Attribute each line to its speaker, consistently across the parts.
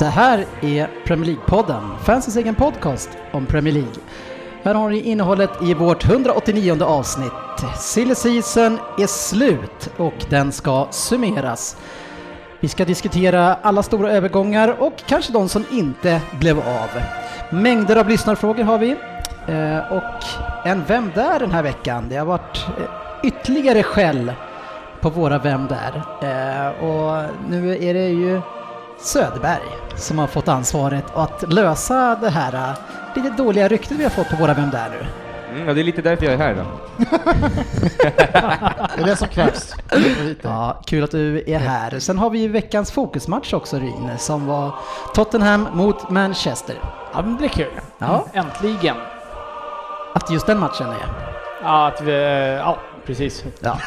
Speaker 1: Det här är Premier League-podden, fansens egen podcast om Premier League. Här har ni innehållet i vårt 189 avsnitt. Silly season är slut och den ska summeras. Vi ska diskutera alla stora övergångar och kanske de som inte blev av. Mängder av lyssnarfrågor har vi eh, och en Vem där den här veckan. Det har varit eh, ytterligare skäll på våra Vem där. Eh, och nu är det ju Söderberg som har fått ansvaret att lösa det här äh, lite dåliga ryktet vi har fått på våra Vem där nu?
Speaker 2: Mm, ja, det är lite därför jag är här då.
Speaker 3: Det är det som krävs.
Speaker 1: Ja, kul att du är här. Sen har vi ju veckans fokusmatch också Ryn, som var Tottenham mot Manchester.
Speaker 4: Ja, men det blir kul.
Speaker 1: Ja.
Speaker 4: Äntligen.
Speaker 1: Att just den matchen är.
Speaker 4: Ja, att vi, ja precis.
Speaker 1: Ja.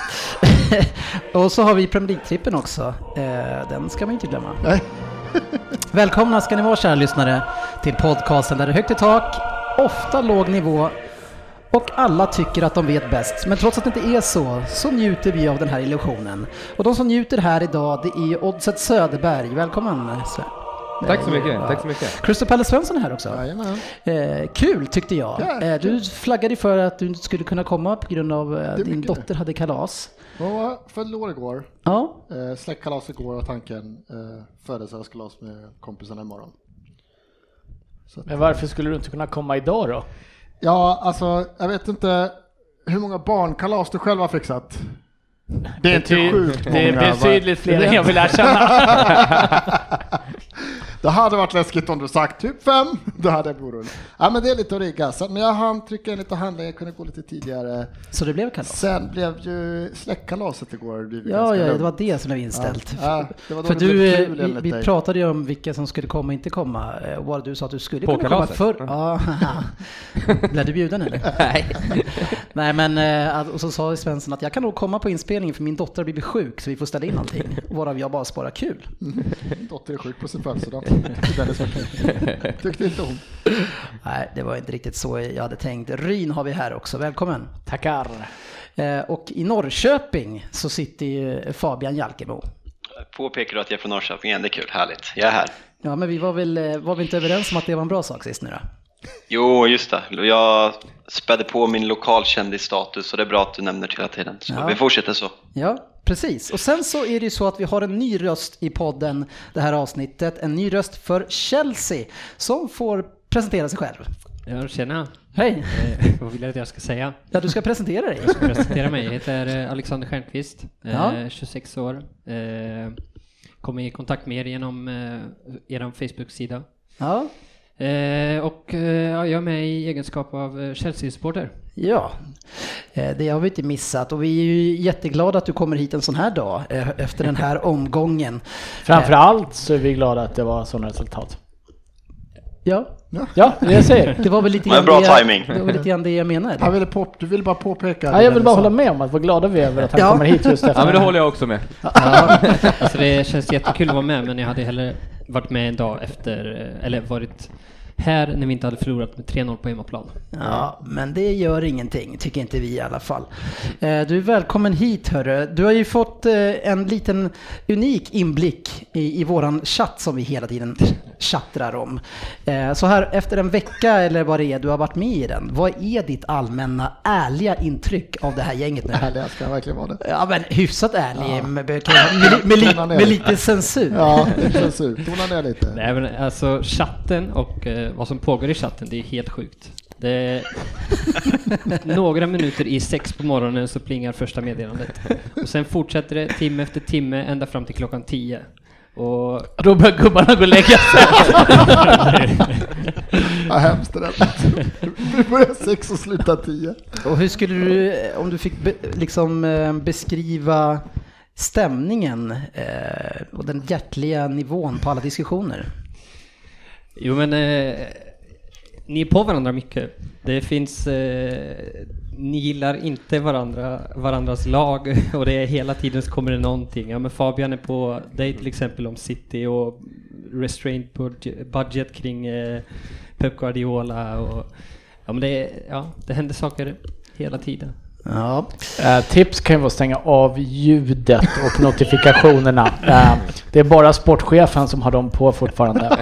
Speaker 1: Och så har vi Premier League-trippen också. Eh, Den ska man inte glömma.
Speaker 3: Nej.
Speaker 1: Välkomna ska ni vara kära lyssnare till podcasten där det är högt i tak, ofta låg nivå och alla tycker att de vet bäst. Men trots att det inte är så, så njuter vi av den här illusionen. Och de som njuter här idag, det är Oddset Söderberg. Välkommen Sven.
Speaker 2: Tack så mycket,
Speaker 1: Ja.
Speaker 2: tack så mycket.
Speaker 1: Crystal Palace Svensson är här också. Eh, kul tyckte jag.
Speaker 3: Ja,
Speaker 1: eh, du flaggade för att du inte skulle kunna komma på grund av eh,
Speaker 3: är
Speaker 1: din dotter hade kalas.
Speaker 3: Och fyllde år igår.
Speaker 1: Ja,
Speaker 3: Eh, Släktkalas igår och tanken eh, födelsedagskalas med kompisarna imorgon. Så att,
Speaker 4: Men varför skulle du inte kunna komma idag då?
Speaker 3: ja, alltså jag vet inte hur många barnkalas du själv har fixat. Det är inte sjukt många.
Speaker 4: Det är betydligt fler än jag vill erkänna.
Speaker 3: Det hade varit läskigt om du sagt typ fem. Då hade jag blivit Ja men det är lite att rigga. Så, men jag hann trycka in lite handlingar, jag kunde gå lite tidigare.
Speaker 1: så det blev kalas.
Speaker 3: Sen blev ju släktkalaset igår.
Speaker 1: Ja, ja, det var det som blev inställt.
Speaker 3: Ja, det var då
Speaker 1: För
Speaker 3: det
Speaker 1: du, eh, vi, vi pratade ju om vilka som skulle komma och inte komma. eh, Och vad du sa att du skulle
Speaker 2: På
Speaker 1: kunna komma förr. Ja. Blev du bjuden eller? Nej. Nej men, eh, och så sa Svensson att jag kan nog komma på inspelningen för min dotter har blivit sjuk så vi får ställa in allting. Varav jag bara sparar kul.
Speaker 3: Min dotter är sjuk på sin födelsedag. Tyckte inte hon.
Speaker 1: Nej, det var inte riktigt så jag hade tänkt. Ryn har vi här också, välkommen.
Speaker 4: Tackar.
Speaker 1: Eh, Och i Norrköping så sitter ju Fabian Jalkemo.
Speaker 5: Påpekar du att jag är från Norrköping igen, det är kul, härligt. Jag är här.
Speaker 1: Ja, men vi var väl, eh, var vi inte överens om att det var en bra sak sist nu då?
Speaker 5: Jo, just det. Jag spädde på min lokalkändisstatus och det är bra att du nämner det hela tiden. Så
Speaker 1: Ja.
Speaker 5: vi fortsätter så.
Speaker 1: Ja, precis. Och sen så är det ju så att vi har en ny röst i podden det här avsnittet. En ny röst för Chelsea som får presentera sig själv.
Speaker 6: Ja, tjena.
Speaker 1: Hej!
Speaker 6: Eh, vad vill du att jag ska säga?
Speaker 1: Ja, du ska presentera dig.
Speaker 6: Jag ska presentera mig. Jag heter eh, Alexander Stjernqvist, eh,
Speaker 1: Ja.
Speaker 6: 26 år. Eh, kom i kontakt med er genom eh, er Facebook-sida.
Speaker 1: Ja,
Speaker 6: Eh, och eh, ja, jag är med i egenskap av eh, Chelsea-supporter.
Speaker 1: ja. Eh, det har vi inte missat och vi är ju jätteglada att du kommer hit en sån här dag eh, efter den här omgången.
Speaker 4: Framförallt så är vi glada att det var sådana resultat.
Speaker 1: Ja,
Speaker 4: Ja, det jag säger.
Speaker 1: det var väl lite
Speaker 5: Det var
Speaker 1: grann
Speaker 5: bra
Speaker 1: det,
Speaker 5: timing.
Speaker 1: det var lite grann det jag
Speaker 3: Jag
Speaker 1: menade.
Speaker 3: ville, pop, du ville bara påpeka.
Speaker 4: Ja, jag vill bara hålla med om att vad glada vi är över att han
Speaker 1: Ja.
Speaker 4: kommer hit just efter.
Speaker 2: Ja, men det håller jag också med.
Speaker 6: Alltså det känns jättekul att vara med, men jag hade hellre varit med en dag efter, eh, eller varit här när vi inte hade förlorat med 3-0 på hemmaplan.
Speaker 1: Ja, men det gör ingenting, tycker inte vi i alla fall. Eh, du är välkommen hit hörru. Du har ju fått eh, en liten unik inblick i, i våran chatt som vi hela tiden chattrar om. Eh, Så här efter en vecka eller vad det är du har varit med i den, vad är ditt allmänna ärliga intryck av det här gänget nu?
Speaker 3: Härliga ska verkligen vara det.
Speaker 1: Ja men hyfsat ärlig, med, med, med, med, li- med lite censur.
Speaker 3: Ja, känns ut. Tona ner lite.
Speaker 6: Nej men alltså chatten och eh, vad som pågår i chatten, det är helt sjukt. Det är några minuter i sex på morgonen så plingar första meddelandet. Och sen fortsätter det timme efter timme ända fram till klockan tio. Och
Speaker 4: Då börjar gubbarna gå och lägga sig.
Speaker 3: Vad hemskt det där Du börjar sex och slutar tio.
Speaker 1: Och hur skulle du, om du fick be, liksom eh, beskriva stämningen eh, och den hjärtliga nivån på alla diskussioner?
Speaker 6: Jo men eh, ni är på varandra mycket. Det finns, eh, ni gillar inte varandra, varandras lag och det är hela tiden så kommer det någonting. Ja men Fabian är på dig till exempel om City och restrained budget, budget kring eh, Pep Guardiola och ja men det, ja, det händer saker hela tiden.
Speaker 1: Ja,
Speaker 4: Eh, tips kan ju vara att stänga av ljudet och notifikationerna. Eh, det är bara sportchefen som har dem på fortfarande.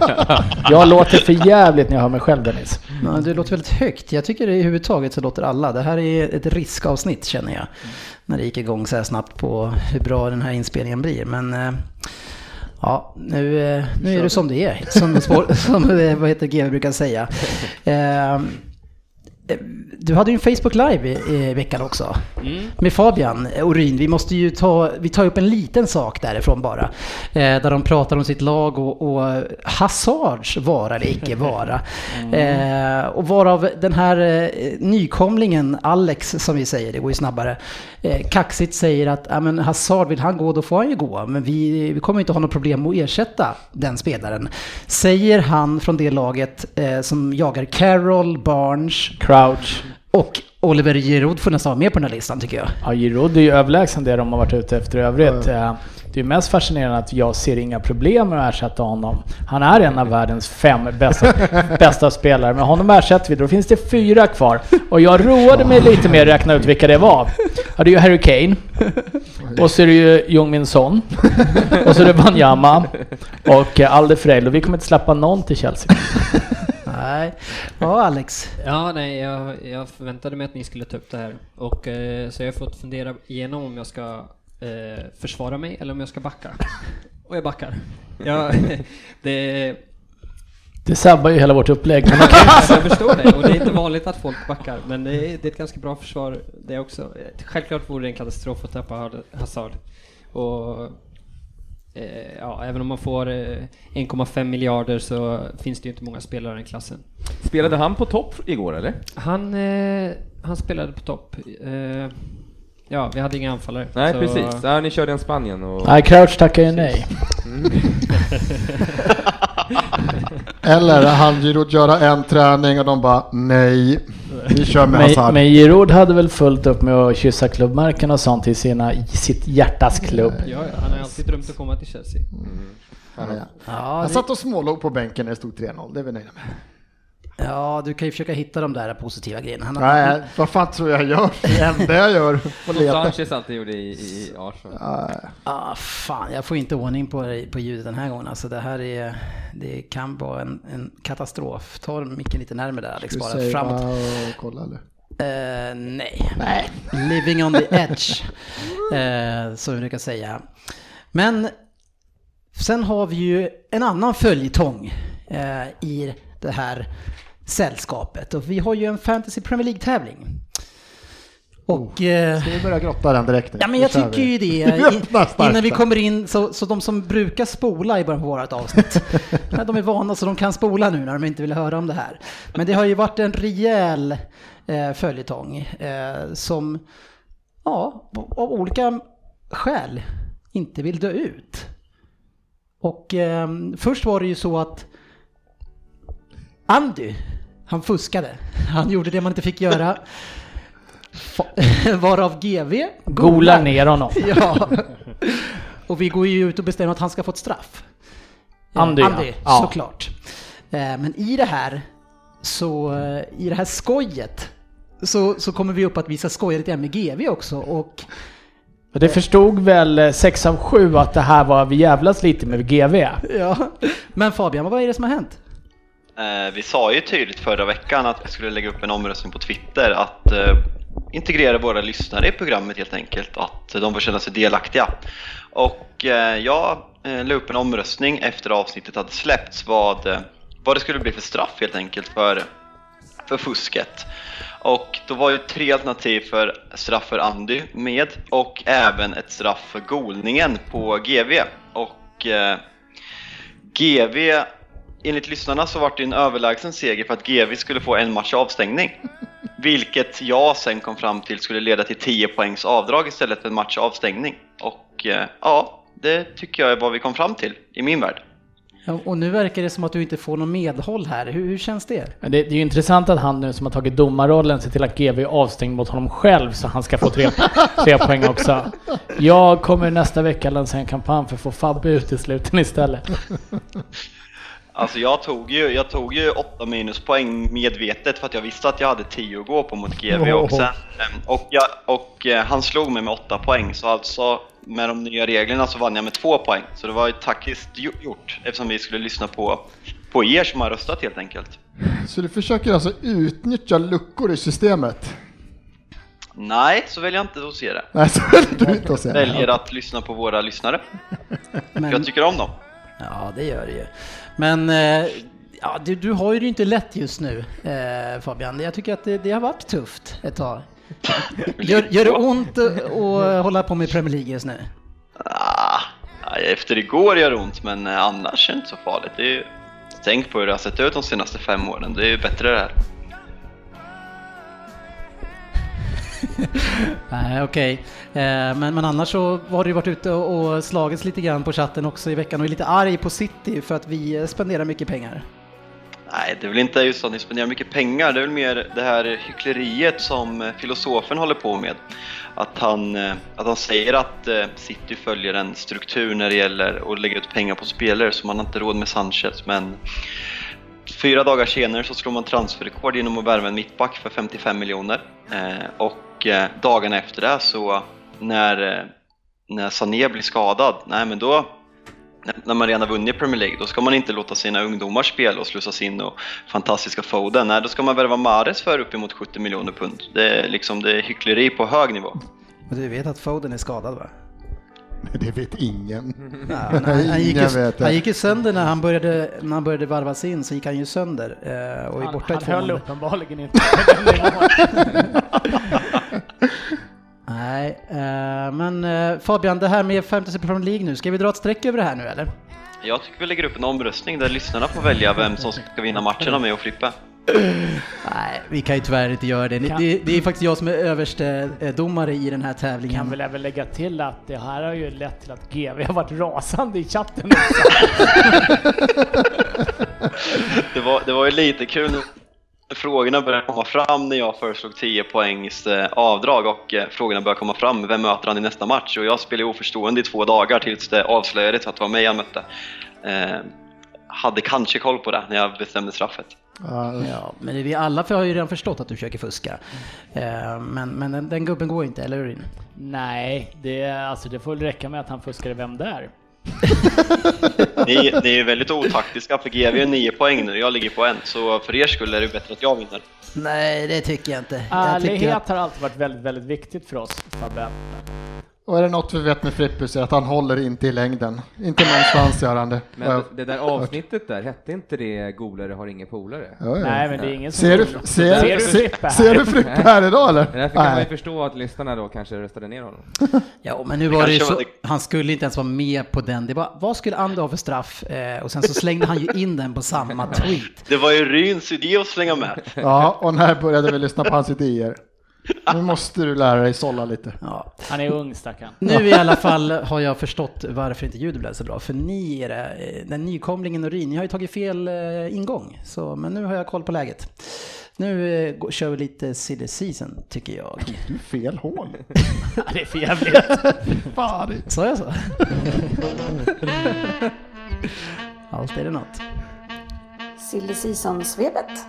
Speaker 4: Jag låter för jävligt när jag hör mig själv Dennis.
Speaker 1: Ja, det låter väldigt högt. Jag tycker det i huvudtaget så låter alla. Det här är ett riskavsnitt känner jag. När det gick igång så här snabbt på hur bra den här inspelningen blir. Men eh, ja, nu, eh, nu är det som det är. Som, som eh, vad heter GW brukar säga. Eh, Du hade ju en Facebook Live i, i veckan också. Med Fabian Orin. Vi måste ju ta, vi tar upp en liten sak därifrån bara. Eh, där de pratar om sitt lag och, och Hazards vara eller icke vara. Eh, och varav den här eh, nykomlingen Alex, som vi säger, det går ju snabbare, eh, kaxigt säger att ja, men Hazard, vill han gå då får han ju gå. Men vi, vi kommer inte ha något problem att ersätta den spelaren. Säger han från det laget eh, som jagar Carroll, Barnes,
Speaker 4: Crouch.
Speaker 1: och Oliver Giroud får nästan vara med på den här listan tycker jag.
Speaker 4: Ja, Giroud är ju överlägsen det de har varit ute efter i övrigt. Eh, Det är mest fascinerande att jag ser inga problem med att ersätta honom. Han är en av världens fem bästa, bästa spelare. Men honom ersätter vi, då finns det fyra kvar. Och jag roade mig lite med att räkna ut vilka det var. Ja, det är ju Harry Kane. Och så är det ju Jung-Min Son. Och så är det Wanyama. Och Alde Frejl. Och vi kommer inte släppa någon till Chelsea.
Speaker 1: Nej. Ja, Alex.
Speaker 6: Ja, nej, jag, jag förväntade mig att ni skulle ta upp det här. Och, eh, så jag har fått fundera igenom om jag ska eh, försvara mig eller om jag ska backa. Och jag backar. Ja, det,
Speaker 4: Det sabbar ju hela vårt upplägg. Men
Speaker 6: jag förstår det, och det är inte vanligt att folk backar, men det är, det är ett ganska bra försvar det också. Självklart vore det en katastrof att tappa Hazard. Och eh, ja, även om man får eh, 1,5 miljarder så finns det ju inte många spelare i den klassen.
Speaker 2: Spelade han på topp igår eller?
Speaker 6: Han, eh, han spelade på topp. Eh, ja, vi hade inga anfallare.
Speaker 2: Nej
Speaker 6: så-
Speaker 2: precis, ja, ni körde en Spanien och...
Speaker 4: Nej, Crouch tackar ju nej.
Speaker 3: Eller han Giroud göra en träning och de bara nej, vi kör med
Speaker 4: Men,
Speaker 3: Hazard.
Speaker 4: men Giroud hade väl fullt upp med att kyssa klubbmärken och sånt i, sina, i sitt hjärtas klubb.
Speaker 6: Ja, ja, han har alltid drömt att komma till Chelsea.
Speaker 3: Ja, ja.
Speaker 1: Ja,
Speaker 3: Han
Speaker 1: det,
Speaker 3: satt och smålog på bänken när det stod 3-0, det är vi nöjda med.
Speaker 1: Ja, du kan ju försöka hitta de där positiva grejerna. Han,
Speaker 3: Nej, vad fan tror jag gör? Det enda jag gör, får
Speaker 2: Som
Speaker 3: leta.
Speaker 2: Sanchez alltid gjorde i, i Arsenal.
Speaker 1: Ah, fan, jag får inte ordning på, på ljudet den här gången. Alltså, det här är, det kan vara en, en katastrof. Ta micken lite närmare där Alex, bara framåt.
Speaker 3: och kolla eller?
Speaker 1: Eh, nej. nej. Living on the edge, eh, som vi brukar säga. Men sen har vi ju en annan följetong eh, i det här sällskapet. Och vi har ju en Fantasy Premier League-tävling. Och... eh,
Speaker 3: Ska vi börja grotta den direkt nu?
Speaker 1: Ja men jag tycker
Speaker 3: vi.
Speaker 1: ju det. Innan vi kommer in, så, så de som brukar spola i början på vårt avsnitt, de är vana så de kan spola nu när de inte vill höra om det här. Men det har ju varit en rejäl eh, följetong eh, som, ja, av olika skäl inte vill dö ut. Och eh, först var det ju så att Andy, han fuskade. Han gjorde det man inte fick göra. Varav GV
Speaker 4: Gola ner honom.
Speaker 1: Ja. Och vi går ju ut och bestämmer att han ska få ett straff. Eh,
Speaker 4: Andy.
Speaker 1: Andy
Speaker 4: Ja.
Speaker 1: såklart. Eh, Men i det här, så eh, i det här skojet, så, så kommer vi upp att vi ska skoja lite med GV också. Och
Speaker 4: det förstod väl 6 av 7 att det här var vi jävlas lite med GV.
Speaker 1: ja. Men Fabian, vad är det som har hänt?
Speaker 5: Eh, vi sa ju tydligt förra veckan att vi skulle lägga upp en omröstning på Twitter att eh, integrera våra lyssnare i programmet helt enkelt, att de får känna sig delaktiga. Och eh, jag eh, la upp en omröstning efter avsnittet hade släppts vad, eh, vad det skulle bli för straff helt enkelt för, för fusket. Och då var ju tre alternativ för straff för Andy med och även ett straff för golningen på GV. Och eh, GV, enligt lyssnarna så var det en överlägsen seger för att GV skulle få en match avstängning. Vilket jag sen kom fram till skulle leda till 10 poängs avdrag istället för en match avstängning. Och eh, ja, det tycker jag är vad vi kom fram till i min värld.
Speaker 1: Ja, och nu verkar det som att du inte får någon medhåll här. Hur, hur känns det?
Speaker 4: Men det, det är ju intressant att han nu som har tagit domarrollen ser till att GV är avstängd mot honom själv så han ska få tre, tre poäng också. Jag kommer nästa vecka lansera en kampanj för att få Fabbe ut i sluten istället.
Speaker 5: Alltså jag tog ju, jag tog ju 8 minuspoäng medvetet för att jag visste att jag hade 10 att gå på mot GV
Speaker 3: Åh.
Speaker 5: också. Ehm, Och, jag, och eh, han slog mig med 8 poäng så alltså med de nya reglerna så vann jag med 2 poäng. Så det var ju taktiskt gjo- gjort eftersom vi skulle lyssna på, på er som har röstat helt enkelt.
Speaker 3: Så du försöker alltså utnyttja luckor i systemet?
Speaker 5: Nej, så väljer jag inte att se det.
Speaker 3: Nej, så väljer du inte att säga.
Speaker 5: Väljer att lyssna på våra lyssnare.
Speaker 1: Men,
Speaker 5: Jag tycker om dem.
Speaker 1: Ja, det gör det ju. Men eh, ja, du, du har ju det inte lätt just nu, eh, Fabian. Jag tycker att det, det har varit tufft ett tag. Gör, gör det ont att hålla på med Premier League just nu?
Speaker 5: Ah, efter igår gör det ont, men eh, annars är det inte så farligt. Är, tänk på hur det har sett ut de senaste fem åren. Det är ju bättre det här.
Speaker 1: Nej, okej. Eh, men, men annars så har du varit ute och, och slagits lite grann på chatten också i veckan och är lite arg på City för att vi eh, spenderar mycket pengar.
Speaker 5: Nej, det är väl inte just att ni spenderar mycket pengar. Det är väl mer det här hyckleriet som eh, filosofen håller på med. Att han, eh, att han säger att City följer en struktur när det gäller att lägga ut pengar på spelare så man har inte råd med Sanchez. Men fyra dagar senare så slår man transferrekord genom att värva en mittback för 55 miljoner. Eh, och eh, dagarna efter det så när, eh, när Sané blir skadad, nej men då när- man redan har vunnit Premier League, då ska man inte låta sina ungdomar spela och slussas in och fantastiska Foden. Nej, då ska man värva Mahrez för uppemot 70 miljoner pund. Det är liksom det är hyckleri på hög nivå.
Speaker 1: Men du vet att Foden är skadad va?
Speaker 3: Det vet ingen.
Speaker 1: Ja, han, han, gick
Speaker 3: Ingen
Speaker 1: ju, han gick ju sönder när han började, när han började varvas in så gick han ju sönder eh, och är
Speaker 4: Han,
Speaker 1: borta
Speaker 4: han höll uppenbarligen inte.
Speaker 1: Nej, eh, men eh, Fabian, det här med Fantasy Premier League nu, ska vi dra ett streck över det här nu eller?
Speaker 5: Jag tycker vi lägger upp en omröstning där lyssnarna får välja vem som ska vinna matcherna med och Frippe.
Speaker 1: Nej, vi kan ju tyvärr inte göra det.
Speaker 4: Kan-
Speaker 1: Det, det är faktiskt jag som är överste eh, domare i den här tävlingen.
Speaker 4: Kan väl även lägga till att det här har ju lett till att GV har varit rasande i chatten också.
Speaker 5: Det var, det var ju lite kul när frågorna började komma fram när jag föreslog 10 poängs eh, avdrag och eh, frågorna började komma fram. Vem möter han i nästa match? Och jag spelade oförstående i två dagar tills det avslöjades att det var mig han mötte. Eh, hade kanske koll på det när jag bestämde straffet.
Speaker 3: Ja,
Speaker 1: Ja, men vi alla har ju redan förstått att du försöker fuska. Eh, Men, men den, den gubben går inte, eller hur?
Speaker 4: Nej, det, alltså det får väl räcka med att han fuskade vem det är.
Speaker 5: Ni, ni är väldigt otaktiska för GV är 9 poäng nu, jag ligger på en. Så för er skull är det bättre att jag vinner.
Speaker 1: Nej, det tycker jag inte. Jag tycker
Speaker 4: Ärlighet
Speaker 1: att,
Speaker 4: har alltid varit väldigt, väldigt viktigt för oss, Fabbe.
Speaker 3: Och är det något vi vet med Frippe så är att han håller inte i längden. Inte någonstans gör han det.
Speaker 2: Men det, det där avsnittet där, hette inte det Golare har ingen polare?
Speaker 3: Ja, ja.
Speaker 4: Nej, men det är ingen som...
Speaker 3: Ser du, ser,
Speaker 4: Ser
Speaker 3: ser,
Speaker 4: du Frippe här?
Speaker 3: ser du Frippe här idag eller?
Speaker 2: Därför kan man ju
Speaker 3: Nej.
Speaker 2: förstå att lyssnarna då kanske röstade ner honom.
Speaker 1: ja, men nu var det ju så, han skulle inte ens vara med på den. Det var, vad skulle Ander ha för straff? Eh, och sen så slängde han ju in den på samma tweet.
Speaker 5: Det var ju Ryns idé att slänga med.
Speaker 3: Ja, och när började vi lyssna på hans idéer? Nu måste du lära dig sålla lite.
Speaker 1: Ja.
Speaker 4: Han är ung stackarn.
Speaker 1: Nu i alla fall har jag förstått varför inte ljudet blev så bra. För ni, är det, eh, den nykomlingen och Rin, ni har ju tagit fel eh, ingång. Så, men nu har jag koll på läget. Nu eh, går- kör vi lite silly season, tycker jag.
Speaker 3: Du är fel hål.
Speaker 4: Ja, det är för jävligt.
Speaker 3: Fan.
Speaker 1: Sa jag så? Allt är det något.
Speaker 7: Silly Season-svepet.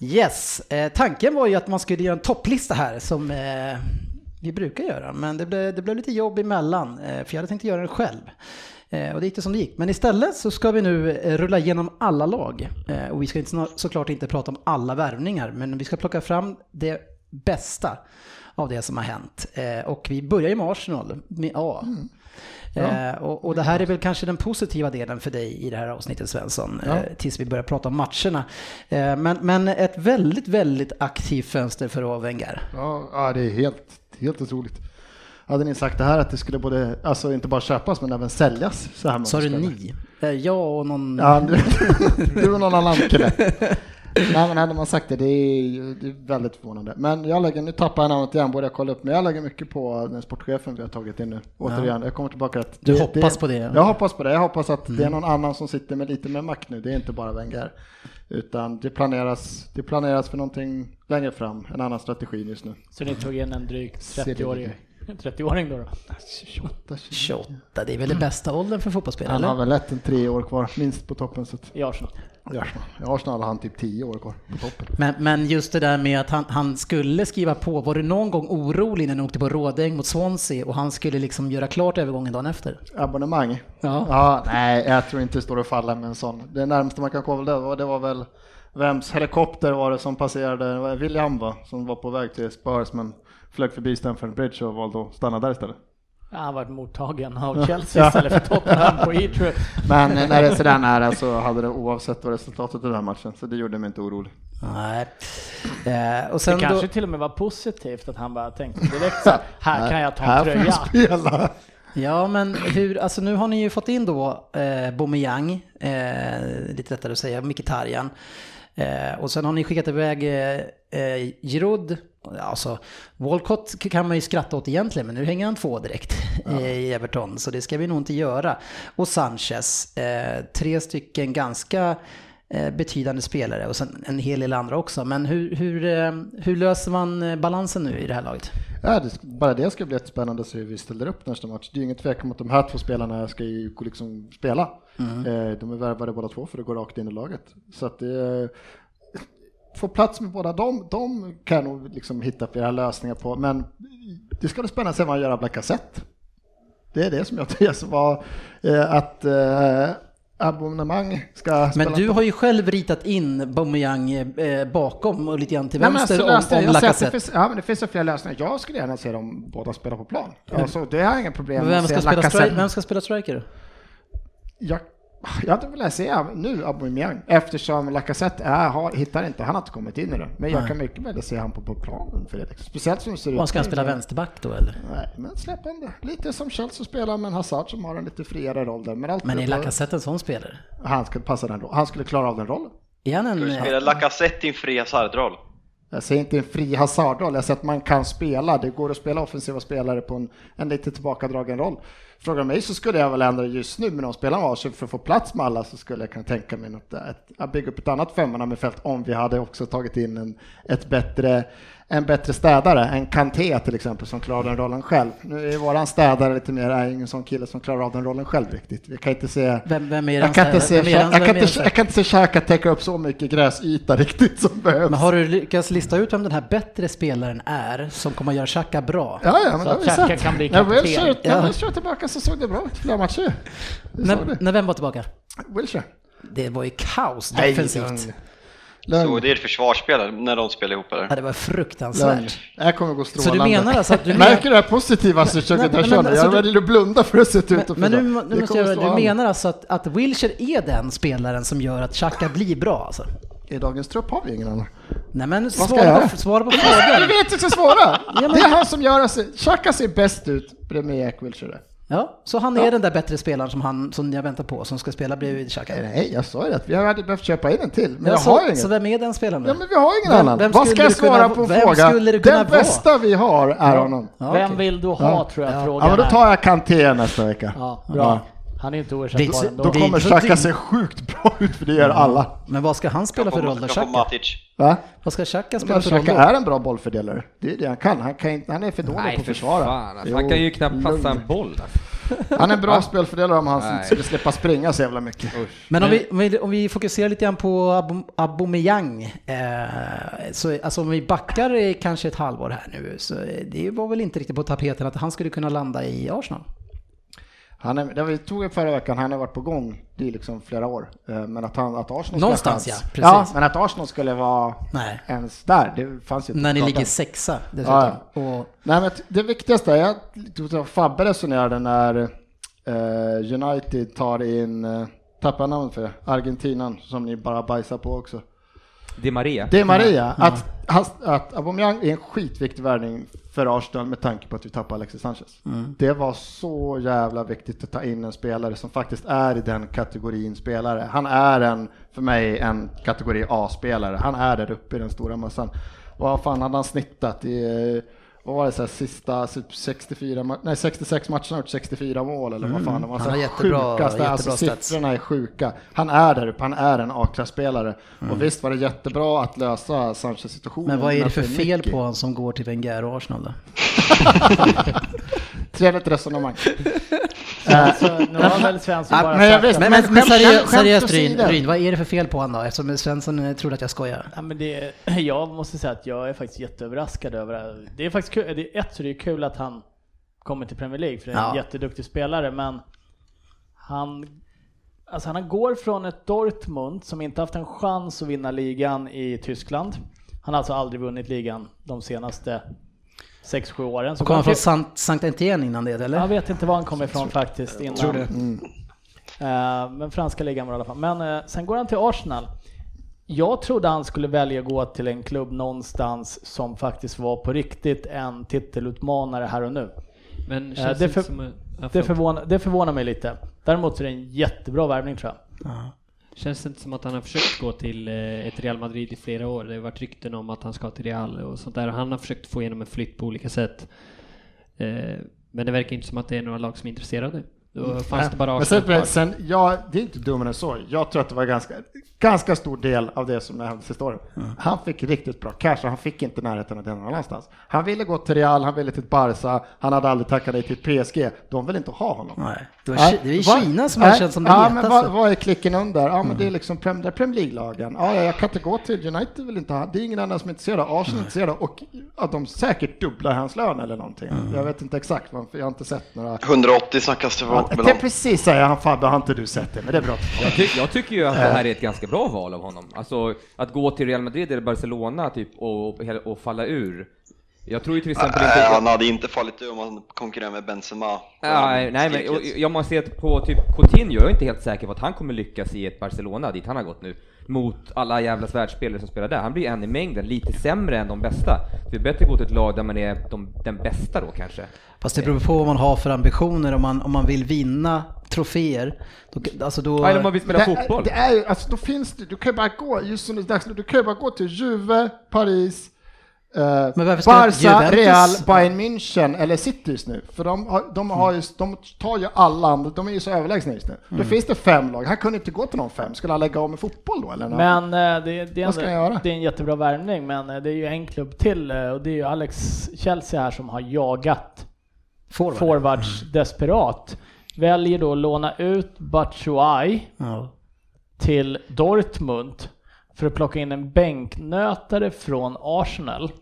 Speaker 1: Yes, eh, tanken var ju att man skulle göra en topplista här som eh, vi brukar göra. Men det blev, det blev lite jobb emellan, eh, för jag hade tänkt göra den själv. Eh, och det gick det som det gick. Men istället så ska vi nu eh, rulla igenom alla lag. Eh, och vi ska inte, såklart inte prata om alla värvningar, men vi ska plocka fram det bästa av det som har hänt. Eh, och vi börjar ju med Arsenal, med A. Mm. Eh, och, och det här är väl kanske den positiva delen för dig i det här avsnittet Svensson,
Speaker 3: Ja.
Speaker 1: eh, tills vi börjar prata om matcherna. Eh, men, men ett väldigt, väldigt aktivt fönster för Wenger.
Speaker 3: Ja, ja, det är helt, helt otroligt. Hade ni sagt det här att det skulle både, alltså inte bara köpas men även säljas så här
Speaker 1: Sa du ni? Jag och någon...
Speaker 3: Ja, du, du och någon annan kille. Nej men hade man sagt det, det är, det är väldigt förvånande. Men jag lägger, nu tappar jag namnet igen, borde jag kolla upp, men jag lägger mycket på den sportchefen vi har tagit in nu. Återigen, jag kommer tillbaka att
Speaker 1: Du
Speaker 3: det-
Speaker 1: hoppas
Speaker 3: det,
Speaker 1: på det? Mm.
Speaker 3: Jag hoppas på det, jag hoppas att det är någon annan som sitter med lite mer makt nu, det är inte bara Wenger. Utan det planeras, det planeras för någonting längre fram, en annan strategi just nu.
Speaker 4: Så ni tog in en dryg
Speaker 3: Ser det
Speaker 4: 30-åring 30-åring då? då?
Speaker 3: 28, 29.
Speaker 1: 28, det är väl den bästa åldern för fotbollsspelare?
Speaker 3: Han har väl lätt en tre år kvar, minst på toppen. Så att,
Speaker 4: I Arsenal.
Speaker 3: Arsenal. Arsenal har han typ tio år kvar på toppen.
Speaker 1: Men, men just det där med att han, han skulle skriva på, var du någon gång orolig när han åkte på Rådäng mot Swansea och han skulle liksom göra klart övergången dagen efter?
Speaker 3: Abonnemang?
Speaker 1: Ja.
Speaker 3: Ja, nej, jag tror inte det står och faller med en sån. Det närmaste man kan komma det var, det var väl vems helikopter var det som passerade, William va, som var på väg till Spurs men flög förbi Stamford Bridge och valde att stanna där istället.
Speaker 4: Ja, Han varit mottagen av Chelsea istället för Tottenham på Heathrow.
Speaker 3: Men när det är sådär nära så hade det oavsett vad resultatet av den här matchen, så det gjorde mig inte orolig.
Speaker 1: Nej. Eh, och
Speaker 4: Det
Speaker 1: sen
Speaker 4: kanske
Speaker 1: då,
Speaker 4: till och med var positivt att han bara tänkte direkt så här, här kan jag ta
Speaker 3: Här
Speaker 4: tröja.
Speaker 1: Ja men hur, alltså nu har ni ju fått in då eh, Aubameyang, eh, lite lättare att säga, Mkhitaryan. Eh, och sen har ni skickat iväg eh, eh, Giroud, alltså Walcott kan man ju skratta åt egentligen, men nu hänger han två direkt i Everton, så det ska vi nog inte göra. Och Sanchez, eh, tre stycken ganska eh, betydande spelare och sen en hel del andra också. Men hur, hur, eh, hur löser man balansen nu i det här laget?
Speaker 3: Ja, det, bara det ska bli jättespännande att se hur vi ställer upp nästa match. Det är ju ingen tvekan om att de här två spelarna ska ju liksom spela. Eh, de är värvade båda två för att gå rakt in i laget. Så att det få plats med båda dem, de kan nog liksom hitta flera lösningar på. Men det ska bli spännande att se vad han gör av Lacazette. Det är det som jag tycker var eh, att eh, abonnemang ska spela
Speaker 1: Men du har ju själv ritat in Aubameyang eh, bakom och lite grann till
Speaker 3: Nej, men
Speaker 1: vänster
Speaker 3: alltså,
Speaker 1: om, om Lacazette.
Speaker 3: ja, men det finns ju flera lösningar. Jag skulle gärna se dem båda spela på plan. Alltså, det har jag inga problem
Speaker 1: Men
Speaker 3: med
Speaker 1: Vem
Speaker 3: att
Speaker 1: ska, spela stri- vem ska spela striker?
Speaker 3: Jag, jag hade velat se nu Aubameyang eftersom Lacazette är, har, hittar inte, han har inte kommit in i det. Men jag
Speaker 1: Nej.
Speaker 3: kan mycket väl se han på, på planen Fredrik. Speciellt som det ser ut.
Speaker 1: Och ska han spela vänsterback då eller?
Speaker 3: Nej, men släpp det. Lite som Chelsea spelar med en Hazard som har en lite friare roll där. Men,
Speaker 1: Men är Lacazette en sån spelare?
Speaker 3: Han skulle passa den rollen. Han skulle klara av den rollen.
Speaker 1: Är han en...
Speaker 5: Ska du
Speaker 1: eh,
Speaker 5: spela Lacazette i en fri Hazard-roll?
Speaker 3: Jag säger inte en fri Hazard-roll, jag säger att man kan spela. Det går att spela offensiva spelare på en, en lite tillbakadragen roll. Frågar mig så skulle jag väl ändra just nu med de spelarna var så för att få plats med alla så skulle jag kunna tänka mig något, att bygga upp ett annat femmanna med fält om vi hade också tagit in en, ett bättre, en bättre städare, en Kanté till exempel som klarar den rollen själv. Nu är våran städare lite mer, är ingen sån kille som klarar av den rollen själv riktigt. Vi kan inte se
Speaker 1: Vem, vem
Speaker 3: jag kan, inte se, jag, kan inte,
Speaker 1: den-
Speaker 3: jag kan inte se Xhaka täcka upp så mycket gräsyta riktigt som behövs.
Speaker 1: Men har du lyckats lista ut vem den här bättre spelaren är som kommer att göra Xhaka bra?
Speaker 3: Ja, ja, men
Speaker 4: Så
Speaker 3: det har vi sett.
Speaker 4: kan bli kapten.
Speaker 3: Wilshere,
Speaker 1: Ja.
Speaker 3: tillbaka så såg det bra ut flera matcher.
Speaker 1: När, när vem var tillbaka?
Speaker 3: Wilshere.
Speaker 1: Det var ju kaos
Speaker 3: Nej,
Speaker 1: defensivt.
Speaker 3: lugn.
Speaker 5: Så
Speaker 3: Lugn.
Speaker 5: det är ett försvarsspel när de spelar ihop eller?
Speaker 1: Ja, det var fruktansvärt.
Speaker 3: Det här kommer gå
Speaker 1: Så
Speaker 3: strålande.
Speaker 1: du menar alltså att du
Speaker 3: Märker du det här positiva som försöker
Speaker 1: Nej, men- men
Speaker 3: Jag
Speaker 1: alltså,
Speaker 3: väljer att blunda för att se ut
Speaker 1: Men,
Speaker 3: och
Speaker 1: men nu, nu måste jag, du menar alltså att, att Wilshire är den spelaren som gör att Xhaka blir bra alltså?
Speaker 3: I dagens trupp har vi ingen annan.
Speaker 1: Nej men
Speaker 3: ska jag
Speaker 1: svara på, svara på
Speaker 3: Du
Speaker 1: frågan.
Speaker 3: vet inte svara!
Speaker 1: men-
Speaker 3: Det är han som gör oss... Xhaka ser bäst ut bredvid Jack Wilshere.
Speaker 1: Ja, så han är den där bättre spelaren som, han, som jag väntar på, som ska spela bredvid Xhaka?
Speaker 3: Nej, jag sa ju det. Vi hade behövt köpa in en till, men
Speaker 1: Ja,
Speaker 3: jag
Speaker 1: så,
Speaker 3: har ingen.
Speaker 1: så vem är den spelaren då?
Speaker 3: Ja, men vi har ingen
Speaker 1: Vem-
Speaker 3: annan.
Speaker 1: vem
Speaker 3: Vad ska jag
Speaker 1: kunna
Speaker 3: svara
Speaker 1: vara-
Speaker 3: på
Speaker 1: vem
Speaker 3: fråga?
Speaker 1: skulle det kunna
Speaker 3: Den
Speaker 1: vara?
Speaker 3: bästa vi har är honom.
Speaker 1: Ja,
Speaker 4: Vem
Speaker 1: okej.
Speaker 4: vill du ha
Speaker 3: Ja.
Speaker 4: tror jag
Speaker 1: Ja.
Speaker 4: frågan
Speaker 3: Ja, men då tar jag Kanté nästa vecka.
Speaker 4: Ja, bra. Han är inte oersättbar
Speaker 1: Det-
Speaker 4: ändå.
Speaker 3: Då
Speaker 1: det-
Speaker 3: kommer Xhaka se sjukt bra ut, för det gör alla.
Speaker 1: Men vad ska han spela för roll då, Xhaka?
Speaker 3: Va?
Speaker 1: Vad ska Xhaka spela för roll då?
Speaker 3: är en bra bollfördelare. Det är det han kan. Han, kan inte, han är för dålig på
Speaker 2: Nej
Speaker 3: att
Speaker 2: för
Speaker 3: försvara.
Speaker 2: fan, alltså, han kan ju knappt passa
Speaker 3: lugn.
Speaker 2: en boll.
Speaker 3: Han är en bra spelfördelare om han
Speaker 2: Nej.
Speaker 3: skulle slippa springa så jävla mycket.
Speaker 1: Men om vi, om vi, fokuserar lite grann på Aubameyang, eh, så alltså om vi backar i kanske ett halvår här nu, så det var väl inte riktigt på tapeten att han skulle kunna landa i Arsenal?
Speaker 3: Han är, det vi tog upp förra veckan, han har varit på gång i liksom flera år. Eh, Men att, han, att Arsenal skulle
Speaker 1: Någonstans,
Speaker 3: chans-
Speaker 1: ja, precis.
Speaker 3: Ja, men att Arsenal skulle vara
Speaker 1: Nej.
Speaker 3: ens där, det fanns ju inte
Speaker 1: När ni ligger sexa dessutom.
Speaker 3: Ja,
Speaker 1: Och,
Speaker 3: Nej, men det viktigaste, jag tror att Fabbe resonerade när eh, United tar in, eh, tappar namnet för det, Argentinan som ni bara bajsar på också.
Speaker 2: Di Maria.
Speaker 3: Det är Maria, att, att, att Aubameyang är en skitviktig värvning för Arsenal med tanke på att vi tappar Alexis Sanchez. Det var så jävla viktigt att ta in en spelare som faktiskt är i den kategorin spelare. Han är en, för mig, en kategori A-spelare. Han är där uppe i den stora massan. Vad fan hade han snittat i, eh, vad var det, så här, sista typ 64, ma- nej 66 matcher har gjort 64 mål eller vad fan det var.
Speaker 1: Han
Speaker 3: Så
Speaker 1: har jättebra-
Speaker 3: sjukaste, alltså
Speaker 1: jättebra stats.
Speaker 3: siffrorna är sjuka. Han är där uppe, han är en A-klasspelare. Och visst var det jättebra att lösa Sanchez situationen.
Speaker 1: Men vad är det för fel på honom som går till Wenger och Arsenal då?
Speaker 3: Trevligt resonemang.
Speaker 4: Alltså, nu har väl Svensson
Speaker 3: Ja,
Speaker 4: bara
Speaker 3: men visst,
Speaker 1: seriöst, seriöst. Ryn, vad är det för fel på honom då? Eftersom Svensson eh, trodde att jag skojar.
Speaker 4: Ja, men det, jag måste säga att jag är faktiskt jätteöverraskad över det. Det är faktiskt kul, det är ett så det är kul att han kommer till Premier League för det är en
Speaker 1: Ja.
Speaker 4: jätteduktig spelare men han, alltså han går från ett Dortmund som inte haft en chans att vinna ligan i Tyskland. Han har alltså aldrig vunnit ligan de senaste 6-7 åren. Så
Speaker 1: Kom han från Sankt, Sankt Etienne innan det eller?
Speaker 4: jag vet inte var han kommer ifrån faktiskt innan.
Speaker 1: Tror det.
Speaker 4: Eh, men franska ligan var det i alla fall. Men eh, sen går han till Arsenal. Jag trodde han skulle välja att gå till en klubb någonstans som faktiskt var på riktigt en titelutmanare här och nu.
Speaker 6: Men
Speaker 4: Eh,
Speaker 6: känns
Speaker 4: det för-
Speaker 6: som... ja,
Speaker 4: Det förvånar, det förvånar mig lite. Däremot så är det en jättebra värvning tror jag.
Speaker 6: Känns det inte som att han har försökt gå till eh, ett Real Madrid i flera år? Det har varit rykten om att han ska till Real och sånt där. Han har försökt få igenom en flytt på olika sätt. Eh, Men det verkar inte som att det är några lag som är intresserade. Då fanns det bara
Speaker 3: Men
Speaker 6: Arsenal
Speaker 3: sen, sen, ja, det är inte dummare än så. Jag tror att det var ganska, ganska stor del av det som hände sista året. Han fick riktigt bra cash och han fick inte närheten av det någon annanstans. Han ville gå till Real, han ville till Barca, han hade aldrig tackat nej till PSG. De vill inte ha honom.
Speaker 1: Nej, det, var, Ki- det är Kina som har
Speaker 3: nej,
Speaker 1: känts som det
Speaker 3: Ja, men vad, vad är klicken under? Ja, men det är liksom det är Premier League-lagen. Ja, ja, jag kan inte gå till United, vill inte ha. Det är ingen annan som är intresserad. Arsenal är intresserade och att de säkert dubblar hans lön eller någonting. Jag vet inte exakt, jag har inte sett några.
Speaker 5: 180 snackas det mellan.
Speaker 3: tänkte precis säga han Fabbe, har inte du sett det? Men det är bra.
Speaker 2: Jag, ty jag tycker ju att det här är ett ganska bra val av honom. Alltså, att gå till Real Madrid eller Barcelona typ och, och, och falla ur. Jag tror ju till exempel inte...
Speaker 5: Nej, han hade inte fallit ur om han konkurrerar med Benzema.
Speaker 2: Nej, nej men och, jag måste att på typ Coutinho, jag är inte helt säker på att han kommer lyckas i ett Barcelona dit han har gått nu. Mot alla jävla världsspelare som spelar där. Han blir en i mängden, lite sämre än de bästa. Så det är bättre att gå till ett lag där man är de, den bästa då kanske.
Speaker 1: Fast det beror på vad man har för ambitioner. Om man, om man vill vinna troféer, då, alltså då...
Speaker 2: Eller om man vill spela
Speaker 3: det,
Speaker 2: fotboll.
Speaker 3: Det är alltså då finns det, du kan ju bara gå, just som det är dags nu, du kan ju bara gå till Juve, Paris,
Speaker 1: Men varför ska
Speaker 3: Barca, Real, Bayern München eller City just nu. För de, har, de, har ju, de tar ju alla andra, de är ju så överlägsna just nu.
Speaker 1: Mm.
Speaker 3: Då finns det fem lag, han kunde inte gå till någon fem. Skulle han lägga av med fotboll då eller?
Speaker 4: Men eh, det, det, är
Speaker 3: Vad ska
Speaker 4: ändå,
Speaker 3: jag göra?
Speaker 4: det är en jättebra värvning men eh, det är ju en klubb till och det är ju Alex Chelsea här som har jagat
Speaker 1: Forward.
Speaker 4: forwards desperat. Väljer då att låna ut Batshuayi
Speaker 1: Ja.
Speaker 4: till Dortmund för att plocka in en bänknötare från Arsenal.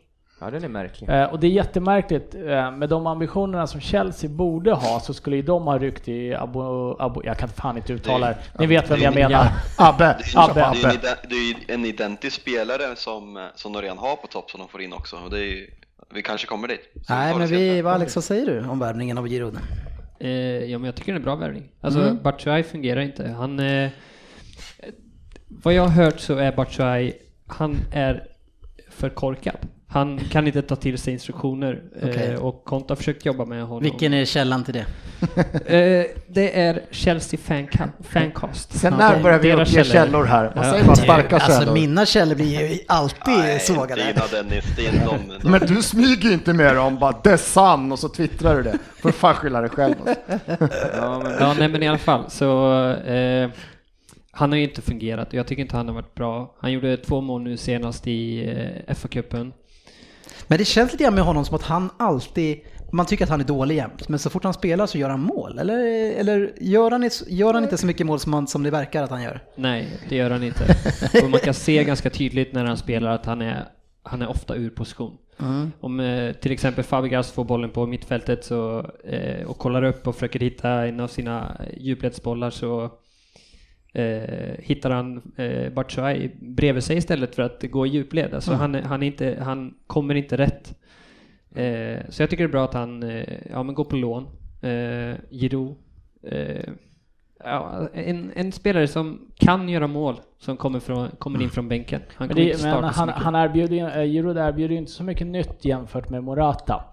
Speaker 2: Ja, den är märklig.
Speaker 4: Eh, och det är jättemärkligt. Eh, med de ambitionerna som Chelsea borde ha så skulle ju de ha ryckt i Abu... Abu jag kan fan inte uttala det. Ni vet vem jag menar.
Speaker 3: Abbe,
Speaker 5: Det är,
Speaker 3: kör på
Speaker 5: det, är en,
Speaker 3: Abbe.
Speaker 5: ide- det är ju en identisk spelare som, som de redan har på topp som de får in också. Och det är ju, vi kanske kommer dit. Så
Speaker 1: Nej, men vi, vad Alex, vad säger du om värvningen av Giroud?
Speaker 6: Eh, ja, men jag tycker det är en bra värvning. Alltså,
Speaker 1: Mm.
Speaker 6: Batshuayi fungerar inte. Han... Eh, vad jag har hört så är Batshuayi, han är för korkad. Han kan inte ta till sig instruktioner eh, och Conte har försökt jobba med honom.
Speaker 1: Vilken är källan till det?
Speaker 6: Eh, det är Chelsea Fanca- Fancast.
Speaker 3: Sen
Speaker 6: Ja,
Speaker 3: när börjar vi uppge källor här? Man
Speaker 6: Ja.
Speaker 3: säger bara starka
Speaker 1: Alltså
Speaker 3: källor.
Speaker 1: mina källor blir ju alltid
Speaker 5: Nej,
Speaker 1: sågade.
Speaker 5: Dina Dennis, det är inte de, de
Speaker 3: Men du smyger inte med dem, bara the sun och så twittrar du det. Får fan skylla dig själv. Alltså.
Speaker 2: Ja, men,
Speaker 6: Ja, nej men i alla fall så... Eh, han har ju inte fungerat och jag tycker inte han har varit bra. Han gjorde två mål nu senast i eh, FA-cupen.
Speaker 1: Men det känns lite grann med honom som att han alltid, man tycker att han är dålig jämt, men så fort han spelar så gör han mål. Eller, eller gör, han, gör han inte så mycket mål som, han, som det verkar att han gör?
Speaker 6: Nej, det gör han inte. Och man kan se ganska tydligt när han spelar att han är, han är ofta ur position. Om eh, till exempel Fabregas får bollen på mittfältet så, eh, och kollar upp och försöker hitta en av sina djupledsbollar så eh, hittar han eh, Batshuayi bredvid sig istället för att gå i djupled. Alltså han, är- han, är inte, han kommer inte rätt. Eh, så jag tycker det är bra att han eh, ja, men går på lån. Eh, Giroud. Eh, Ja, en, en spelare som kan göra mål, som kommer, från, kommer in från bänken. Han
Speaker 4: Men,
Speaker 6: kommer
Speaker 4: det,
Speaker 6: inte
Speaker 4: men han,
Speaker 6: mycket.
Speaker 4: han erbjuder, ju- eh, Giroud erbjuder ju inte så mycket nytt jämfört med Morata.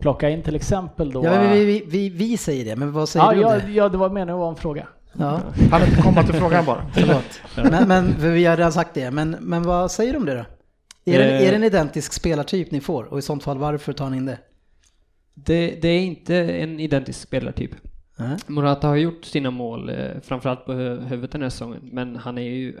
Speaker 4: Plocka in till exempel då...
Speaker 1: Ja, vi, vi, vi, vi säger det, men vad säger
Speaker 4: ja,
Speaker 1: du om
Speaker 4: ja,
Speaker 1: det?
Speaker 4: ja, det var meningen att vara en fråga.
Speaker 1: Ja,
Speaker 3: Han inte komma till frågan bara.
Speaker 1: förlåt. Men, men vi har redan sagt det, men, men vad säger du om det då? Är det,
Speaker 6: Eh.
Speaker 1: är det en identisk spelartyp ni får? Och i sånt fall varför tar ni in det?
Speaker 6: Det, det är inte en identisk spelartyp.
Speaker 1: Nej.
Speaker 6: Morata har gjort sina mål, eh, framförallt på hu- huvudet den här säsongen, men han är ju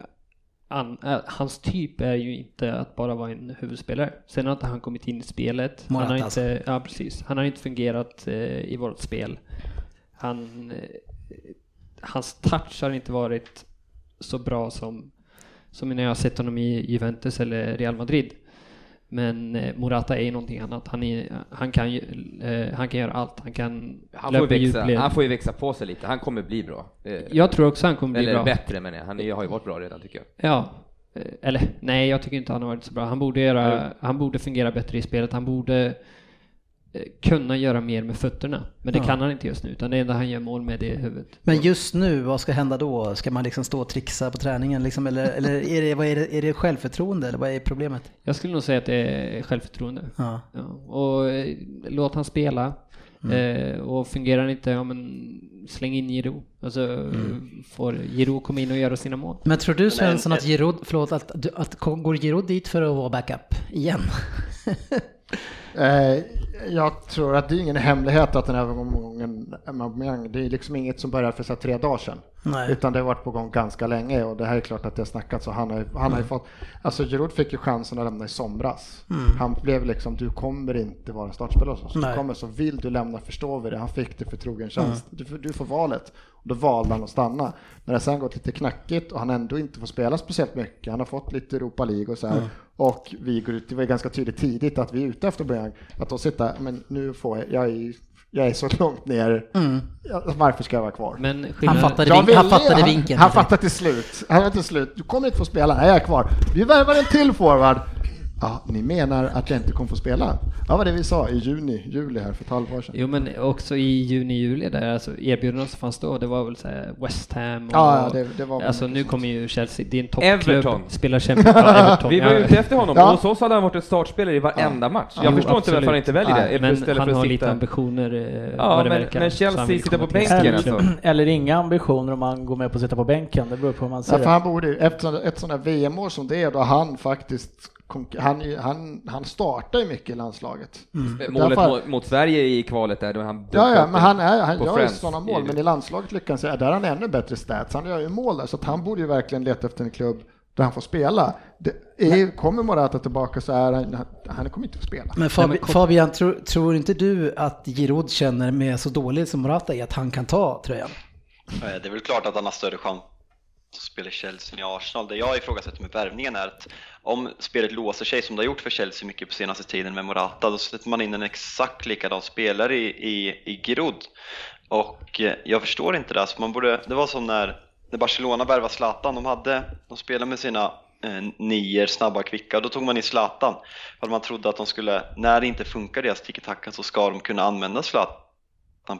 Speaker 6: an, äh, hans typ är ju inte att bara vara en huvudspelare. Sen har inte han kommit in i spelet.
Speaker 1: Morata
Speaker 6: han har
Speaker 1: alltså.
Speaker 6: inte, ja precis. Han har inte fungerat eh, i vårt spel. Han, eh, hans touch har inte varit så bra som, som när jag har sett honom i Juventus eller Real Madrid. Men eh, Morata är ju någonting annat. Han, är, han, kan, ju, eh, han kan göra allt. Han kan
Speaker 2: Han får, växa,
Speaker 6: djupled.
Speaker 2: han får ju växa på sig lite, han kommer bli bra. Eh,
Speaker 6: Jag tror också han kommer bli
Speaker 2: Eller
Speaker 6: bra.
Speaker 2: bättre men han är, har ju varit bra redan tycker jag.
Speaker 6: Ja. Eller nej, jag tycker inte han har varit så bra. Han borde, göra, han borde fungera bättre i spelet. Han borde kunna göra mer med fötterna. Men det
Speaker 1: Ja.
Speaker 6: kan han inte just nu, utan det enda han gör mål med det är huvudet.
Speaker 1: Men just nu, vad ska hända då? Ska man liksom stå och trixa på träningen liksom, eller, eller är, det, vad är, det, är det självförtroende eller vad är problemet?
Speaker 6: Jag skulle nog säga att det är självförtroende.
Speaker 1: Ja.
Speaker 6: Ja. Och eh, låt han spela.
Speaker 1: Mm.
Speaker 6: Eh, och fungerar han inte, ja men släng in Giroud. Alltså
Speaker 1: Mm.
Speaker 6: får Giroud komma in och göra sina mål.
Speaker 1: Men tror du Svensson
Speaker 5: en-
Speaker 1: att Giroud, förlåt, att, du- att går Giroud dit för att vara backup igen?
Speaker 3: Eh, jag tror att det är ingen hemlighet att den här Aubameyang, det är liksom inget som började för så tre dagar sedan.
Speaker 1: Nej.
Speaker 3: Utan det har varit på gång ganska länge och det här är klart att det har snackats och han har, han
Speaker 1: Mm.
Speaker 3: har ju fått, alltså Giroud fick ju chansen att lämna i somras. Han blev liksom, du kommer inte vara startspelare hos oss.
Speaker 1: Mm.
Speaker 3: Du kommer så vill du lämna förstår vi det. Han fick det för trogen
Speaker 1: Mm.
Speaker 3: tjänst. Du, får- du får valet. Och då valde han att stanna. När det sen gått lite knackigt och han ändå inte får spela speciellt mycket. Han har fått lite Europa League och så här.
Speaker 1: Mm.
Speaker 3: Och vi går ut, det var ganska tydligt tidigt att vi är ute efter Aubameyang. Att då sitta, men nu får jag, jag är, jag är så långt ner. Ja, Varför ska jag vara kvar?
Speaker 6: Men
Speaker 1: Han fattade,
Speaker 3: Jag
Speaker 1: vink, han
Speaker 3: ville-
Speaker 1: fattade
Speaker 3: han,
Speaker 1: vinkeln.
Speaker 3: Han fattade till slut. Han var till slut. Du kommer inte få spela. Nej, jag är kvar. Vi värvar en till forward. Ja, ni menar att jag inte kommer få spela? Ja, vad det vi sa i juni, juli här för ett halvår sedan.
Speaker 6: Jo men också i juni, juli där, alltså erbjudanden som fanns då, det var väl så här West Ham och...
Speaker 3: Ja, ja, det- det var
Speaker 6: Alltså nu kommer ju Chelsea, det är en toppklubb.
Speaker 2: Everton.
Speaker 6: Spelar Champions ja, Everton.
Speaker 2: Vi var
Speaker 6: ja.
Speaker 2: ute efter honom
Speaker 3: Ja.
Speaker 2: och hos oss hade han varit en startspelare i varenda match. Jag
Speaker 6: Jo,
Speaker 2: förstår inte varför
Speaker 6: absolut.
Speaker 2: han inte väljer det.
Speaker 6: Men han
Speaker 2: för
Speaker 6: har lite ambitioner eh,
Speaker 2: Ja,
Speaker 6: vad det
Speaker 2: men-
Speaker 6: verkar.
Speaker 2: men Chelsea
Speaker 6: han
Speaker 2: sitter på bänken,
Speaker 6: Chelsea.
Speaker 2: alltså.
Speaker 4: Eller inga ambitioner om man går med på att sitta på bänken. Det beror på hur man ser
Speaker 3: Ja, för
Speaker 4: det.
Speaker 3: han borde efter ett sånt här VM-år som det är, då han faktiskt han, han, han startar ju mycket i landslaget.
Speaker 2: Målet
Speaker 3: Därför-
Speaker 2: mot, mot Sverige i kvalet där, då han
Speaker 3: Ja, ja, men han, är, han gör ju
Speaker 2: Friends.
Speaker 3: sådana mål, men i landslaget lyckas han, där har han ännu bättre stats. Han gör ju mål där, så att han borde ju verkligen leta efter en klubb där han får spela. Det är, kommer Morata tillbaka så är han, han kommer inte att spela.
Speaker 1: Men Fabi,
Speaker 6: Nej, men-
Speaker 1: Fabian, tror, tror inte du att Giroud känner med så dåligt som Morata är att han kan ta tröjan?
Speaker 5: Eh, Det är väl klart att han har större chans spelar i Chelsea i Arsenal. Det jag ifrågasätter med värvningen är att om spelet låser sig som det har gjort för Chelsea mycket på senaste tiden med Morata, då sätter man in en exakt likadan spelare i, i, i Giroud. Och eh, jag förstår inte det. Alltså man borde, det var som när, när Barcelona värvade Zlatan. De, hade, de spelade med sina eh, nior, snabba, kvicka. Och då tog man in Zlatan. För att man trodde att de skulle, när det inte funkar deras tiki-taka så ska de kunna använda Zlatan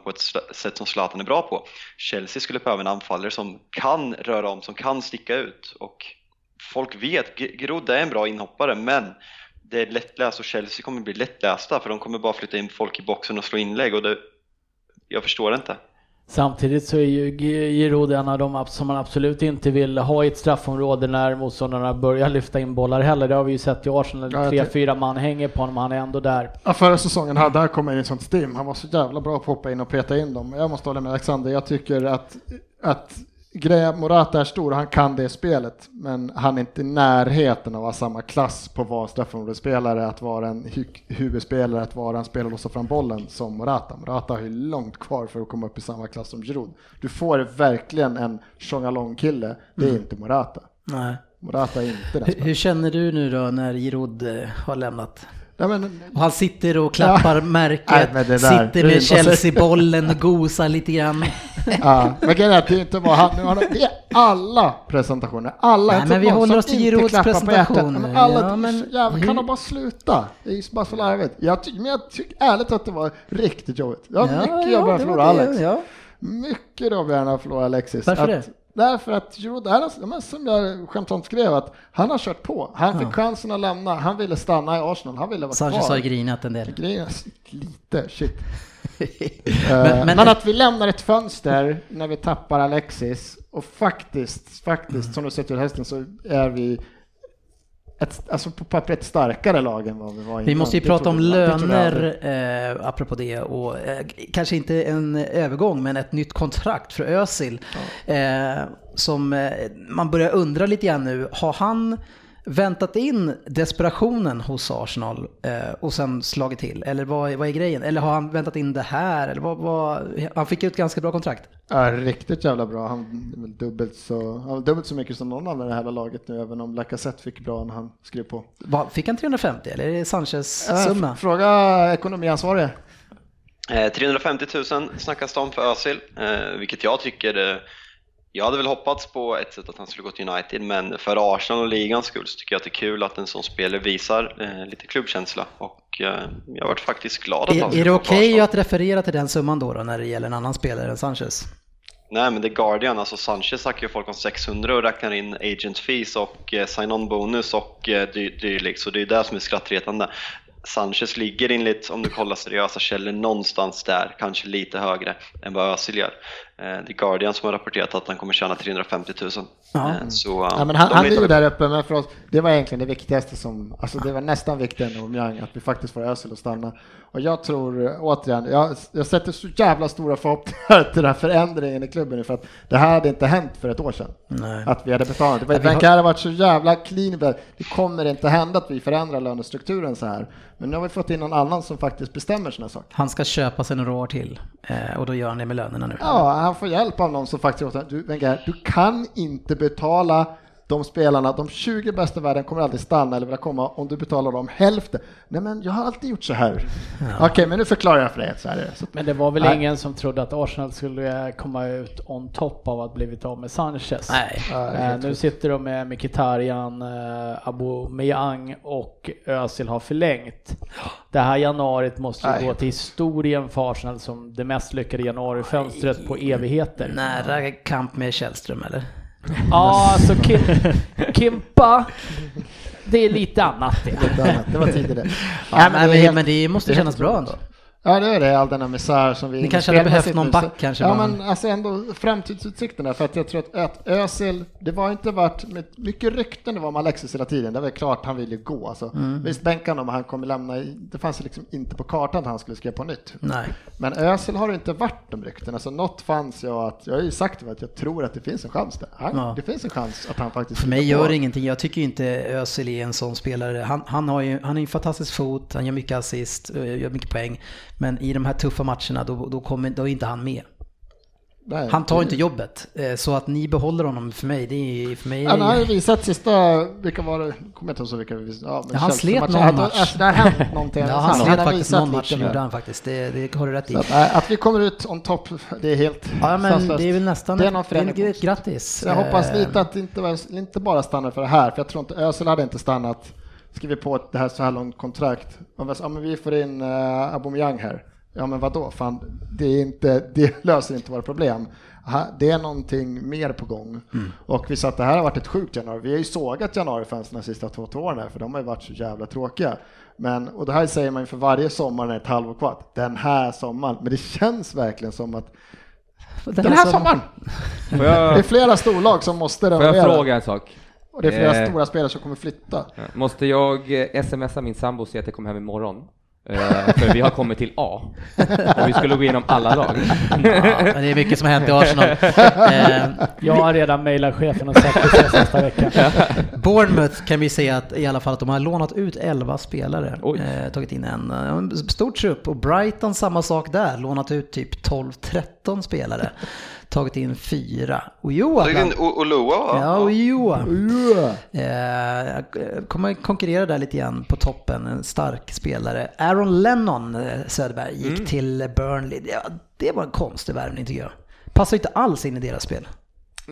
Speaker 5: på ett sätt som Zlatan är bra på. Chelsea skulle behöva en anfallare som kan röra om, som kan sticka ut. Och folk vet, Grodde är en bra inhoppare, men det är lättläst och Chelsea kommer bli lättlästa för de kommer bara flytta in folk i boxen och slå inlägg och det, jag förstår inte.
Speaker 4: Samtidigt så är ju Giroud en av de som man absolut inte vill ha i ett straffområde när motståndarna börjar lyfta in bollar heller. Det har vi ju sett i Arsenal.
Speaker 3: Ja,
Speaker 4: Tre, fyra man hänger på honom, han är ändå där.
Speaker 3: Ja, förra säsongen hade han kommit in i sånt stim. Han var så jävla bra på att hoppa in och peta in dem. Jag måste hålla med Alexander. Jag tycker att, att grejen, Morata är stor han kan det spelet. Men han är inte i närheten av att ha samma klass på att vara straffområdesspelare, att vara en hu- huvudspelare, att vara en spelare och låsa fram bollen som Morata. Morata har ju långt kvar för att komma upp i samma klass som Giroud. Du får verkligen en Tjongalong-kille. Det är inte Morata.
Speaker 1: Nej.
Speaker 3: Morata är inte den
Speaker 1: Hur,
Speaker 3: spelaren.
Speaker 1: hur känner du nu då när Giroud eh, har lämnat?
Speaker 3: Ja, men,
Speaker 1: Och han sitter och klappar
Speaker 3: Nej,
Speaker 1: märket,
Speaker 3: det där-
Speaker 1: sitter med Chelsea-bollen och gosar lite grann.
Speaker 3: Ja, men grejen är att det inte bara han, nu har han- det är alla presentationer, alla.
Speaker 1: Nej, men vi håller oss till Girouds presentationer.
Speaker 3: Men alla,
Speaker 1: Ja,
Speaker 3: ja,
Speaker 1: men
Speaker 3: jävlar, kan de bara sluta? Det är bara så larvigt. Jag, men jag tycker ärligt att det var riktigt jobbigt. Jag har mycket jobbigare att
Speaker 1: det
Speaker 3: förlora Alex.
Speaker 1: Ja.
Speaker 3: mycket jobbigare att förlora Alexis.
Speaker 1: Varför
Speaker 3: att,
Speaker 1: det?
Speaker 3: Därför att Giroud, han men som jag skämtsamt skrev, att han har kört på. Han fick
Speaker 1: Ja.
Speaker 3: chansen att lämna, han ville stanna i Arsenal, han ville vara
Speaker 1: Sanchez
Speaker 3: kvar.
Speaker 1: har grinat en del.
Speaker 3: Är lite, shit.
Speaker 1: Men-
Speaker 3: Eh,
Speaker 1: men-
Speaker 3: men, att vi lämnar ett fönster när vi tappar Alexis och faktiskt, faktiskt som du sett till hösten så är vi ett, alltså på pappret starkare lag än vad vi var innan.
Speaker 1: Vi måste ju
Speaker 3: Det
Speaker 1: prata om
Speaker 3: det
Speaker 1: löner, eh, apropå det, och eh, kanske inte en övergång, men ett nytt kontrakt för Özil. Eh, som eh, man börjar undra lite grann nu, har han väntat in desperationen hos Arsenal eh, och sen slagit till? Eller vad, är- vad är grejen? Eller har han väntat in det här? Eller vad, vad, han fick ju ett ganska bra kontrakt.
Speaker 3: Ja, riktigt jävla bra. Han är dubbelt så, han dubbelt så mycket som någon annan i det här laget nu, även om Lacazette fick bra när han skrev på.
Speaker 1: Vad, fick han 350 eller är det Sanchez
Speaker 3: Eh,
Speaker 1: summa?
Speaker 3: f- Fråga ekonomiansvarige.
Speaker 5: Eh, 350 000 snackas det om för Özil, eh, vilket jag tycker eh, jag hade väl hoppats på ett sätt att han skulle gå till United, men för Arsenal och ligans skull så tycker jag att det är kul att en sån spelare visar eh, lite klubbkänsla och eh, jag varit faktiskt glad att han
Speaker 1: Är,
Speaker 5: skulle
Speaker 1: är det okej
Speaker 5: Arsenal.
Speaker 1: att referera till den summan då, då när det gäller en annan spelare än Sanchez?
Speaker 5: Nej men det är Guardian, alltså Sanchez snackar ju folk om 600 och räknar in agent fees och eh, sign-on bonus och eh, dy- dylikt, så det är det som är skrattretande. Sanchez ligger enligt, om du kollar seriösa källor, någonstans där, kanske lite högre än vad Özil gör. Eh, är Guardian som har rapporterat att han kommer tjäna 350 000.
Speaker 1: Ja.
Speaker 5: Eh, Så, eh,
Speaker 3: Ja, men han, han är ju där uppe, men för oss, det var egentligen det viktigaste som, alltså det var nästan viktigare än Aubameyang, att vi faktiskt får Özil att stanna. Och jag tror, eh, återigen, jag, jag sätter så jävla stora förhoppningar till den här förändringen i klubben nu, för att det här hade inte hänt för ett år sedan.
Speaker 1: Nej.
Speaker 3: Att vi hade betalat. Det var-
Speaker 1: vi har-
Speaker 3: varit så jävla clean, det kommer inte hända att vi förändrar lönestrukturen så här. Men nu har vi fått in någon annan som faktiskt bestämmer sådana saker.
Speaker 1: Han ska köpa sig några år till eh, och då gör han det med lönerna nu.
Speaker 3: Ja, han får hjälp av någon som faktiskt säger, du Wenger, du kan inte betala de spelarna, de 20 bästa i världen kommer aldrig stanna eller vilja komma om du betalar dem hälften. Nej men jag har alltid gjort så här. Okej, men nu förklarar jag för dig. Så här är det. Så,
Speaker 4: Men det var väl
Speaker 3: Nej.
Speaker 4: ingen som trodde att Arsenal skulle komma ut on top av att blivit av med Sanchez.
Speaker 1: Nej.
Speaker 3: ja,
Speaker 4: Eh,
Speaker 3: helt
Speaker 4: nu sitter de med Mkhitaryan, eh, Aubameyang och Özil har förlängt. Det här januariet måste ju
Speaker 3: Nej.
Speaker 4: gå till historien för Arsenal som det mest lyckade januarifönstret på evigheter.
Speaker 1: Nära kamp med Källström eller?
Speaker 4: Ja, alltså Kim, Kimpa, det är lite annat det.
Speaker 3: Lite annat. Det var tidigare.
Speaker 1: Ja,
Speaker 3: Nej,
Speaker 1: men,
Speaker 3: det
Speaker 1: men det måste kännas bra ändå.
Speaker 3: Ja det är det, all denna misär som vi...
Speaker 1: Ni kanske hade behövt någon back kanske
Speaker 3: Ja men alltså ändå framtidsutsikterna för att jag tror att, att Özil, det var inte varit mycket rykten det var om Alexis hela tiden, det var klart han ville gå alltså.
Speaker 1: Mm.
Speaker 3: Visst bänka honom, han kommer lämna, det fanns liksom inte på kartan att han skulle skriva på nytt.
Speaker 1: Nej.
Speaker 3: Men Özil har inte varit de ryktena, så något fanns jag att, jag har ju sagt att jag tror att det finns en chans där. Han,
Speaker 1: Ja.
Speaker 3: Det finns en chans att han faktiskt
Speaker 1: För mig gör det ingenting. Jag tycker inte Özil är en sån spelare. Han, han har ju han ju en fantastisk fot, han gör mycket assist, eh, gör mycket poäng. Men i de här tuffa matcherna då, då, kommer, då är inte han med.
Speaker 3: Nej,
Speaker 1: Han tar
Speaker 3: det-
Speaker 1: inte jobbet. Eh, Så att ni behåller honom för mig, det är för mig...
Speaker 3: Han har ju visat sista, vilka var det, kommer inte ihåg vilka vi visade. Ja, men
Speaker 1: han slet någon match.
Speaker 3: Alltså, det har hänt någonting.
Speaker 1: Ja, han
Speaker 3: Han
Speaker 1: slet faktiskt någon match, gjorde han faktiskt. Det, det har du rätt i.
Speaker 3: Att, att vi kommer ut on top, det är helt
Speaker 1: Ja, men
Speaker 3: sanslöst.
Speaker 1: det är väl nästan
Speaker 3: Det är någon
Speaker 1: det är
Speaker 3: förändring.
Speaker 1: ett grattis.
Speaker 3: Jag hoppas
Speaker 1: Eh,
Speaker 3: lite att det inte, inte bara stannar för det här, för jag tror inte Özil hade inte stannat, skrivit på det här så här långt kontrakt. Vi, ja, men vi får in uh, Aubameyang här. Ja men vadå, fan, det, är inte, det löser inte våra problem. Det är någonting mer på gång.
Speaker 1: Mm.
Speaker 3: Och vi sa att det här har varit ett sjukt januari. Vi har ju sågat januarifönstren de sista två, två åren här, för de har ju varit så jävla tråkiga. Men, och det här säger man ju för varje sommar när det är ett halvår kvar. Den här sommaren. Men det känns verkligen som att den här
Speaker 1: som-
Speaker 3: sommaren!
Speaker 2: Får
Speaker 3: Det är
Speaker 2: jag,
Speaker 3: flera storlag som måste
Speaker 2: får
Speaker 3: renovera.
Speaker 2: jag fråga en sak?
Speaker 3: Och det är flera
Speaker 2: Eh,
Speaker 3: stora spelare som kommer flytta.
Speaker 2: Måste jag eh, smsa min sambo och säga att jag kommer hem imorgon? Eh, för vi har kommit till A. Och vi skulle gå igenom alla lag.
Speaker 1: Ja, det är mycket som har hänt i Arsenal. Eh,
Speaker 4: Jag har redan mejlat chefen och sagt att vi ses nästa vecka.
Speaker 1: Bournemouth kan vi säga att i alla fall att de har lånat ut 11 spelare. Eh, tagit in en, en stor trupp och Brighton samma sak där, lånat ut typ 12-13 spelare. Tagit in fyra. Och Joa
Speaker 5: Tagit in Oloa va?
Speaker 1: Ja, och Joa. Eh, kommer konkurrera där lite grann på toppen, en stark spelare. Aaron Lennon, eh, Söderberg, gick till Burnley. Ja, det var en konstig värvning tycker jag. Passar inte alls in i deras spel.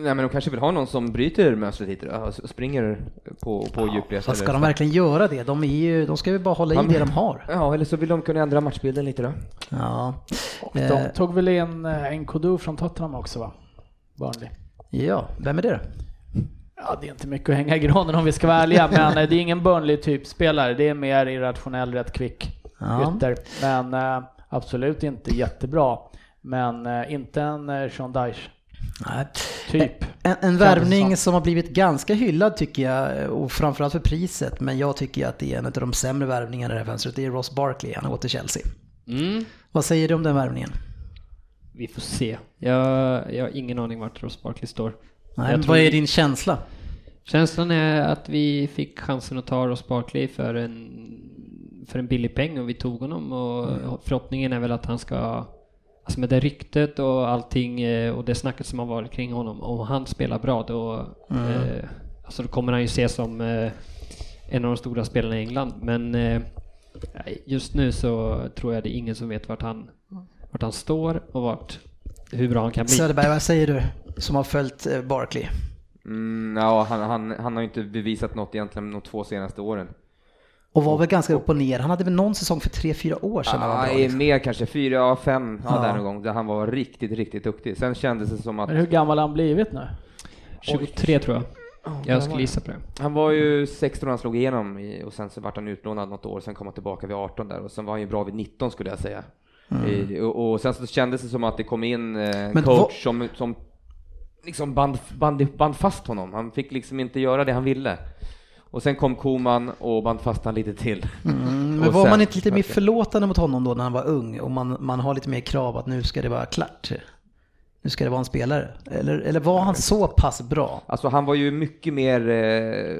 Speaker 2: Nej men de kanske vill ha någon som bryter mönstret lite och springer på, på djupled.
Speaker 1: Fast ska de verkligen göra det? De, är ju, de ska ju bara hålla i
Speaker 2: Han-
Speaker 1: det de har.
Speaker 2: Ja, eller så vill de kunna ändra matchbilden lite då.
Speaker 1: Ja,
Speaker 4: Och
Speaker 1: Eh.
Speaker 4: de tog väl in eh, Nkodu från Tottenham också va? Burnley.
Speaker 1: ja. vem är det då?
Speaker 4: Ja, det är inte mycket att hänga i granen om vi ska vara ärliga, men eh, det är ingen Burnley-typ spelare. Det är mer irrationell, rätt kvick
Speaker 1: Ja.
Speaker 4: ytter. Men eh, absolut inte jättebra. Men eh, inte en eh, Sean Dyche
Speaker 1: Nej.
Speaker 4: typ.
Speaker 1: En, en värvning
Speaker 4: som.
Speaker 1: har blivit ganska hyllad tycker jag, och framförallt för priset, men jag tycker att det är en av de sämre värvningarna i det här fönstret. Det är Ross Barkley, han har gått till Chelsea.
Speaker 6: Mm.
Speaker 1: Vad säger du om den värvningen?
Speaker 6: Vi får se. Jag, jag har ingen aning vart Ross Barkley står.
Speaker 1: Nej, vad är
Speaker 6: vi-
Speaker 1: din känsla?
Speaker 6: Känslan är att vi fick chansen att ta Ross Barkley för en, för en billig peng och vi tog honom och förhoppningen är väl att han ska Alltså med det ryktet och allting eh, och det snacket som har varit kring honom, om han spelar bra då, eh, alltså då kommer han ju ses som eh, en av de stora spelarna i England. Men eh, just nu så tror jag det är ingen som vet vart han, vart han står och vart, hur bra han kan bli.
Speaker 1: Söderberg, vad säger du? Som har följt eh, Barkley.
Speaker 2: Mm, ja, han, han, han har ju inte bevisat något egentligen de två senaste åren.
Speaker 1: Och var väl ganska upp och ner. Han hade väl någon säsong för tre, fyra år sedan.
Speaker 2: Ja,
Speaker 1: liksom.
Speaker 2: mer kanske, fyra, ja, fem, ja, där någon gång, där han var riktigt, riktigt duktig. Sen kändes det som att
Speaker 4: Men hur gammal har han blivit nu?
Speaker 6: 23 tror jag. Jag skulle gissa på det.
Speaker 2: han var ju 16 när han slog igenom i, och sen så vart han utlånad något år, sen kom han tillbaka vid 18 där och sen var han ju bra vid 19 skulle jag säga. I, och, och sen så kändes det som att det kom in eh, en coach
Speaker 1: vad-
Speaker 2: som, som liksom band, band, band fast honom. Han fick liksom inte göra det han ville. Och sen kom Koman och band fast han lite till.
Speaker 1: Mm, men var
Speaker 2: sen-
Speaker 1: man inte lite mer förlåtande mot honom då när han var ung och man, man har lite mer krav att nu ska det vara klart? Nu ska det vara en spelare? Eller, eller var han så pass bra?
Speaker 2: Alltså han var ju mycket mer eh,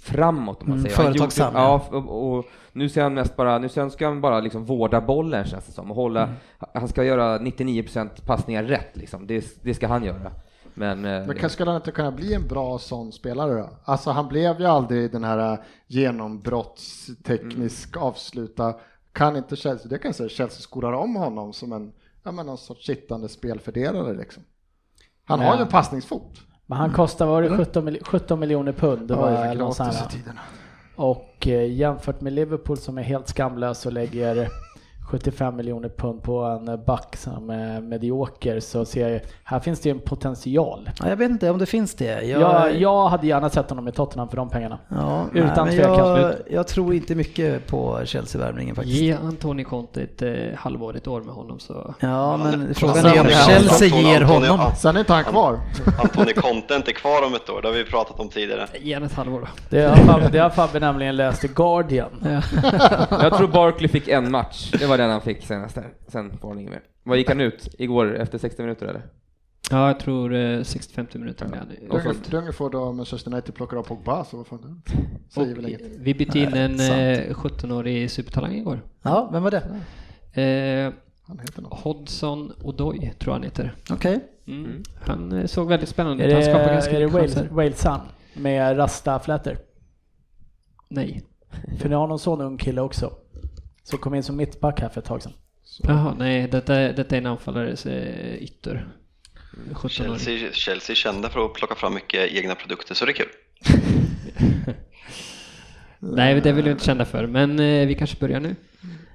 Speaker 2: framåt om man
Speaker 1: Mm,
Speaker 2: säger. Han
Speaker 1: företagsam,
Speaker 2: Ja, och, och nu ser han mest bara, nu ser han, ska han bara liksom vårda bollen känns det som och hålla,
Speaker 1: Mm.
Speaker 2: han ska göra 99% passningar rätt liksom. Det, det ska han göra. Men, eh,
Speaker 3: Men kanske skulle han inte kunna bli en bra sån spelare då? Alltså han blev ju aldrig den här genombrottsteknisk avsluta. Kan inte Chelsea, det kan jag säga, Chelsea skorar om honom som en, ja men någon sorts sittande spelfördelare liksom. Han har ju en passningsfot.
Speaker 4: Men han kostar, var det 17, mil- 17 miljoner pund? Det var
Speaker 3: Ja, gratis i tiderna.
Speaker 4: Och eh, jämfört med Liverpool som är helt skamlös och lägger 75 miljoner pund på en back som är medioker så ser jag, här finns det ju en potential.
Speaker 1: Ja, jag vet inte om det finns det. Jag,
Speaker 4: Jag, jag hade gärna sett honom i Tottenham för de pengarna.
Speaker 1: ja,
Speaker 4: utan
Speaker 1: men
Speaker 4: tvekan.
Speaker 1: jag, jag tror inte mycket på Chelsea-värvningen faktiskt.
Speaker 6: Ge Antoni Conte ett eh, halvår, ett år med honom så...
Speaker 1: Ja, men frågan är om Chelsea ger honom.
Speaker 3: Sen är inte han kvar.
Speaker 5: Antoni Conte är inte kvar om ett år, det har vi pratat om tidigare.
Speaker 6: Ge han ett halvår då.
Speaker 4: Det har Fabbe, det har Fabbe nämligen läst i Guardian.
Speaker 2: jag tror Barkley fick en match, det var den han fick senast där. Sen får han inget mer. Vad gick han ut igår efter 60 minuter eller?
Speaker 6: Ja, jag tror eh, 60-50 minuter han.
Speaker 3: Det är ungefär då Manchester United plockar av Pogba, så vad fan det säger väl inget.
Speaker 6: vi bytte in en eh, 17-årig supertalang igår.
Speaker 1: Ja, vem var det?
Speaker 6: Eh,
Speaker 3: Han heter något.
Speaker 6: Hodgson Odoi tror han heter.
Speaker 1: Okej.
Speaker 6: Mm. Han eh, såg väldigt spännande
Speaker 4: Är
Speaker 6: ut.
Speaker 4: det,
Speaker 6: Han skapade ganska
Speaker 4: är det
Speaker 6: mycket
Speaker 4: Wales,
Speaker 6: chanser.
Speaker 4: Walesan med rastaflätor?
Speaker 6: Nej.
Speaker 4: För ni har någon sån ung kille också. Så kom in som mittback här för ett tag sedan.
Speaker 6: Jaha, nej, detta, detta är en anfallares ytter. 17-åring.
Speaker 5: Chelsea, Chelsea är kända för att plocka fram mycket egna produkter, så det är kul.
Speaker 6: Nej, det är väl inte kända för, men eh, vi kanske börjar nu.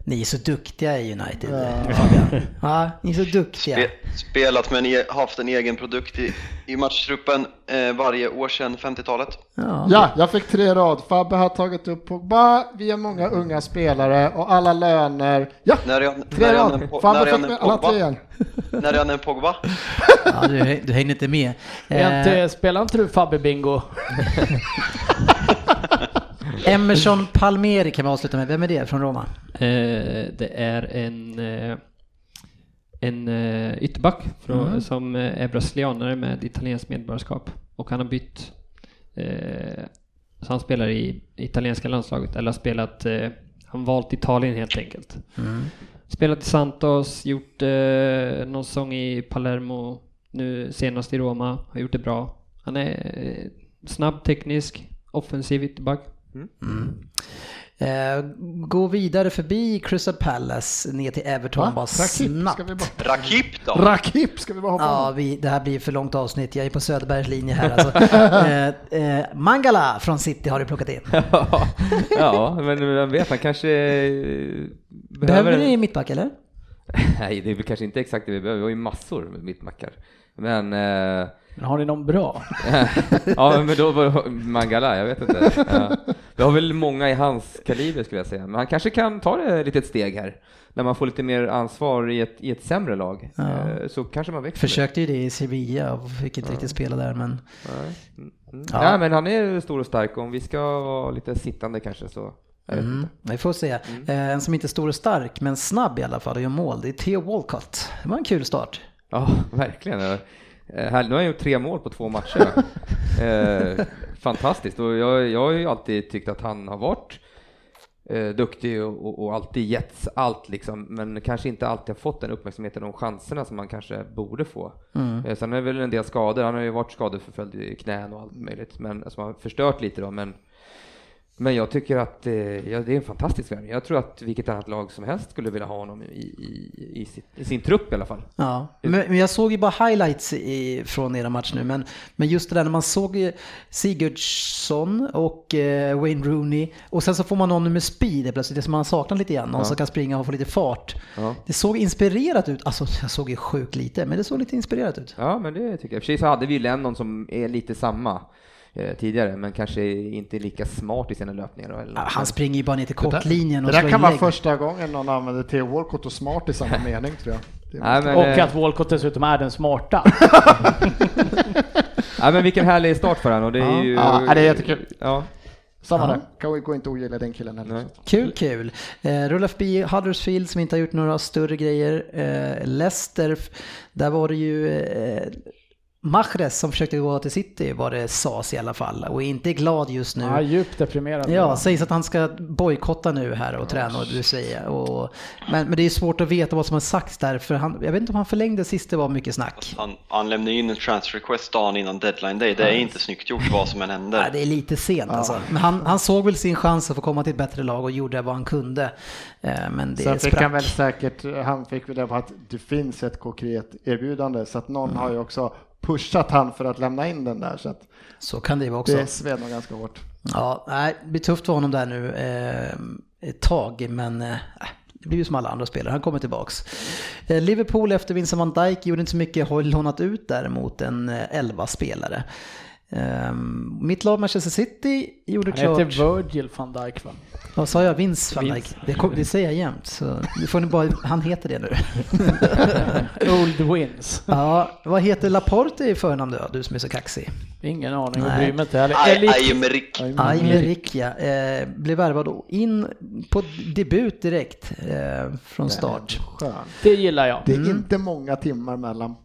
Speaker 1: Ni är så duktiga i United, Fabian. Ja, ni är så duktiga.
Speaker 5: Spe, spelat med en, e- haft en egen produkt i, i matchtruppen eh, varje år sedan 50-talet.
Speaker 1: Ja.
Speaker 3: Ja, jag fick tre rad. Fabbe har tagit upp Pogba, vi har många unga spelare och alla löner. Ja,
Speaker 5: När är han,
Speaker 3: tre
Speaker 5: när
Speaker 3: rad.
Speaker 5: po-
Speaker 3: Fabbe
Speaker 5: när är
Speaker 3: fick med alla tre igen.
Speaker 5: När är han en Pogba?
Speaker 1: Ja, du, du hänger inte med.
Speaker 4: Är
Speaker 1: Eh,
Speaker 4: inte, spelar inte du Fabbe Bingo?
Speaker 1: Emerson Palmieri kan vi avsluta med. Vem är det från Roma?
Speaker 6: Eh, det är en, eh, en eh, ytterback från,
Speaker 1: Mm.
Speaker 6: som är brasilianare med italienskt medborgarskap. Och han har bytt, eh, så han spelar i italienska landslaget, eller har spelat, eh, han valt Italien helt enkelt. Spelat i Santos, gjort eh, någon säsong i Palermo, nu senast i Roma, har gjort det bra. Han är eh, snabb, teknisk, offensiv ytterback.
Speaker 1: Eh, gå vidare förbi Crystal Palace ner till Everton
Speaker 3: Va?
Speaker 1: bara
Speaker 3: Rakip
Speaker 1: snabbt.
Speaker 3: ska vi bara...
Speaker 5: Rakip då?
Speaker 3: Rakip ska vi bara hoppa
Speaker 1: Ja, vi, det här blir för långt avsnitt. Jag är på Söderbergs linje här. Alltså. eh, eh, Mangala från City har du plockat in.
Speaker 2: ja, men vem vet, han kanske eh,
Speaker 1: Behöver ni mittback eller?
Speaker 2: Nej, det är väl kanske inte exakt det vi behöver. Vi har ju massor med mittbackar. Men... Eh,
Speaker 4: Men har ni någon bra?
Speaker 2: ja, men då var Mangala, jag vet inte. Ja. Vi har väl många i hans kaliber skulle jag säga, men han kanske kan ta det ett litet steg här. När man får lite mer ansvar i ett, i ett sämre lag.
Speaker 1: Ja.
Speaker 2: Eh, Så kanske man växer.
Speaker 1: Försökte ju det i Sevilla och fick inte riktigt spela där men...
Speaker 2: Nej. Mm. Mm.
Speaker 1: Ja.
Speaker 2: Men han är stor och stark och om vi ska vara lite sittande kanske så.
Speaker 1: Mm, vi får se. Eh, en som inte är stor och stark men snabb i alla fall och gör mål, det är Theo Walcott. Det var en kul start.
Speaker 2: Ja, verkligen. Eh, här- Nu har jag gjort tre mål på två matcher. eh, fantastiskt. Och jag, jag har ju alltid tyckt att han har varit eh, duktig och, och, och alltid getts allt liksom, men kanske inte alltid har fått den uppmärksamheten och de chanserna som man kanske borde få.
Speaker 1: Mm.
Speaker 2: Eh, sen är det väl en del skador, han har ju varit skadeförföljd i knän och allt möjligt, men som har förstört lite då, men men jag tycker att eh, ja, det är en fantastisk värvning. Jag tror att vilket annat lag som helst skulle vilja ha honom i, i, i, sitt, i sin trupp i alla fall.
Speaker 1: Ja, men, men jag såg ju bara highlights i, från era matcher nu, men, men just det där när man såg ju Sigurdsson och eh, Wayne Rooney och sen så får man någon med speed plötsligt, det som man saknar lite grann, någon som kan springa och få lite fart.
Speaker 2: Ja.
Speaker 1: Det såg inspirerat ut, alltså jag såg ju sjukt lite, men det såg lite inspirerat ut.
Speaker 2: Ja, men det tycker jag. I och för sig så hade vi ju Lennon som är lite samma eh, tidigare, men kanske inte lika smart i sina löpningar. Eller något.
Speaker 1: han springer ju bara ner till
Speaker 3: Det där-
Speaker 1: kortlinjen
Speaker 3: Det
Speaker 1: och
Speaker 3: där
Speaker 1: slår
Speaker 3: kan vara första gången någon använder Theo Walcott och smart i samma mening tror jag. Det
Speaker 2: Nej, men,
Speaker 4: Och
Speaker 2: eh,
Speaker 4: att Walcott dessutom är den smarta.
Speaker 2: nej, men vilken härlig start för honom och det är
Speaker 1: Ja.
Speaker 2: ju...
Speaker 3: Ja, det är jättekul.
Speaker 2: Ja,
Speaker 3: Samma där. Kan vi gå inte ogilla den killen heller.
Speaker 2: Nej.
Speaker 1: Kul, kul. Eh, rulla förbi Huddersfield som inte har gjort några större grejer. Eh, Leicester, där var det ju eh, Mahrez som försökte gå till City var det sas i alla fall och är inte glad just nu.
Speaker 4: Ja, djupt deprimerad.
Speaker 1: Ja, sägs att han ska bojkotta nu här och träna och du säger. Och, men, men det är svårt att veta vad som har sagts där för han, jag vet inte om han förlängde sist det var mycket snack.
Speaker 5: Han, han lämnade in en transfer request dagen innan deadline day. Det är inte snyggt gjort vad som än händer.
Speaker 1: Nej, det är lite sent alltså. Men han, han såg väl sin chans att få komma till ett bättre lag och gjorde vad han kunde. Eh, Men det
Speaker 3: Sen fick han väl
Speaker 1: sprack.
Speaker 3: säkert, han fick väl det på att det finns ett konkret erbjudande så att någon har ju också pushat han för att lämna in den där så att
Speaker 1: Så kan det vara också.
Speaker 3: det sved nog ganska hårt.
Speaker 1: Ja, nej, det blir tufft för honom där nu eh, ett tag, men eh, det blir ju som alla andra spelare, han kommer tillbaks. Eh, Liverpool efter Vincent van Dijk gjorde inte så mycket, har lånat ut däremot en eh, 11 spelare. Eh, mitt lag Manchester City gjorde
Speaker 4: Han
Speaker 1: klart...
Speaker 4: heter Virgil van Dijk va?
Speaker 1: Vad sa jag? Vince van Dijk? Det, kom, det säger jag jämt, så det får ni bara, han heter det nu.
Speaker 4: Old Wins.
Speaker 1: ja, vad heter Laporte i förnamn då, du som är så kaxig?
Speaker 4: Ingen aning, jag
Speaker 1: Nej.
Speaker 4: bryr mig inte heller.
Speaker 5: Emerik.
Speaker 1: Aymeric ja, eh, blev värvad in på debut direkt eh, från start.
Speaker 3: Skön.
Speaker 4: Det gillar jag.
Speaker 3: Det är inte många timmar mellan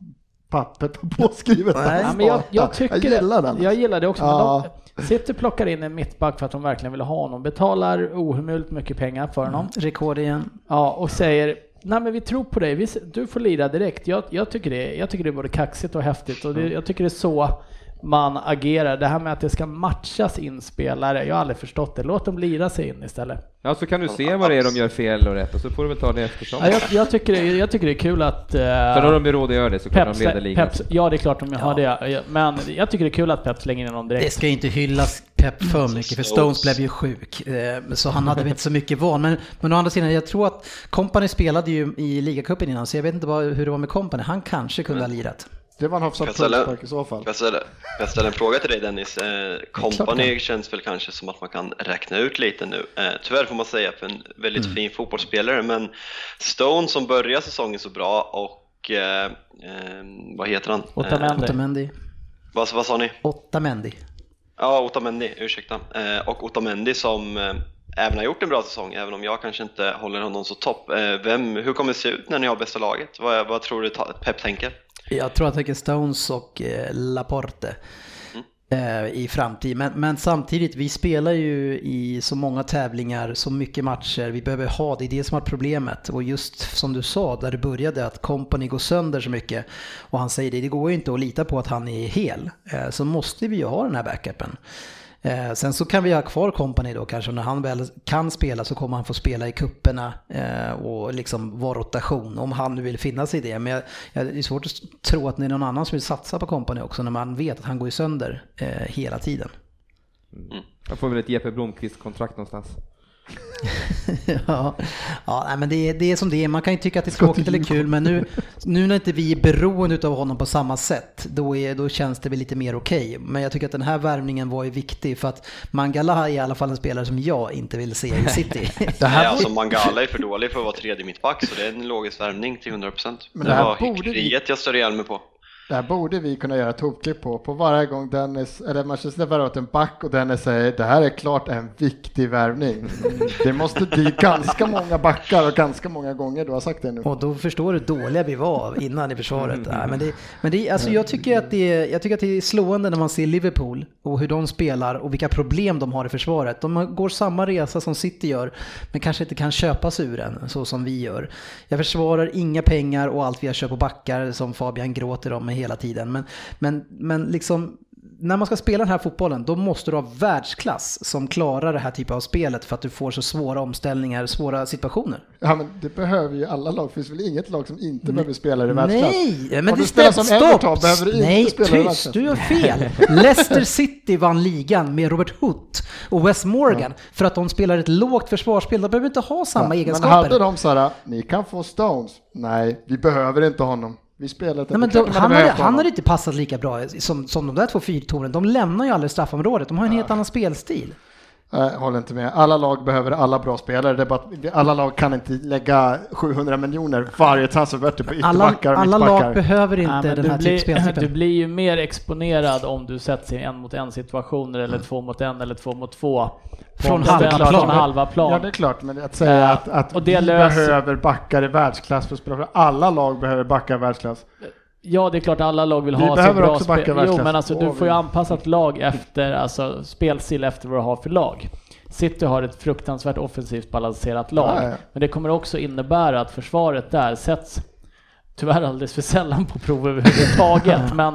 Speaker 3: pappret och påskrivet.
Speaker 1: Nej.
Speaker 4: men jag, jag, tycker
Speaker 3: jag gillar
Speaker 4: det.
Speaker 3: den.
Speaker 4: Jag gillar det också.
Speaker 3: Ja.
Speaker 4: City plockar in en mittback för att de verkligen vill ha honom. Betalar ohemult mycket pengar för honom.
Speaker 1: Rekord igen.
Speaker 4: Ja, och säger Nej men vi tror på dig, du får lira direkt. Jag, jag, tycker det, jag tycker det är både kaxigt och häftigt och det, jag tycker det är så man agerar. Det här med att det ska matchas in spelare, jag har aldrig förstått det. Låt dem lira sig in istället.
Speaker 2: ja, så kan du se vad det är de gör fel och rätt och så får du väl ta det eftersom.
Speaker 4: Ja, jag, jag, tycker det, jag tycker det är kul att... Uh,
Speaker 2: För då de blir råd att göra det så kan de leda ligan.
Speaker 4: Pep, ja det är klart de har det. Men jag tycker det är kul att Pep slänger in honom direkt.
Speaker 1: Det ska inte hyllas Pep för mycket för Stones blev ju sjuk. eh, Så han hade väl inte så mycket val. Men, men å andra sidan, jag tror att Company spelade ju i ligacupen innan så jag vet inte vad, hur det var med Company. Han kanske kunde ha lirat.
Speaker 3: Det var en hyfsad
Speaker 5: Jag ställer-
Speaker 3: pulsspark i så fall.
Speaker 5: Jag ställa, får jag ställa en fråga till dig Dennis? Eh, Company känns väl kanske som att man kan räkna ut lite nu. Eh, tyvärr får man säga för en väldigt
Speaker 1: Mm.
Speaker 5: fin fotbollsspelare, men Stone som börjar säsongen så bra och eh, eh, vad heter han?
Speaker 4: Otamendi.
Speaker 1: Otamendi.
Speaker 5: Eh, vad, vad sa ni?
Speaker 1: Otamendi.
Speaker 5: Ja, Otamendi, ursäkta. Eh, och Otamendi som eh, även har gjort en bra säsong, även om jag kanske inte håller honom så topp. Eh, vem, hur kommer det se ut när ni har bästa laget? Vad, vad tror du Pep tänker?
Speaker 1: Jag tror att jag tänker Stones och eh, Laporte eh, i framtid. Men, men samtidigt, vi spelar ju i så många tävlingar, så mycket matcher. Vi behöver ha, det är det som är problemet. Och just som du sa, där det började, att Company går sönder så mycket. Och han säger det, det går ju inte att lita på att han är hel. Eh, så måste vi ju ha den här backupen. Eh, sen så kan vi ha kvar kompani då kanske, när han väl kan spela så kommer han få spela i kupperna eh, och liksom vara rotation om han nu vill finnas i det. Men jag, jag, det är svårt att tro att det är någon annan som vill satsa på kompani också när man vet att han går ju sönder eh, hela tiden. Mm.
Speaker 2: Jag får väl ett Jeppe Blomqvist-kontrakt någonstans.
Speaker 1: ja, ja men det är, det är som det är. Man kan ju tycka att det är tråkigt eller kul, men nu, nu när inte vi är beroende av honom på samma sätt, då, är, då känns det väl lite mer okej. Men jag tycker att den här värvningen var ju viktig för att Mangala är i alla fall en spelare som jag inte vill se i City.
Speaker 3: Det här
Speaker 5: Nej, alltså Mangala är för dålig för att vara tredje mittback så det är en logisk värvning till 100%.
Speaker 3: Men
Speaker 5: det,
Speaker 3: det här
Speaker 5: var
Speaker 3: borde vi-
Speaker 5: hyckleriet jag störde ihjäl mig på.
Speaker 3: Det här borde vi kunna göra ett på. På varje gång Dennis, eller Manchester värvat en back och Dennis säger det här är klart en viktig värvning. Det måste bli ganska många backar och ganska många gånger du har sagt det nu.
Speaker 1: Och då förstår du hur dåliga vi var innan i försvaret. Nej, men det, men det, alltså jag, tycker att det är, jag tycker att det är slående när man ser Liverpool och hur de spelar och vilka problem de har i försvaret. De går samma resa som City gör, men kanske inte kan köpas ur den så som vi gör. Jag försvarar inga pengar och allt vi har köpt på backar som Fabian gråter om hela tiden. Men, men, men liksom när man ska spela den här fotbollen, då måste du ha världsklass som klarar det här typen av spelet för att du får så svåra omställningar, svåra situationer.
Speaker 3: Ja, men det behöver ju alla lag. Det finns väl inget lag som inte behöver spela i världsklass?
Speaker 1: Nej, men
Speaker 3: Om
Speaker 1: det
Speaker 3: du spelar som Everton
Speaker 1: Stopp!
Speaker 3: behöver du inte
Speaker 1: Nej,
Speaker 3: spela i
Speaker 1: tyst,
Speaker 3: världsklass.
Speaker 1: du gör fel. Leicester City vann ligan med Robert Hood och Wes Morgan för att de spelar ett lågt försvarsspel. De behöver inte ha samma
Speaker 3: Men
Speaker 1: egenskaper.
Speaker 3: hade de så här, ni kan få Stones. Nej, vi behöver inte honom. Vi spelar inte.
Speaker 1: Nej, men
Speaker 3: man
Speaker 1: han, hade, han hade inte passat lika bra som, som de där två fyrtornen. De lämnar ju aldrig straffområdet. De har en helt annan spelstil.
Speaker 3: Jag håller inte med. Alla lag behöver alla bra spelare. Det är bara att alla lag kan inte lägga 700 miljoner varje transferbudget på
Speaker 1: Alla,
Speaker 3: ytterbackar och
Speaker 1: alla
Speaker 3: mittbackar.
Speaker 1: lag behöver inte
Speaker 4: Ja,
Speaker 1: den här
Speaker 4: blir, du blir ju mer exponerad om du sätts i en mot en situationer eller två mot en eller två mot två.
Speaker 1: Från halva plan.
Speaker 4: Från halva plan.
Speaker 3: Ja, det är klart, men att säga
Speaker 4: Ja,
Speaker 3: att, att
Speaker 4: och det
Speaker 3: vi
Speaker 4: löser-
Speaker 3: behöver backar i världsklass för att spela för alla lag behöver backar i världsklass.
Speaker 4: Ja, det är klart alla lag vill
Speaker 3: Vi
Speaker 4: ha så bra
Speaker 3: också backa
Speaker 4: spel. Jo, men alltså du får ju anpassa ett lag efter, alltså spelstil efter vad du har för lag. City har ett fruktansvärt offensivt balanserat lag,
Speaker 3: ja.
Speaker 4: men det kommer också innebära att försvaret där sätts tyvärr alldeles för sällan på prov överhuvudtaget. men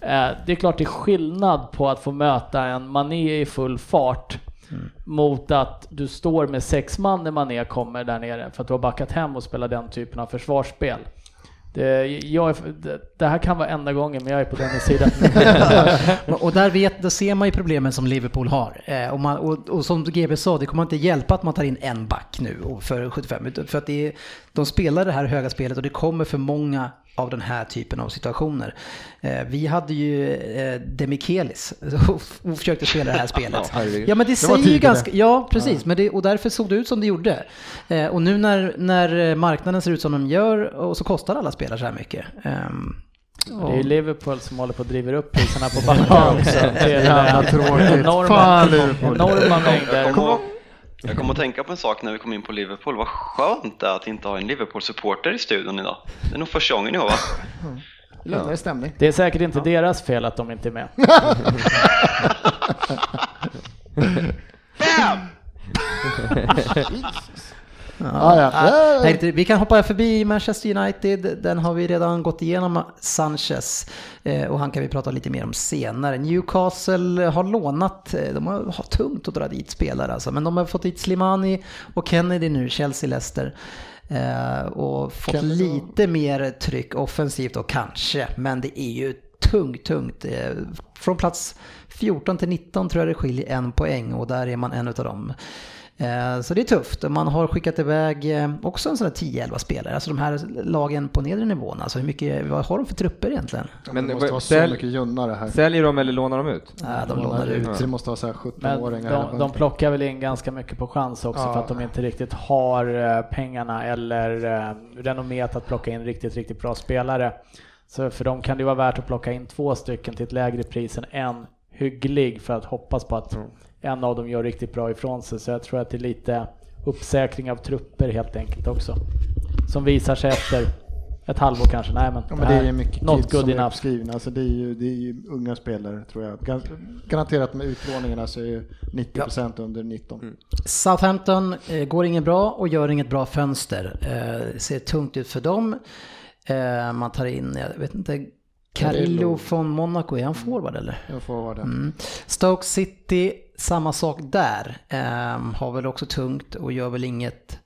Speaker 4: eh, det är klart det är skillnad på att få möta en Mané i full fart mot att du står med sex man när Mané kommer där nere för att du har backat hem och spelar den typen av försvarsspel. Det, jag är, det, här kan vara enda gången, men jag är på den sidan.
Speaker 1: Och där vet, där ser man ju problemen som Liverpool har. Eh, och, man, och, och som GB sa, det kommer inte hjälpa att man tar in en back nu för 75. För att det är, de spelar det här höga spelet och det kommer för många av den här typen av situationer. Eh, vi hade ju eh, Demikelis och försökte spela det här spelet. Ja men det,
Speaker 3: var
Speaker 1: säger ju ganska, ja precis, Men det, och därför såg det ut som det gjorde. Eh, och nu när, när marknaden ser ut som de gör och så kostar alla spelare så här mycket. Ehm,
Speaker 4: Det är ju Liverpool som håller på att driva upp priserna på backar också.
Speaker 3: Jävla tråkigt.
Speaker 4: Enorma, enorma mängder.
Speaker 5: Jag kom, jag kom att tänka på en sak när vi kom in på Liverpool. Vad skönt det är att inte ha en Liverpool-supporter i studion idag. Det är nog första gången i år va?
Speaker 3: Lugnare stämning.
Speaker 4: Det är säkert inte deras fel att de inte är med.
Speaker 3: Ja, ja. Ja,
Speaker 1: Nej, vi kan hoppa förbi Manchester United, den har vi redan gått igenom, Sanchez, eh, och han kan vi prata lite mer om senare. Newcastle har lånat, eh, de har, har tungt att dra dit spelare alltså, men de har fått dit Slimani och Kennedy nu, Chelsea, Leicester. Eh, och fått
Speaker 3: Kennedy-
Speaker 1: lite mer tryck offensivt och kanske, men det är ju tungt, tungt. Eh, från plats 14 till 19 tror jag det skiljer en poäng och där är man en utav dem. Eh, Så det är tufft. Man har skickat iväg eh, också en sån här 10-11 spelare. Alltså de här lagen på nedre nivån. Alltså hur mycket, vad har de för trupper egentligen?
Speaker 3: Men det måste vara så
Speaker 2: sälj-
Speaker 3: mycket junnare här.
Speaker 2: Säljer de eller lånar de ut?
Speaker 1: Ja, de lånar ut.
Speaker 3: Det måste vara så här
Speaker 4: Men
Speaker 3: 17-åringar.
Speaker 4: de, de plockar väl in ganska mycket på chans också
Speaker 3: Ja.
Speaker 4: för att de inte riktigt har eh, pengarna eller renommet att plocka in riktigt, riktigt bra spelare. Så för dem kan det vara värt att plocka in två stycken till ett lägre pris än en hygglig för att hoppas på att en av dem gör riktigt bra ifrån sig. Så jag tror att det är lite uppsäkring av trupper helt enkelt också. Som visar sig efter ett halvår kanske. Nej men,
Speaker 3: Ja, men det är ju
Speaker 4: nej,
Speaker 3: mycket
Speaker 4: not good
Speaker 3: som är
Speaker 4: enough.
Speaker 3: uppskrivna. Alltså det, är ju, det är ju unga spelare tror jag. Gans, garanterat med utlåningarna så är ju 90% under 19.
Speaker 1: Mm. Southampton eh, går inget bra och gör inget bra fönster. Eh, ser tungt ut för dem. Eh, man tar in, jag vet inte, Carillo från Monaco, är han forward eller?
Speaker 3: Jag får vara det.
Speaker 1: Mm. Stoke City, samma sak där. Ehm, har väl också tungt och gör väl inget,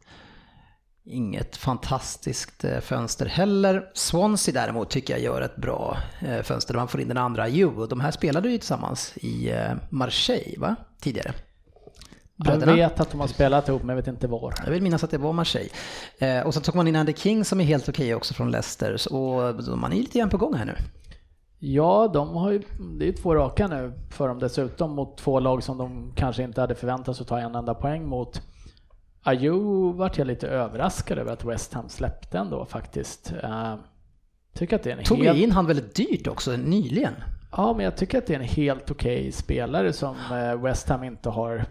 Speaker 1: inget fantastiskt eh, fönster heller. Swansea däremot tycker jag gör ett bra eh, fönster där man får in den andra Ju. Och de här spelade ju tillsammans i eh, Marseille va? tidigare.
Speaker 4: Jag
Speaker 1: Bröderna.
Speaker 4: vet att de har spelat ihop, men jag vet inte var.
Speaker 1: Jag vill minnas att det var Marseille. Eh, och så tog man in Andy King som är helt okej också från Leicester. Och man är lite grann på gång här nu.
Speaker 4: Ja, de har ju, det är två raka nu för dem dessutom mot två lag som de kanske inte hade förväntat sig att ta en enda poäng mot. Ayew vart jag lite överraskad över att West Ham släppte ändå faktiskt. Uh, tycker att det är en
Speaker 1: Tog
Speaker 4: helt...
Speaker 1: in han väldigt dyrt också nyligen.
Speaker 4: Ja, men jag tycker att det är en helt okej spelare som eh, West Ham inte har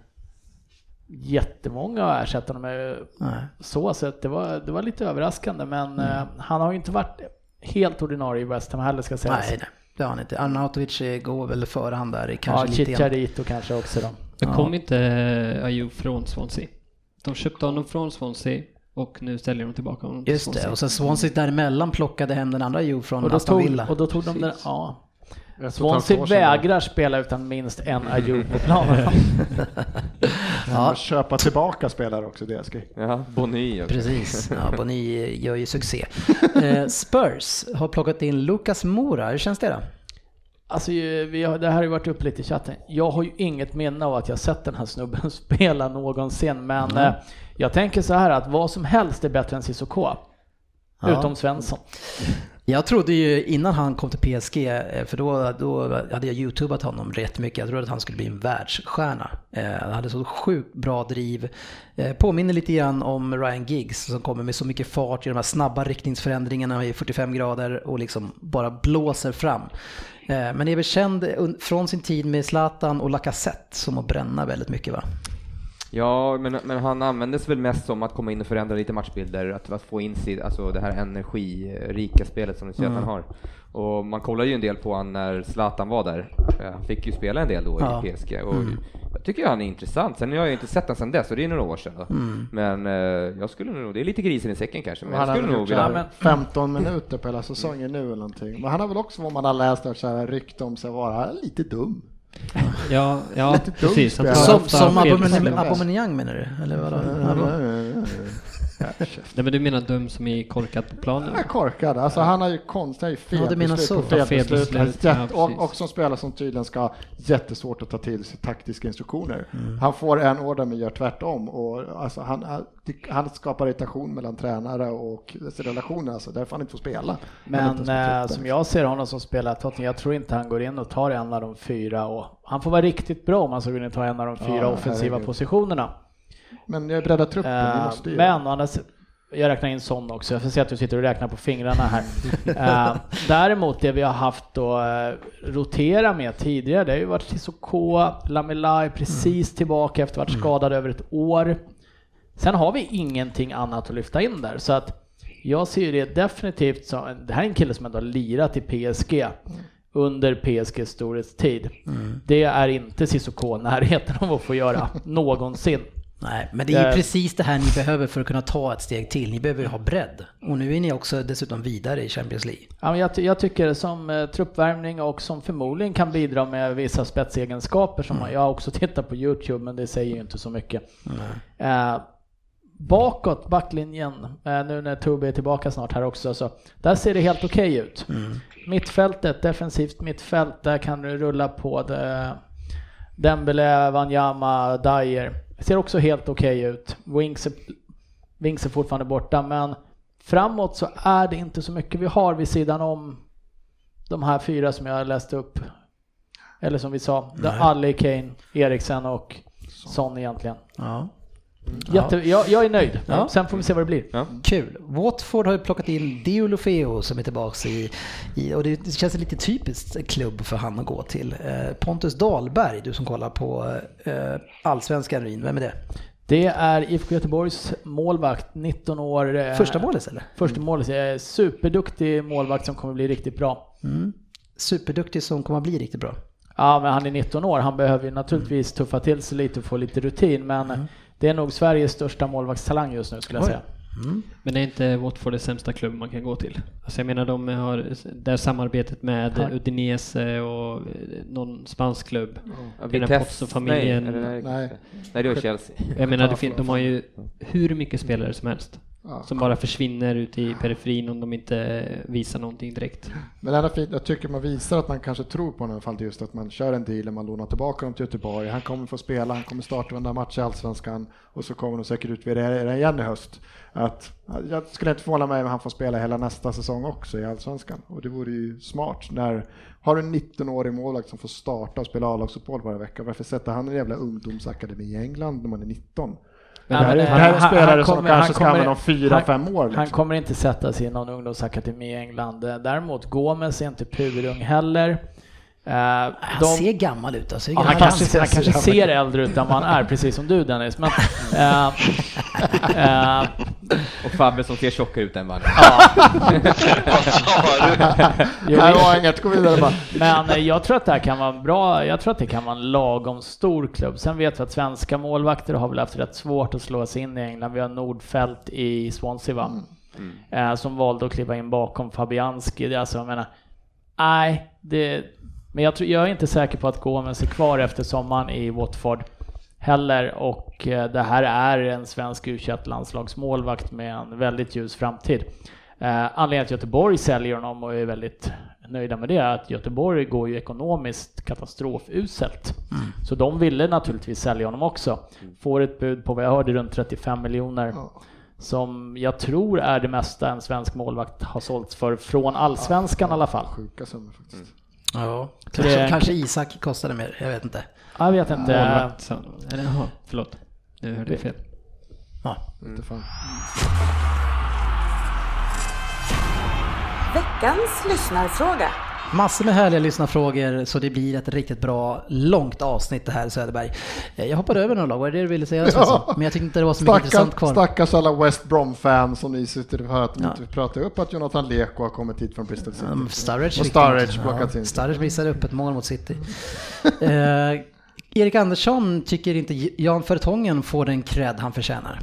Speaker 4: jättemånga att ersätta med
Speaker 1: Nej.
Speaker 4: så, så att det var, det var lite överraskande men eh, han har ju inte varit helt ordinarie i West Ham heller ska sägas.
Speaker 1: Nej, nej, det har han inte. Arnautovic eh, går väl före han där i
Speaker 4: Ja,
Speaker 1: kanske lite grann.
Speaker 4: Chicharito kanske också då.
Speaker 6: Men
Speaker 1: Ja.
Speaker 6: kom inte Ayew från Swansea? De köpte honom från Swansea och nu ställer de tillbaka honom till
Speaker 1: Just det,
Speaker 6: Swansea.
Speaker 1: och sen Swansea däremellan plockade hem den andra Ju från
Speaker 4: Och då
Speaker 1: Aston
Speaker 4: tog,
Speaker 1: Villa.
Speaker 4: och då tog de den, ja. Swansea vägrar spela utan minst en Ayew på planen.
Speaker 3: Ja. Köpa tillbaka spelare också, det ska
Speaker 2: Ja, Boni också.
Speaker 1: Precis, ja, Boni gör ju succé. Eh, Spurs har plockat in Lucas Moura, hur känns det då?
Speaker 4: Alltså, vi har, det här har ju varit uppe lite i chatten. Jag har ju inget minne av att jag sett den här snubben spela någonsin, men eh, jag tänker så här att vad som helst är bättre än Cissoko.
Speaker 1: Ja.
Speaker 4: Utom Svensson.
Speaker 1: Jag trodde ju innan han kom till PSG, eh, för då, då hade jag youtubat honom rätt mycket, jag trodde att han skulle bli en världsstjärna. Eh, Han hade så sjukt bra driv. Eh, Påminner lite grann om Ryan Giggs som kommer med så mycket fart, i de här snabba riktningsförändringarna i 45 grader och liksom bara blåser fram. Eh, Men är väl känd från sin tid med Zlatan och Lacazette som att bränna väldigt mycket va?
Speaker 2: Ja, men, men han användes väl mest som att komma in och förändra lite matchbilder, att, att få in sig, alltså det här energirika spelet som du säger att han har. Och man kollar ju en del på han när Zlatan var där. Eh, Han fick ju spela en del då
Speaker 1: Ja.
Speaker 2: i PSG och jag tycker han är intressant. Sen har jag ju inte sett honom sedan dess och det är några år sedan då. Men eh, jag skulle nog, det är lite grisen i säcken kanske, men
Speaker 3: Han
Speaker 2: jag skulle nog vilja...
Speaker 3: här 15 minuter på hela säsongen nu eller någonting. Men han har väl också vad man har läst och så här rykte om sig vara lite dum.
Speaker 6: Ja, ja precis.
Speaker 1: Som, som
Speaker 6: beslut.
Speaker 1: Aubameyang menar du? Eller vadå?
Speaker 6: Nej men du menar dum som är korkad på planen?
Speaker 3: Är korkad. Alltså han har ju konstiga fel
Speaker 1: Ja, du menar så.
Speaker 3: på fel
Speaker 6: Ja, fel
Speaker 3: beslut.
Speaker 6: ja,
Speaker 3: och, och som spelare som tydligen ska ha jättesvårt att ta till sig taktiska instruktioner.
Speaker 1: Mm.
Speaker 3: Han får en order men gör tvärtom. Och, alltså, han, han skapar irritation mellan tränare och relationer. Alltså, därför han inte får spela.
Speaker 4: Men eh, som jag ser honom som spelar Tottenham, jag tror inte han går in och tar en av de fyra. Och han får vara riktigt bra om han ska gå in och ta en av de fyra
Speaker 3: Ja,
Speaker 4: offensiva positionerna.
Speaker 3: Men jag är beredd att truppen, vi
Speaker 4: Eh,
Speaker 3: måste ju.
Speaker 4: Men sidan- jag räknar in sån också, jag får se att du sitter och räknar på fingrarna här. Eh, däremot det vi har haft att eh, rotera med tidigare, det har ju varit Sissoko, Lamela är precis tillbaka efter att ha varit skadad över ett år. Sen har vi ingenting annat att lyfta in där, så att jag ser det definitivt som, det här är en kille som ändå har lirat i PSG under PSGs storhetstid. Det är inte Sissoko i närheten av att få göra någonsin.
Speaker 1: Nej, men det är ju precis det här ni behöver för att kunna ta ett steg till. Ni behöver ju ha bredd. Och nu är ni också dessutom vidare i Champions League.
Speaker 4: Ja, men jag, jag tycker som eh, truppvärmning och som förmodligen kan bidra med vissa spetsegenskaper som jag har också tittat på Youtube men det säger ju inte så mycket. Eh, bakåt, backlinjen, eh, nu när Tobbe är tillbaka snart här också, så där ser det helt okej ut. Mittfältet, defensivt mittfält, där kan du rulla på det. Dembele, Wanyama, Dyer. Ser också helt okej ut. Wings är, Wings är fortfarande borta, men framåt så är det inte så mycket vi har vid sidan om de här fyra som jag läste upp. Eller som vi sa, Ali, Kane, Eriksen och Son egentligen.
Speaker 1: Ja.
Speaker 4: Jätte, jag, jag är nöjd.
Speaker 1: Ja.
Speaker 4: Sen får vi se vad det blir.
Speaker 2: Ja.
Speaker 1: Kul. Watford har ju plockat in Deulofeo som är tillbaka i, i och det känns lite typiskt klubb för han att gå till. Eh, Pontus Dahlberg, du som kollar på eh, Allsvenskan Ryn, vem är det?
Speaker 4: Det är IFK Göteborgs målvakt, 19 år. eh,
Speaker 1: Första målet eller?
Speaker 4: Första målet. Eh, Superduktig målvakt som kommer bli riktigt bra.
Speaker 1: Mm. Superduktig som kommer att bli riktigt bra.
Speaker 4: Ja, men han är 19 år. Han behöver ju naturligtvis tuffa till sig lite och få lite rutin, men det är nog Sveriges största målvaktstalang just nu skulle jag
Speaker 1: Oj.
Speaker 4: säga.
Speaker 6: Men är inte Watford det sämsta klubb man kan gå till? Alltså jag menar de har det här samarbetet med
Speaker 4: Har-
Speaker 6: Udinese och eh, någon spansk klubb. Här
Speaker 2: Vitesse-. Nej,
Speaker 3: Nej.
Speaker 2: nej. nej, det var Chelsea.
Speaker 6: Jag menar det fin- de har ju hur mycket spelare som helst.
Speaker 3: Ja.
Speaker 6: Som bara försvinner ut i periferin om de inte visar någonting direkt.
Speaker 3: Men det är fint, jag tycker man visar att man kanske tror på honom i alla fall just att man kör en deal, man lånar tillbaka honom till Göteborg, han kommer få spela, han kommer starta varenda match i Allsvenskan och så kommer de säkert utvärdera det igen i höst. Att, jag skulle inte förvåna mig om han får spela hela nästa säsong också i Allsvenskan och det vore ju smart. När, har du en 19-årig målvakt som får starta och spela A-lagsfotboll varje vecka, varför sätter han en jävla ungdomsakademi i England när man är 19?
Speaker 4: Ja,
Speaker 3: det här,
Speaker 4: men,
Speaker 3: är- det här är
Speaker 4: han- han
Speaker 3: spelare som
Speaker 4: kommer-
Speaker 3: kanske
Speaker 4: han
Speaker 3: ska använda om fyra,
Speaker 4: han-
Speaker 3: fem år. Liksom.
Speaker 4: Han kommer inte sätta sig i någon ungdomsakademi i England. Däremot Gomes är inte purung heller. Eh,
Speaker 1: Han
Speaker 4: de-
Speaker 1: ser gammal ut alltså.
Speaker 4: Ja, han
Speaker 1: är
Speaker 4: kanske, ser, han kanske ser äldre ut än vad han är, precis som du Dennis. Men, eh, eh,
Speaker 2: Och Fabbe som ser tjockare ut än vad
Speaker 5: Vad sa du?
Speaker 4: jo,
Speaker 3: Här var inget, gå vidare bara.
Speaker 4: men jag tror att det här kan vara bra. Jag tror att det kan vara en lagom stor klubb. Sen vet vi att svenska målvakter har väl haft rätt svårt att slå sig in i England. Vi har Nordfält i Swansea va? Eh, som valde att kliva in bakom Fabianski. Det är Alltså, jag menar, nej, det, men jag, tror, jag är inte säker på att Gomes är kvar efter sommaren i Watford heller och eh, det här är en svensk u landslagsmålvakt med en väldigt ljus framtid. Eh, anledningen till att Göteborg säljer honom och är väldigt nöjda med det är att Göteborg går ju ekonomiskt katastrofuselt. Så de ville naturligtvis sälja honom också. Får ett bud på vad jag hörde runt 35 miljoner. Som jag tror är det mesta en svensk målvakt har sålts för från allsvenskan i alla fall.
Speaker 3: Sjuka summor faktiskt.
Speaker 1: Ja, kanske,
Speaker 4: det-
Speaker 1: kanske Isak kostade mer, jag vet inte.
Speaker 4: Jag vet inte.
Speaker 6: Målvakt Eller jaha, förlåt. Nu hörde jag fel.
Speaker 1: Ja.
Speaker 3: Inte fan.
Speaker 7: Veckans lyssnarfråga.
Speaker 1: Massor med härliga lyssnarfrågor så det blir ett riktigt bra långt avsnitt det här Söderberg. Eh, Jag hoppade över några lag, vad är det du ville säga Svensson? Men jag tyckte inte det var så mycket intressant kvar.
Speaker 3: stackars alla West Brom-fans som ni sitter och hör att de
Speaker 1: Ja.
Speaker 3: inte pratar upp att Jonathan Leko har kommit hit från Bristol City.
Speaker 1: Um, Sturridge
Speaker 3: och Sturridge plockats
Speaker 1: ja,
Speaker 3: in.
Speaker 1: Sturridge missade upp ett mål mot City. eh, Erik Andersson tycker inte Jan Vertongen får den cred han förtjänar.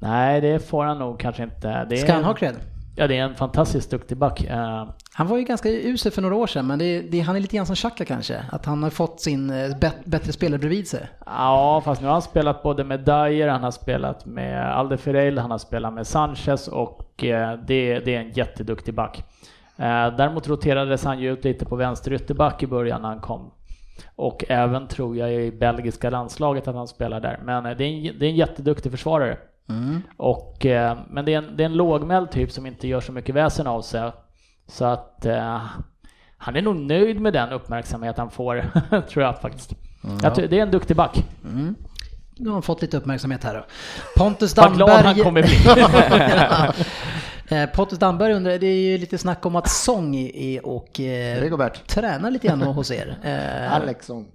Speaker 4: Nej, det får han nog kanske inte. Det är,
Speaker 1: Ska han ha cred?
Speaker 4: Ja, det är en fantastiskt duktig back. Eh,
Speaker 1: Han var ju ganska usel för några år sedan, men det, det, han är lite grann som Xhaka kanske. Att han har fått sin eh, bet, bättre spelare bredvid sig.
Speaker 4: Ja, fast nu har han spelat både med Dyer, han har spelat med Alderfereil, han har spelat med Sanchez och eh, det, det är en jätteduktig back. Däremot roterades han ju ut lite på vänster ytterback i början när han kom. Och även tror jag i belgiska landslaget att han spelar där. Men det är en, det är en jätteduktig försvarare. Och, eh, men det är, en, det är en lågmäld typ som inte gör så mycket väsen av sig. Så att eh, han är nog nöjd med den uppmärksamhet han får, tror jag faktiskt. Jag tror, det är en duktig back.
Speaker 1: Nu har han fått lite uppmärksamhet här då. Pontus
Speaker 4: Vad glad han
Speaker 1: Damberg...
Speaker 4: kommer bli.
Speaker 1: Eh, Pontus Damberg undrar, det är ju lite snack om att Sång är och eh, tränar lite grann hos er. Eh,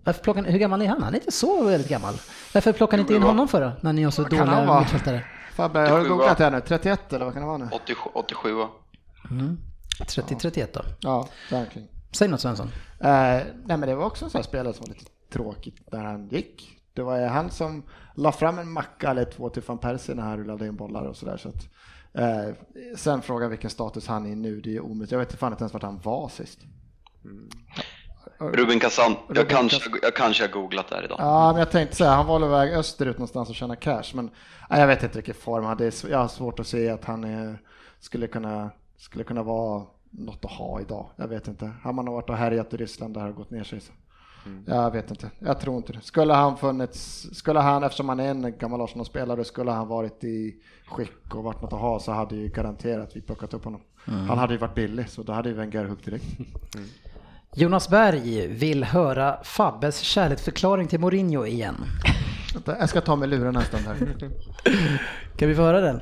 Speaker 1: varför plockar ni, hur gammal är han? Han är inte så väldigt gammal. Varför plockar ni inte in honom för då? När ni har så dåliga mittfältare?
Speaker 3: Fabbe, har du
Speaker 5: 87,
Speaker 3: googlat det här nu? 31 eller vad kan det vara nu?
Speaker 5: 87, 87 va?
Speaker 1: 30-31 då.
Speaker 3: Ja, verkligen.
Speaker 1: Säg något Svensson.
Speaker 3: Eh, nej men det var också en sån här spelare som var lite tråkigt när han gick. Det var ju han som la fram en macka eller två till van Persie när han rullade in bollar och sådär. Så att, eh, sen fråga vilken status han är i nu, det är omöjligt. Jag vet inte fan inte ens vart han var sist.
Speaker 5: Ruben Kazan.
Speaker 3: Ruben
Speaker 5: Jag kanske,
Speaker 3: Kazan.
Speaker 5: jag kanske har googlat där idag.
Speaker 3: Ja, men jag tänkte säga, han var väl väg österut någonstans och tjäna cash, men nej, jag vet inte vilken form han är. Jag har svårt att se att han är, skulle, kunna, skulle kunna vara något att ha idag. Jag vet inte. Har man varit och härjat i Ryssland där har det gått ner sig. Så. Jag vet inte. Jag tror inte det. Skulle han funnits, skulle han, eftersom han är en gammal Arsenal-spelare, skulle han varit i skick och varit något att ha så hade ju garanterat vi plockat upp honom. Han hade ju varit billig, så då hade ju Wenger huggt direkt.
Speaker 1: Jonas Berg vill höra Fabbes kärleksförklaring till Mourinho igen.
Speaker 3: Jag ska ta med luren en stund här.
Speaker 1: Kan vi få höra den?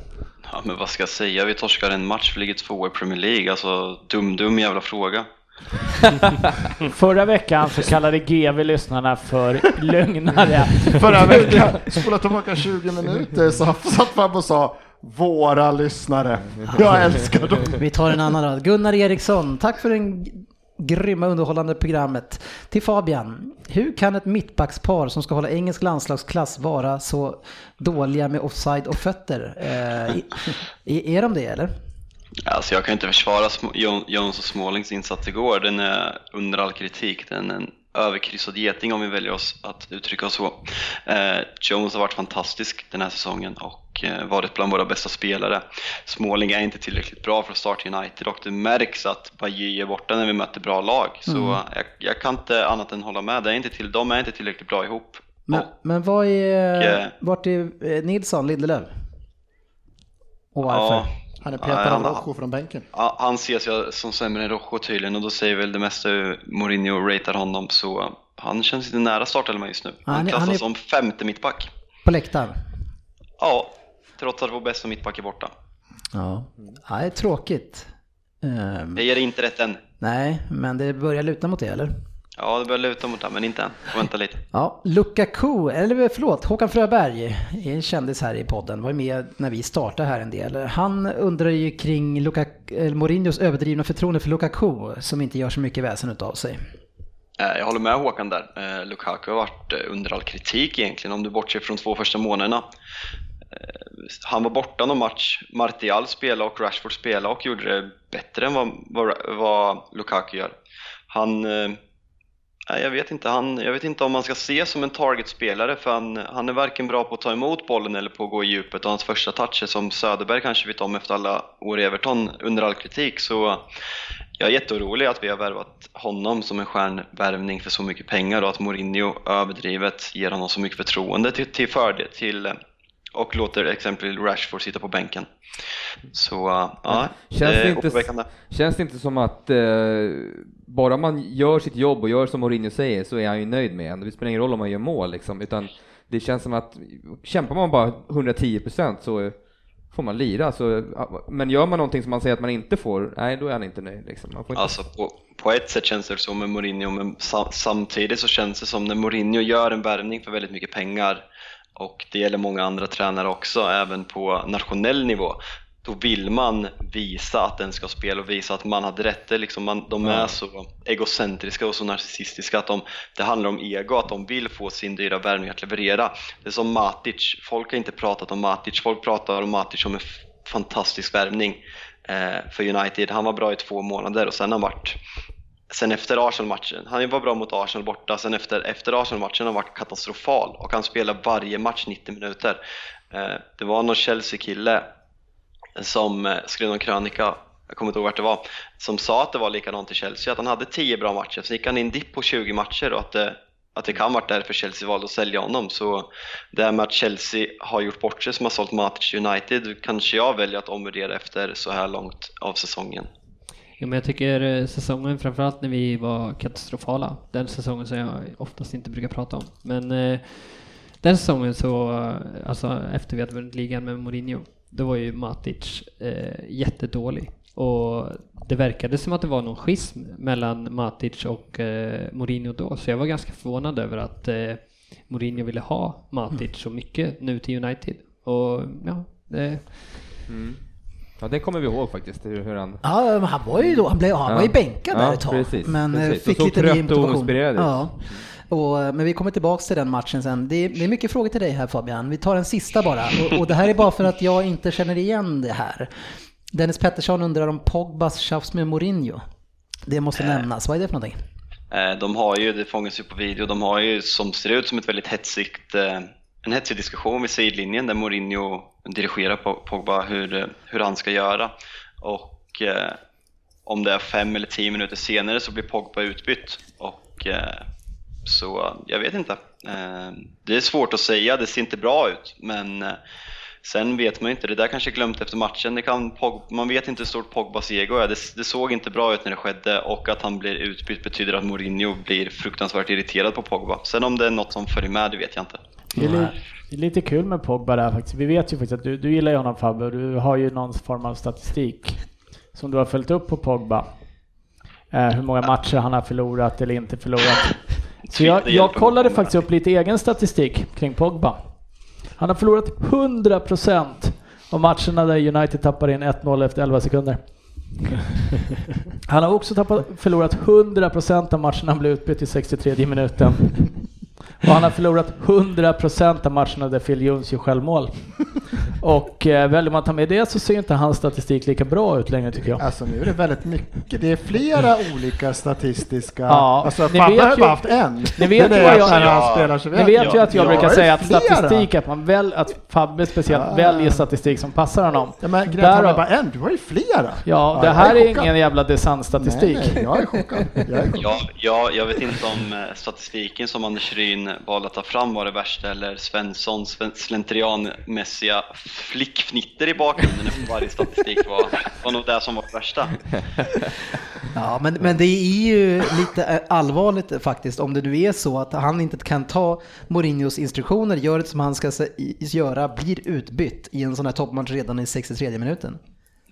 Speaker 5: Ja, men vad ska jag säga? Vi torskar en match, vi ligger två i Premier League. Alltså, dum, dum jävla fråga.
Speaker 4: Förra veckan så kallade GV lyssnarna för lögnare.
Speaker 3: Förra veckan, spola tillbaka 20 minuter, så satt Fabbe och sa våra lyssnare. Jag älskar dem.
Speaker 1: Vi tar en annan då. Gunnar Eriksson, tack för en grymma underhållande programmet. Till Fabian, hur kan ett mittbackspar som ska hålla engelsk landslagsklass vara så dåliga med offside och fötter? Eh, är, är de det eller?
Speaker 5: Alltså jag kan inte försvara Jones och Smålings insats igår. Den är under all kritik. Den är en överkryssad geting om vi väljer oss att uttrycka oss så. Eh, Jones har varit fantastisk den här säsongen och eh, varit bland våra bästa spelare. Småling är inte tillräckligt bra för att starta United och det märks att Bajy är borta när vi möter bra lag. Så jag, jag kan inte annat än hålla med. Det är inte till, de är inte tillräckligt bra ihop.
Speaker 1: Men,
Speaker 5: Och,
Speaker 1: men vad är,
Speaker 5: eh,
Speaker 1: vart är eh, Nilsson, Lindelöf? Och varför?
Speaker 5: ja,
Speaker 3: Han är
Speaker 5: Ja,
Speaker 3: petad av Rojo från bänken.
Speaker 5: Ja, han ses ju som sämre än Rojo tydligen och då säger väl det mesta hur Mourinho ratear honom så han känns inte nära startelvan just nu. Han
Speaker 1: Han
Speaker 5: klassas
Speaker 1: han är-
Speaker 5: som femte mittback.
Speaker 1: På läktaren?
Speaker 5: Ja, trots att vår bästa mittback är borta.
Speaker 1: Ja. ja, det är tråkigt. Ehm,
Speaker 5: Jag ger inte rätt än.
Speaker 1: nej, men det börjar luta mot det eller?
Speaker 5: Ja, det börjar luta mot det, men inte än. Vänta lite.
Speaker 1: Ja, Lukaku, eller förlåt, Håkan Fröberg, är en kändis här i podden, var med när vi startade här en del. Han undrar ju kring Lukaku, eller Mourinhos överdrivna förtroende för Lukaku, som inte gör så mycket väsen utav sig.
Speaker 5: Eh, Jag håller med Håkan där. Eh, Lukaku har varit eh, under all kritik egentligen om du bortser från två första månaderna. Eh, Han var borta någon match, Martial spelade och Rashford spelade och gjorde det bättre än vad, vad, vad Lukaku gör. Han, eh, jag vet inte, han, jag vet inte om man ska se som en targetspelare för han, han är varken bra på att ta emot bollen eller på att gå i djupet. Och hans första touch är som Söderberg kanske vet om efter alla år i Everton under all kritik. Så jag är jätteorolig att vi har värvat honom som en stjärnvärvning för så mycket pengar och att Mourinho överdrivet ger honom så mycket förtroende till, till fördel till, och låter exempelvis Rashford sitta på bänken. Så uh, ja,
Speaker 2: Känns
Speaker 5: det är
Speaker 2: inte-
Speaker 5: oroväckande.
Speaker 2: Känns det inte som att eh, bara man gör sitt jobb och gör som Mourinho säger så är han ju nöjd med en. Det spelar ingen roll om man gör mål liksom, utan det känns som att kämpar man bara 110% så får man lira. Så, men gör man någonting som man säger att man inte får, nej då är han inte nöjd. Liksom. Man får inte...
Speaker 5: Alltså på, på ett sätt känns det så med Mourinho, men sam, samtidigt så känns det som när Mourinho gör en värvning för väldigt mycket pengar och det gäller många andra tränare också, även på nationell nivå. Då vill man visa att den ska spela och visa att man hade rätt. Liksom man, de är så egocentriska och så narcissistiska att de, det handlar om ego, att de vill få sin dyra värvning att leverera. Det är som Matic, folk har inte pratat om Matic, folk pratar om Matic som en fantastisk värvning eh, för United. Han var bra i två månader och sen har han varit Sen efter Arsenal-matchen, han var bra mot Arsenal borta, sen efter, efter Arsenal-matchen har han varit katastrofal och han spelar varje match 90 minuter. Eh, det var någon Chelsea-kille som eh, skrev någon krönika, jag kommer inte ihåg vart det var, som sa att det var likadant i Chelsea, att han hade 10 bra matcher, sen gick han in dipp på 20 matcher och att det, att det kan varit därför Chelsea valde att sälja honom. Så det här med att Chelsea har gjort bort sig som har sålt Matic United kanske jag väljer att omvärdera efter så här långt av säsongen.
Speaker 6: Jo, men jag tycker eh, säsongen, framförallt när vi var katastrofala, den säsongen som jag oftast inte brukar prata om. Men eh, den säsongen så, eh, alltså efter vi hade vunnit ligan med Mourinho, då var ju Matic eh, jättedålig. Och det verkade som att det var någon schism mellan Matic och eh, Mourinho då, så jag var ganska förvånad över att eh, Mourinho ville ha Matic så mycket nu till United. Och ja, det,
Speaker 2: Ja, det kommer vi ihåg faktiskt, hur, han...
Speaker 1: Ja, men han var ju då, han, blev, han var ju
Speaker 2: Ja.
Speaker 1: bänkad där
Speaker 2: Ja,
Speaker 1: ett tag.
Speaker 2: precis,
Speaker 1: men eh,
Speaker 2: precis.
Speaker 1: fick
Speaker 2: Och så
Speaker 1: lite ny
Speaker 2: och
Speaker 1: motivation.
Speaker 2: ut.
Speaker 1: Ja. Och, eh, men vi kommer tillbaks till den matchen sen. Det är, det är mycket frågor till dig här Fabian. Vi tar en sista bara. Och, och det här är bara för att jag inte känner igen det här. Dennis Pettersson undrar om Pogbas tjafs med Mourinho. Det måste nämnas. Vad är det för någonting?
Speaker 5: De har ju, det fångas ju på video, de har ju som ser ut som ett väldigt hetsigt, eh, en hetsig diskussion vid sidlinjen där Mourinho dirigerar Pogba hur, hur han ska göra. Och eh, om det är fem eller tio minuter senare så blir Pogba utbytt. Och, eh, så jag vet inte. Eh, det är svårt att säga, det ser inte bra ut. Men eh, sen vet man ju inte, det där kanske är glömt efter matchen. Det kan, Pogba, man vet inte hur stort Pogbas ego är. Det, det såg inte bra ut när det skedde och att han blir utbytt betyder att Mourinho blir fruktansvärt irriterad på Pogba. Sen om det är något som följer med, det vet jag inte.
Speaker 4: Det är, li- det är lite kul med Pogba där faktiskt. Vi vet ju faktiskt att du, du gillar ju honom Fabbe och du har ju någon form av statistik som du har följt upp på Pogba. Eh, hur många matcher han har förlorat eller inte förlorat. Så jag, jag kollade faktiskt upp lite egen statistik kring Pogba. Han har förlorat 100% av matcherna där United tappar in 1-0 efter 11 sekunder. Han har också tappat, förlorat 100% av matcherna han blev utbytt i 63 minuten. Och han har förlorat 100% av matcherna där Phil Jones gör självmål. Och eh, väljer man att ta med det så ser inte hans statistik lika bra ut längre tycker jag.
Speaker 3: Alltså nu är det väldigt mycket, det är flera olika statistiska,
Speaker 4: Ja,
Speaker 3: alltså Fabbe har ju bara haft en.
Speaker 4: ni vet
Speaker 3: det
Speaker 4: ju
Speaker 3: är
Speaker 4: jag-
Speaker 5: Ja.
Speaker 3: spelar så
Speaker 4: Ni vet ju att jag
Speaker 3: Ja,
Speaker 4: brukar
Speaker 3: är
Speaker 4: säga att
Speaker 3: flera.
Speaker 4: statistik, att man väl, att Fabbe speciellt
Speaker 3: Ja.
Speaker 4: väljer statistik som passar honom.
Speaker 3: Ja, men grejen är är bara en, du har ju flera.
Speaker 4: Ja, det
Speaker 3: jag
Speaker 4: här är
Speaker 3: chockad.
Speaker 4: ingen jävla design-statistik.
Speaker 3: Nej, nej, jag är chockad. Jag är chockad.
Speaker 5: Ja, ja, jag vet inte om eh, statistiken som Anders Ryn valde att ta fram var det värsta eller Svenssons sven- slentrianmässiga flickfnitter i bakgrunden efter varje statistik var, var nog det som var det värsta.
Speaker 1: Ja, men, men det är ju lite eh, allvarligt faktiskt om det nu är så att han inte kan ta Mourinhos instruktioner, gör det som han ska göra, blir utbytt i en sån här toppmatch redan i 63 minuten.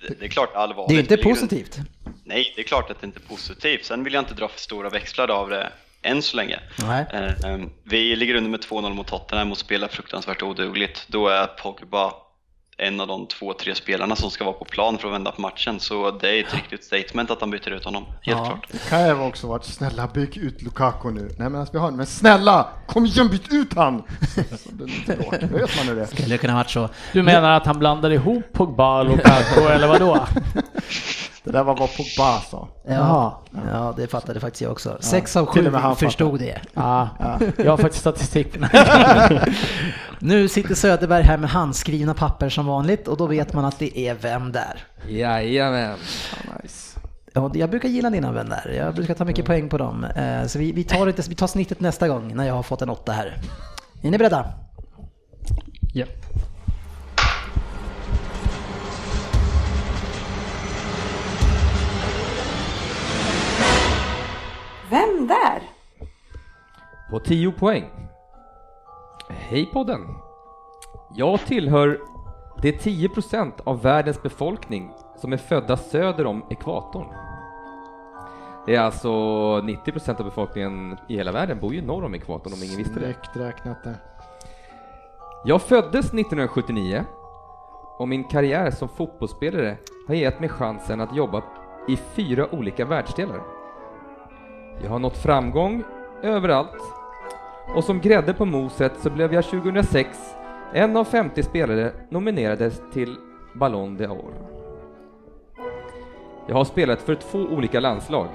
Speaker 5: Det, det är klart allvarligt.
Speaker 1: Det är inte positivt.
Speaker 5: Nej, det är klart att det inte är positivt. Sen vill jag inte dra för stora växlar av det än så länge.
Speaker 1: Nej.
Speaker 5: Eh, eh, Vi ligger under med 2-0 mot Tottenham och spelar fruktansvärt odugligt. Då är Pogba en av de två, tre spelarna som ska vara på plan för att vända på matchen. Så det är ett riktigt statement att han byter ut honom, helt
Speaker 1: Ja.
Speaker 5: klart.
Speaker 3: Det kan ju också varit snälla bygg ut Lukaku nu. Nej men alltså, vi har men snälla kom igen byt ut han! Så det är lite bråk. Då vet man hur det är.
Speaker 1: Skulle kunna varit så.
Speaker 4: Du menar att han blandar ihop Pogba och Lukaku, eller vadå?
Speaker 3: Det där var vad Pogba sa.
Speaker 1: Ja, ja, det fattade faktiskt jag också. Sex av sju förstod det.
Speaker 4: Ja, jag har faktiskt statistik på
Speaker 1: Nu sitter Söderberg här med handskrivna papper som vanligt och då vet man att det är vem där.
Speaker 2: Jajamän.
Speaker 3: Nice.
Speaker 1: Ja, jag brukar gilla dina vänner. Jag brukar ta mycket poäng på dem. Eh, Så vi, vi, tar vi tar snittet nästa gång när jag har fått en åtta här. Är ni beredda?
Speaker 6: Ja.
Speaker 7: Vem där?
Speaker 2: På 10 poäng. Hej podden! Jag tillhör de 10% av världens befolkning som är födda söder om ekvatorn. Det är alltså 90% av befolkningen i hela världen bor ju norr om ekvatorn om ingen visste det.
Speaker 3: Direkt räknat där.
Speaker 2: Jag föddes 1979 och min karriär som fotbollsspelare har gett mig chansen att jobba i fyra olika världsdelar. Jag har nått framgång överallt och som grädde på moset så blev jag 2006 en av 50 spelare nominerades till Ballon d'Or. Jag har spelat för två olika landslag.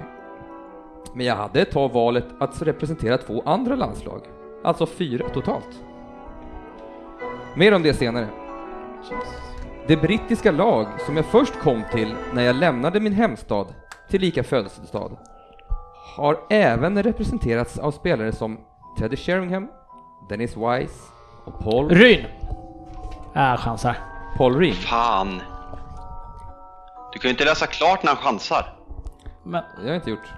Speaker 2: Men jag hade ett tag valet att representera två andra landslag, alltså fyra totalt. Mer om det senare. Det brittiska lag som jag först kom till när jag lämnade min hemstad, tillika födelsestad, har även representerats av spelare som Teddy Sheringham, Dennis Wise och Paul,
Speaker 4: Ryn! Äh, chansar.
Speaker 2: Paul Reed.
Speaker 5: Fan! Du kan ju inte läsa klart när han chansar.
Speaker 4: Men,
Speaker 2: Det har jag inte gjort.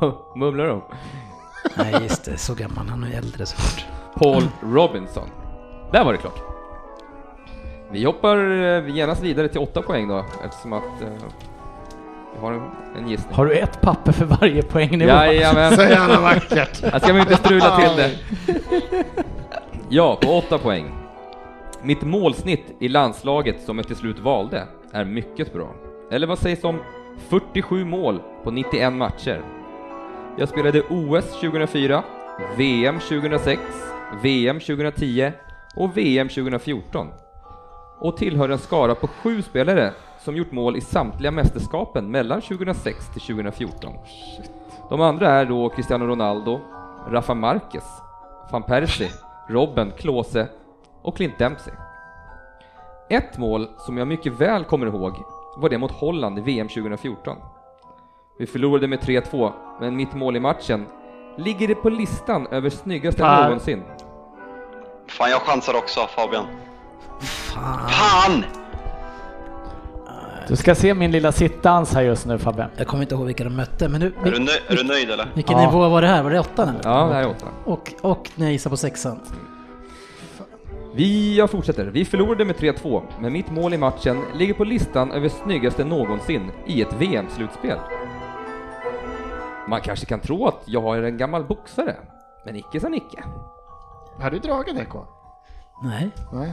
Speaker 2: Mumlar de?
Speaker 1: Nej, just det. Så gammal. Han är äldre såklart.
Speaker 2: Paul Robinson. Där var det klart. Vi hoppar eh, genast vidare till åtta poäng då, eftersom att eh, har en, en gissning.
Speaker 4: har du ett papper för varje poängnivå?
Speaker 2: Jajamän,
Speaker 3: Så jävla vackert!
Speaker 2: jag ska väl inte strula till det. Ja, på åtta poäng. Mitt målsnitt i landslaget som jag till slut valde är mycket bra. Eller vad sägs om 47 mål på 91 matcher? Jag spelade OS 2004, VM 2006, VM 2010 och VM 2014 och tillhör en skara på sju spelare som gjort mål i samtliga mästerskapen mellan 2006 till 2014. De andra är då Cristiano Ronaldo, Rafa Marquez, van Persie, Robben, Klose och Clint Dempsey. Ett mål som jag mycket väl kommer ihåg var det mot Holland i VM 2014. Vi förlorade med 3-2, men mitt mål i matchen ligger det på listan över snyggaste
Speaker 4: Fan.
Speaker 2: någonsin.
Speaker 5: Fan, jag chansar också Fabian.
Speaker 1: Fan.
Speaker 5: Fan!
Speaker 4: Du ska se min lilla sittdans här just nu Fabbe.
Speaker 1: Jag kommer inte ihåg vilka de mötte, men nu,
Speaker 5: Är du, nöj- är du nöjd eller?
Speaker 1: vilken
Speaker 4: Ja.
Speaker 1: nivå var det här? Var det åtta nu?
Speaker 2: Ja, det här är åtta.
Speaker 1: Och, och när jag gissar på sexan.
Speaker 2: Vi, jag fortsätter. Vi förlorade med 3-2, men mitt mål i matchen ligger på listan över snyggaste någonsin i ett VM-slutspel. Man kanske kan tro att jag är en gammal boxare, men icke sa Nicke.
Speaker 3: Har du dragit det K?
Speaker 1: Nej.
Speaker 3: Nej.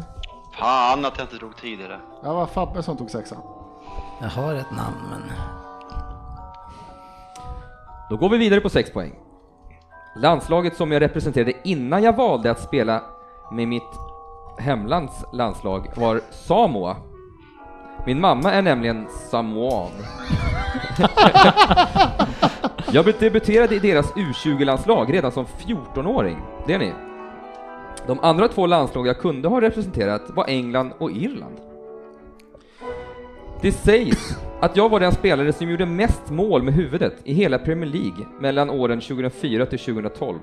Speaker 5: Fan att jag inte drog tidigare.
Speaker 3: Ja, det var Fabbe som tog sexan.
Speaker 1: Jag har ett namn men...
Speaker 2: Då går vi vidare på 6 poäng. Landslaget som jag representerade innan jag valde att spela med mitt hemlands landslag var Samoa. Min mamma är nämligen samoan. jag debuterade i deras U20-landslag redan som 14-åring. Det är ni. De andra två landslag jag kunde ha representerat var England och Irland. Det sägs att jag var den spelare som gjorde mest mål med huvudet i hela Premier League mellan åren 2004 till 2012.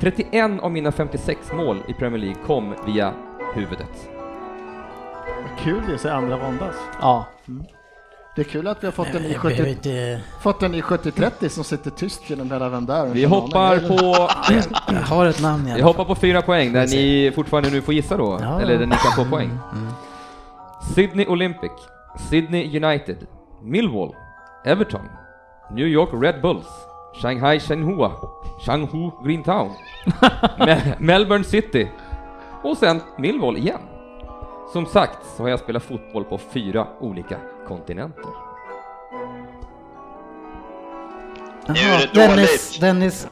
Speaker 2: 31 av mina 56 mål i Premier League kom via huvudet.
Speaker 3: Vad kul det är att se andra våndas.
Speaker 4: Ja.
Speaker 3: Det är kul att vi har fått en i
Speaker 1: Jag behöver
Speaker 3: 70
Speaker 1: inte...
Speaker 3: fått en i 70-30 som sitter tyst genom hela vem där.
Speaker 2: Vi hoppar på,
Speaker 1: Jag har ett namn
Speaker 2: vi hoppar på fyra poäng där ni fortfarande nu får gissa då,
Speaker 1: Ja.
Speaker 2: eller där ni kan få poäng.
Speaker 1: Mm.
Speaker 2: Sydney Olympic, Sydney United, Millwall, Everton, New York Red Bulls, Shanghai Shenhua, Shanghai Green Town, Me- Melbourne City och sen Millwall igen. Som sagt så har jag spelat fotboll på fyra olika kontinenter.
Speaker 5: Det
Speaker 1: Dennis. Dennis...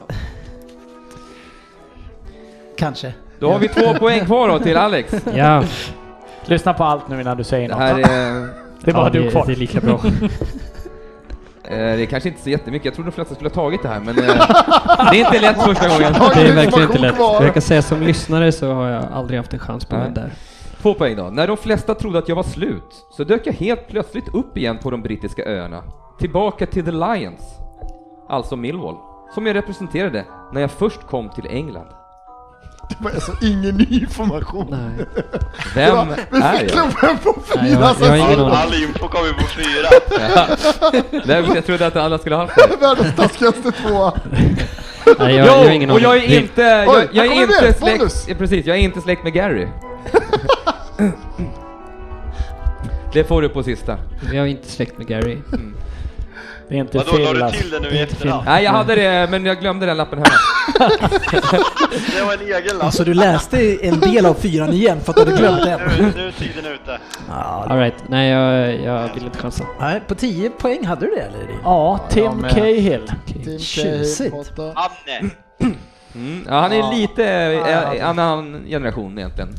Speaker 1: Kanske.
Speaker 2: Då har vi två poäng kvar då till Alex.
Speaker 6: Ja,
Speaker 4: Lyssna på allt nu innan du säger
Speaker 2: Det
Speaker 4: något.
Speaker 2: här är,
Speaker 4: det är bara
Speaker 6: ja,
Speaker 4: du
Speaker 6: det,
Speaker 4: kvar.
Speaker 6: det är lika bra.
Speaker 2: eh, det är kanske inte så jättemycket, jag trodde de flesta skulle ha tagit det här men eh, det är inte lätt första gången.
Speaker 6: Det är verkligen inte lätt. Jag kan säga som lyssnare så har jag aldrig haft en chans på
Speaker 2: Nej.
Speaker 6: den där.
Speaker 2: Två poäng då. När de flesta trodde att jag var slut så dök jag helt plötsligt upp igen på de brittiska öarna. Tillbaka till The Lions, alltså Millwall, som jag representerade när jag först kom till England.
Speaker 3: Det var alltså ingen ny information.
Speaker 6: Nej.
Speaker 2: Vem
Speaker 3: Vi
Speaker 2: är
Speaker 3: fick
Speaker 2: jag?
Speaker 3: klubben på
Speaker 6: Nej,
Speaker 3: fyra
Speaker 6: jag- jag har ingen aning.
Speaker 5: All info kommer på fyra.
Speaker 2: Nej, jag trodde att alla skulle ha haft det.
Speaker 3: Världens taskigaste tvåa.
Speaker 6: Nej, jag, jag har ingen
Speaker 2: och jag är
Speaker 6: aning. Det-
Speaker 2: inte, jag,
Speaker 3: Oj,
Speaker 2: jag är
Speaker 3: det,
Speaker 2: inte släkt, ja, precis, jag är inte släkt med Gary. Det får du på sista.
Speaker 6: Vi har inte släkt med Gary.
Speaker 4: Det är inte
Speaker 5: Vadå, la
Speaker 4: Phil
Speaker 5: du
Speaker 4: alltså.
Speaker 5: till det nu i efterhand?
Speaker 2: Nej, jag hade det, men jag glömde den lappen hemma.
Speaker 5: Det var en egen lapp.
Speaker 1: Så Alltså, du läste en del av fyran igen för att du hade glömt den?
Speaker 5: Nu, nu är tiden ute.
Speaker 6: All right. nej jag, jag vill inte chansa.
Speaker 1: nej, på 10 poäng hade du det eller?
Speaker 4: Ja, Tim Cahill.
Speaker 3: Tim
Speaker 1: Tjusigt.
Speaker 5: Anne.
Speaker 2: Mm, ja, han är
Speaker 3: Ja.
Speaker 2: lite
Speaker 3: Ja, ja.
Speaker 2: eh, annan generation egentligen.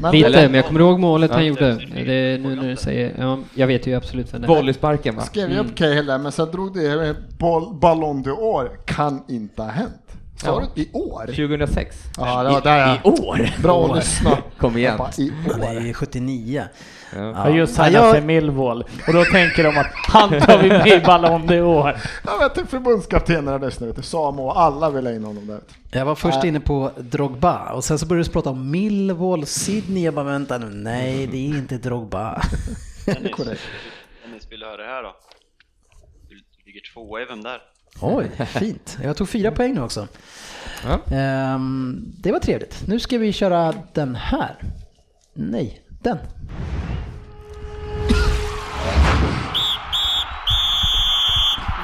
Speaker 3: Men
Speaker 6: Lite, men jag kommer ihåg målet han gjorde. Det är nu när du säger, ja, jag vet ju absolut vem det är.
Speaker 2: Volleysparken va?
Speaker 3: skrev
Speaker 6: Mm.
Speaker 3: jag upp Cahill där, men sen drog det boll, Ballon d'Or. Kan inte ha hänt. Sa
Speaker 2: Ja.
Speaker 3: du i år?
Speaker 2: 2006.
Speaker 3: Ja, det var där jag...
Speaker 1: år?
Speaker 3: Bra att lyssna.
Speaker 2: Kom igen.
Speaker 3: Bara, I
Speaker 1: Han är
Speaker 3: år.
Speaker 1: ju 79.
Speaker 2: Ja.
Speaker 4: Har just
Speaker 1: Ja,
Speaker 4: signat
Speaker 1: jag-
Speaker 4: för Millwall. Och då tänker de att han tar vi med i Ballon d'Or.
Speaker 3: Jag vet inte, förbundskaptenerna där snart, Samo och alla vill ha in honom där.
Speaker 1: Jag var först
Speaker 3: Äh.
Speaker 1: inne på Drogba och sen så började du prata om Millwall, Sydney. Jag bara vänta nu, nej det är inte Drogba.
Speaker 5: Dennis. Dennis, vill du höra det här då? Du du ligger tvåa i Vem där?
Speaker 1: Oj, fint. Jag tog fyra poäng nu också.
Speaker 2: Ja.
Speaker 1: Ehm, det var trevligt. Nu ska vi köra den här. Nej, den.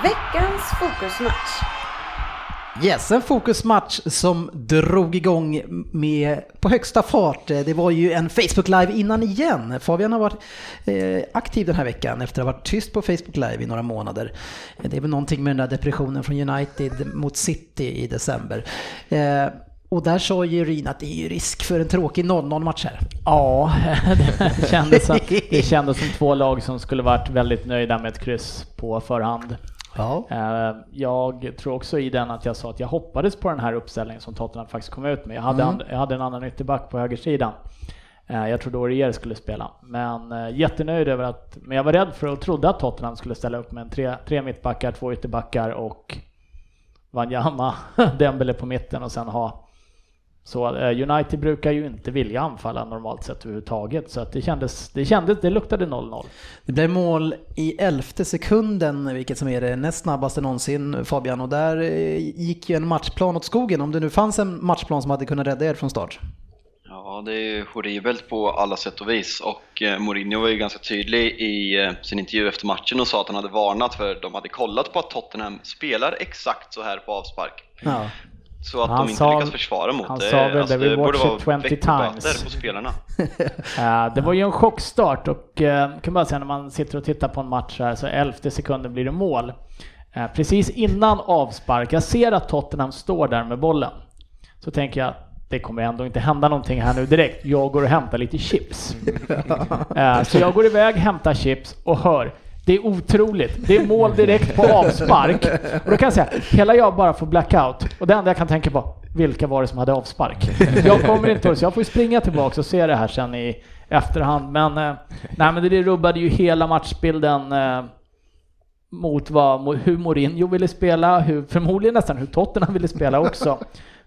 Speaker 7: Veckans fokusmatch.
Speaker 1: Yes, en fokusmatch som drog igång med på högsta fart. Det var ju en Facebook Live innan igen. Fabian har varit eh, aktiv den här veckan efter att ha varit tyst på Facebook Live i några månader. Det är väl någonting med den där depressionen från United mot City i december. Eh, och där sa ju Ryn att det är ju risk för en tråkig 0-0 match här.
Speaker 4: Ja, det kändes, som, det kändes som två lag som skulle varit väldigt nöjda med ett kryss på förhand.
Speaker 1: Ja.
Speaker 4: Eh, Jag tror också i den att jag sa att jag hoppades på den här uppställningen som Tottenham faktiskt kom ut med. Jag hade,
Speaker 1: Mm.
Speaker 4: and- jag hade en annan ytterback på högersidan. Eh, Jag trodde Aurier skulle spela, men eh, jättenöjd över att, men jag var rädd för och trodde att Tottenham skulle ställa upp med en tre, tre mittbackar, två ytterbackar och Wanyama, Dembele på mitten och sen ha så eh, United brukar ju inte vilja anfalla normalt sett överhuvudtaget så att det kändes, det kändes, det luktade 0-0.
Speaker 1: Det blev mål i elfte sekunden, vilket som är det näst snabbaste någonsin Fabian. Och där eh, gick ju en matchplan åt skogen, om det nu fanns en matchplan som hade kunnat rädda er från start.
Speaker 5: Ja, det är ju horribelt på alla sätt och vis och eh, Mourinho var ju ganska tydlig i eh, sin intervju efter matchen och sa att han hade varnat för de hade kollat på att Tottenham spelar exakt så här på avspark.
Speaker 1: Ja.
Speaker 5: Så att
Speaker 4: Han
Speaker 5: de inte
Speaker 4: sa-
Speaker 5: lyckas försvara mot
Speaker 4: han
Speaker 5: det,
Speaker 4: sa väl
Speaker 5: alltså,
Speaker 4: det,
Speaker 5: det borde
Speaker 4: watched
Speaker 5: vara
Speaker 4: it 20
Speaker 5: veckoböter
Speaker 4: times.
Speaker 5: på spelarna.
Speaker 4: Eh, det var ju en chockstart och eh, kan bara säga när man sitter och tittar på en match här så elfte sekunden blir det mål. Eh, precis innan avspark, jag ser att Tottenham står där med bollen. Så tänker jag, det kommer ändå inte hända någonting här nu direkt. Jag går och hämtar lite chips. Eh, så jag går iväg, hämtar chips och hör det är otroligt. Det är mål direkt på avspark. Och då kan jag säga, hela jag bara får blackout. Och det enda jag kan tänka på, vilka var det som hade avspark? Jag kommer inte ihåg, så jag får ju springa tillbaka och se det här sen i efterhand. Men, eh, nej, men det rubbade ju hela matchbilden eh, mot vad, hur Mourinho ville spela, hur, förmodligen nästan hur Tottenham ville spela också.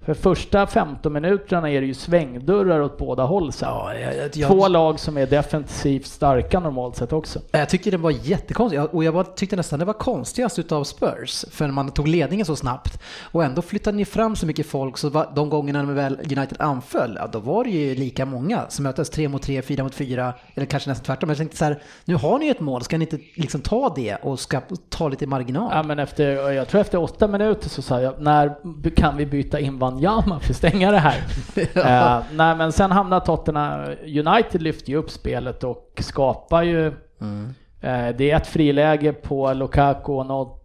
Speaker 4: För första 15 minuterna är det ju svängdörrar åt båda håll sen.
Speaker 1: Ja, jag, jag,
Speaker 4: Två lag som är defensivt starka normalt sett också.
Speaker 1: Jag tycker det var jättekonstigt Jag- och jag tyckte nästan det var konstigast utav Spurs. För man tog ledningen så snabbt och ändå flyttade ni fram så mycket folk så var, de gångerna när väl United anföll, ja, då var det ju lika många som möttes. Tre mot tre, fyra mot fyra, eller kanske nästan tvärtom. Jag tänkte så här, nu har ni ju ett mål, ska ni inte liksom ta det och ska ta lite marginal?
Speaker 4: Ja, men efter, jag tror efter åtta minuter så sa jag, när kan vi byta in Wanyama för att stänga det här? Eh, nej, men sen hamnar Tottenham, United lyfter ju upp spelet och skapar ju, eh, det är ett friläge på Lukaku och något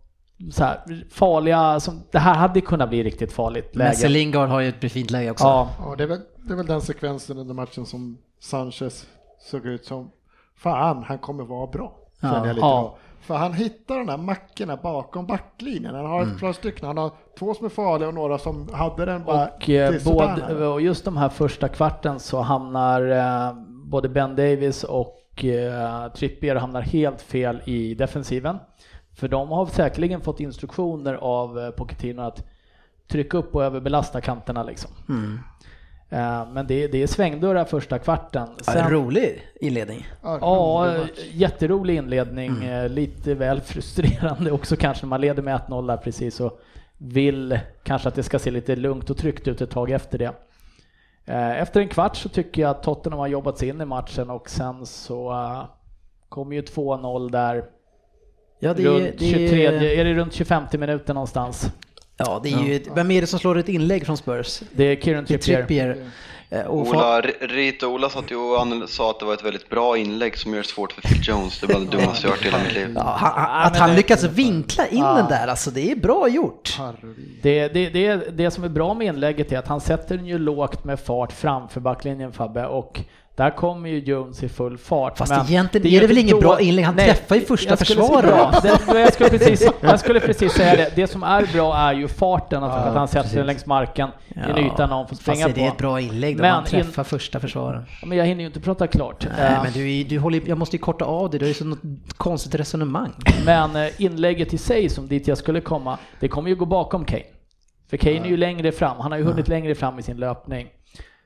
Speaker 4: så här, farliga, som, det här hade kunnat bli riktigt farligt
Speaker 1: Men
Speaker 4: läge.
Speaker 1: Lingard har ju ett fint läge också.
Speaker 4: Ja,
Speaker 3: Ja, det är, väl, det är väl den sekvensen under matchen som Sanchez såg ut som, fan han kommer vara bra.
Speaker 1: Ja.
Speaker 3: Jag lite
Speaker 4: Ja.
Speaker 3: då. För han hittar de där mackorna bakom backlinjen. Han har ett par stycken, han har två som är farliga och några som hade den bara
Speaker 4: och, eh, både, och just de här första kvarten så hamnar eh, både Ben Davis och eh, Trippier hamnar helt fel i defensiven. För de har säkerligen fått instruktioner av eh, Pochettino att trycka upp och överbelasta kanterna liksom. Eh, men det, det är svängdörrar första kvarten.
Speaker 1: Ja, en rolig inledning.
Speaker 4: Ja, jätterolig inledning. Eh, Lite väl frustrerande också kanske. Man leder med 1-0 där precis och vill kanske att det ska se lite lugnt och tryggt ut ett tag efter det. Eh, Efter en kvart så tycker jag att Tottenham har jobbat sig in i matchen och sen så kommer ju 2-0 där
Speaker 1: Ja, det är,
Speaker 4: runt
Speaker 1: det
Speaker 4: 23,
Speaker 1: är,
Speaker 4: är det runt 25 minuter någonstans?
Speaker 1: Ja, det är ju, vem är det som slår ett inlägg från Spurs?
Speaker 4: Det är Kieran Trippier.
Speaker 1: Trippier. Eh, Och
Speaker 5: Ola, Rita Ola satt ju och sa att det var ett väldigt bra inlägg som gör det svårt för Phil Jones. Det bland det dummaste jag hört i hela mitt liv.
Speaker 1: Ja, han, att han lyckas vinkla in den där, alltså det är bra gjort.
Speaker 4: Det, det, det, det som är bra med inlägget är att han sätter den ju lågt med fart framför backlinjen Fabbe och där kommer ju Jones i full fart.
Speaker 1: Fast
Speaker 4: Men
Speaker 1: egentligen
Speaker 4: ju
Speaker 1: är det väl
Speaker 4: då-
Speaker 1: bra inlägg, han träffar ju första försvararen.
Speaker 4: Ja, det, jag, skulle precis, jag skulle precis säga det. Det som är bra är ju farten, alltså att han sätter den längs marken i en yta någon får springa
Speaker 1: Fast är det
Speaker 4: på.
Speaker 1: ett bra inlägg då
Speaker 4: Men
Speaker 1: man träffar första försvararen?
Speaker 4: Ja, Men jag hinner ju inte prata klart.
Speaker 1: Nej, men du, är- du håller, jag måste ju korta av det, har ju så något konstigt resonemang.
Speaker 4: Men eh, inlägget i sig, som dit jag skulle komma, det kommer ju gå bakom Kane. För Kane är ju längre fram, han har ju hunnit längre fram i sin löpning.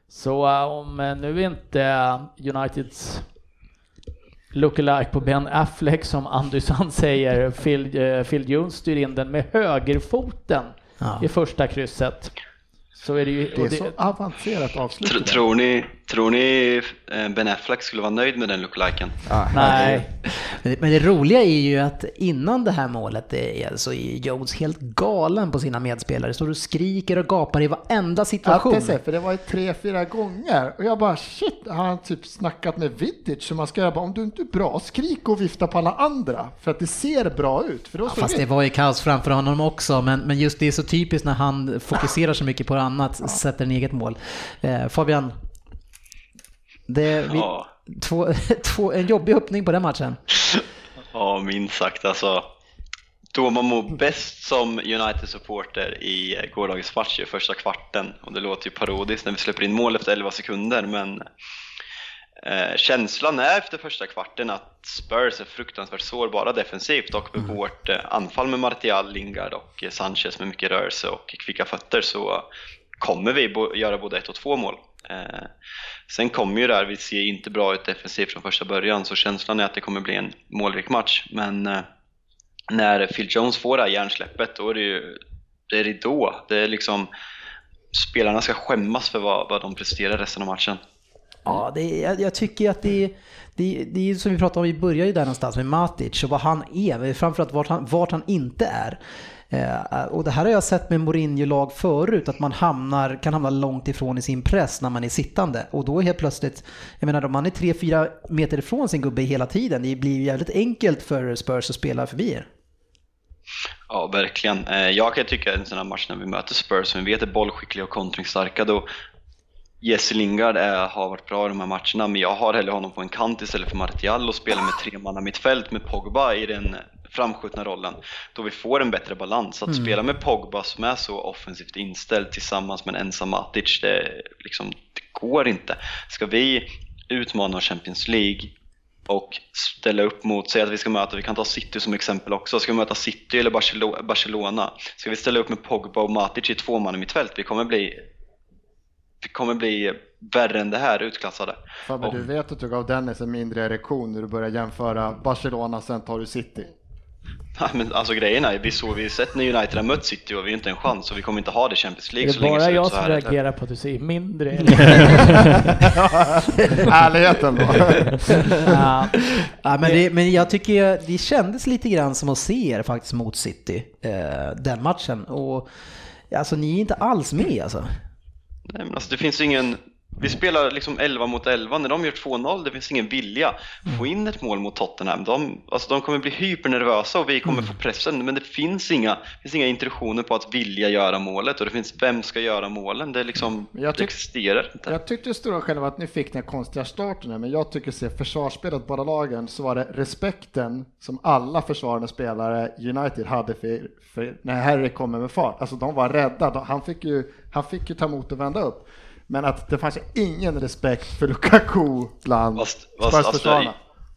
Speaker 4: Så eh, om eh, nu inte eh, Uniteds lookalike på Ben Affleck som Andersson säger, Phil, eh, Phil Jones styr in den med högerfoten
Speaker 1: Ja.
Speaker 4: i första krysset. Så är det ju...
Speaker 3: Det är så avancerat avslut. Det
Speaker 5: tror, ni, tror ni eh, Ben Affleck skulle vara nöjd med den lookaliken?
Speaker 4: nej,
Speaker 1: Men det, men det roliga är ju att innan det här målet är, så är Jones helt galen på sina medspelare. Står och skriker och gapar i varenda situation.
Speaker 3: är, för det var ju tre, fyra gånger och jag bara shit, har han typ snackat med Vidic så man ska göra bara om du inte är bra, skrik och vifta på alla andra för att det ser bra ut. För då så
Speaker 1: Fast det var ju kaos framför honom också, men, men just det är så typiskt när han fokuserar så mycket på annat, sätter en eget mål. Eh, Fabian, det, vi,
Speaker 5: Ja.
Speaker 1: två, två, en jobbig öppning på den matchen.
Speaker 5: Ja, minst sagt alltså. Då man mår bäst som United-supporter i gårdagens match i första kvarten. Och det låter ju parodiskt när vi släpper in mål efter 11 sekunder, men eh, känslan är efter första kvarten att Spurs är fruktansvärt sårbara defensivt och med vårt eh, anfall med Martial, Lingard och eh, Sanchez med mycket rörelse och kvicka fötter så kommer vi bo- göra både ett och två mål. Eh, sen kommer ju det här, vi ser inte bra ut defensivt från första början så känslan är att det kommer bli en målrik match. Men eh, när Phil Jones får det här hjärnsläppet då är det ju det är ridå. Det är liksom spelarna ska skämmas för vad, vad de presterar resten av matchen.
Speaker 1: Ja, det är, jag, jag tycker att det är, det, är- det är ju som vi pratade om, vi börjar ju där någonstans med Matic och vad han är, men framförallt vart han, vart han inte är. Eh, och det här har jag sett med Mourinho-lag förut, att man hamnar, kan hamna långt ifrån i sin press när man är sittande. Och då helt plötsligt, jag menar om man är 3-4 meter ifrån sin gubbe hela tiden, det blir ju jävligt enkelt för Spurs att spela förbi er.
Speaker 5: Ja, verkligen. Eh, jag kan tycka att en sån här match när vi möter Spurs, som vi vet är bollskickliga och kontringsstarka, då Jesse Lingard är, har varit bra i de här matcherna, men jag har hellre honom på en kant istället för Martial och spelar med tre man mitt mittfält med Pogba i den framskjutna rollen, då vi får en bättre balans. Att spela med Pogba som är så offensivt inställd tillsammans med en ensam Matic, det, liksom, det går inte. Ska vi utmana Champions League och ställa upp mot, säg att vi ska möta, vi kan ta City som exempel också, ska vi möta City eller Barcelo- Barcelona, ska vi ställa upp med Pogba och Matic i två man i mitt fält, vi kommer bli vi kommer bli värre än det här utklassade.
Speaker 3: Fabbe,
Speaker 5: Och-
Speaker 3: du vet att du gav Dennis en mindre erektion när du började jämföra Barcelona, sen tar du City.
Speaker 5: Ja, men alltså grejen är, vi såg vi sett när United har mött City och vi har inte en chans och vi kommer inte ha det i Champions League så
Speaker 4: är
Speaker 5: länge det
Speaker 4: bara
Speaker 5: ser ut
Speaker 4: jag
Speaker 5: så
Speaker 4: som reagerar på att du säger mindre.
Speaker 3: Ärligheten då.
Speaker 4: Ja,
Speaker 1: Ja, men, det, men jag tycker det kändes lite grann som att se er faktiskt mot City, eh, den matchen. Och alltså ni är inte alls med alltså.
Speaker 5: Nej, men alltså, det finns ingen vi spelar liksom 11 mot 11, när de gör 2-0, det finns ingen vilja. Få in ett mål mot Tottenham, de, alltså, de kommer bli hypernervösa och vi kommer få pressen, men det finns inga, finns inga intentioner på att vilja göra målet och det finns, vem ska göra målen? Det, liksom,
Speaker 3: Men jag tyck-
Speaker 5: existerar inte.
Speaker 3: Jag tyckte stora själva att ni fick den konstiga starten, men jag tycker se försvarsspelet båda lagen så var det respekten som alla försvarande spelare United hade för, för när Harry kommer med fart. Alltså de var rädda, han, fick ju, han fick ju ta emot och vända upp. Men att det fanns ingen respekt för Lukaku bland
Speaker 5: fast, alltså,
Speaker 3: Spurs-försvararna.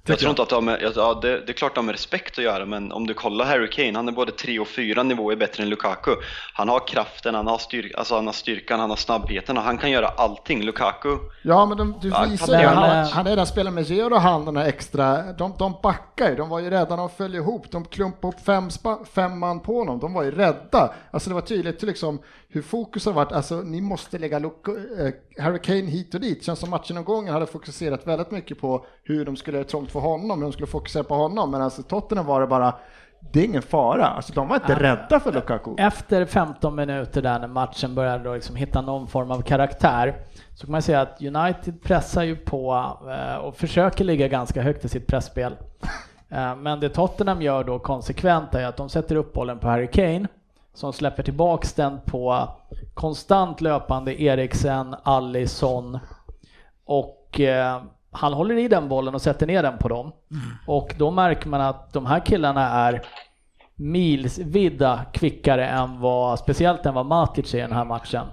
Speaker 5: Jag, jag tror inte att de har med, ja, det, det är klart de har med respekt att göra, men om du kollar Harry Kane, han är både tre och fyra nivåer bättre än Lukaku. Han har kraften, han har, styr, alltså han har styrkan, han har snabbheten och han kan göra allting. Lukaku,
Speaker 3: Ja, men de, du
Speaker 5: Ja,
Speaker 3: visar
Speaker 5: kan
Speaker 3: ju,
Speaker 4: det-
Speaker 3: han,
Speaker 4: men-
Speaker 3: han är den spelaren med ger och han den här extra, de, de backar ju, de var ju rädda, de föll ihop, de klumpade upp fem, spa, fem man på honom, de var ju rädda. Alltså det var tydligt liksom hur fokus har varit, alltså ni måste lägga Luka, eh, Harry Kane hit och dit. Känns som matchen gången hade fokuserat väldigt mycket på hur de skulle göra trångt för honom, de skulle fokusera på honom, men alltså Tottenham var det bara, det är ingen fara, alltså de var inte rädda för Lukaku.
Speaker 4: Efter 15 minuter där när matchen började då liksom hitta någon form av karaktär så kan man säga att United pressar ju på eh, och försöker ligga ganska högt i sitt pressspel. Eh, Men det Tottenham gör då konsekvent är att de sätter upp bollen på Harry Kane som släpper tillbaks den på konstant löpande Eriksen, Allison och eh, han håller i den bollen och sätter ner den på dem. Och då märker man att de här killarna är milsvida kvickare än vad, speciellt än vad Matic är i den här matchen.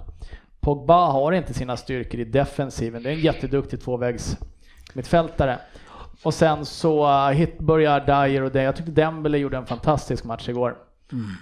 Speaker 4: Pogba har inte sina styrkor i defensiven, det är en jätteduktig tvåvägs mittfältare. Och sen så uh, hit börjar Dyer och det. Jag tyckte Dembele gjorde en fantastisk match igår.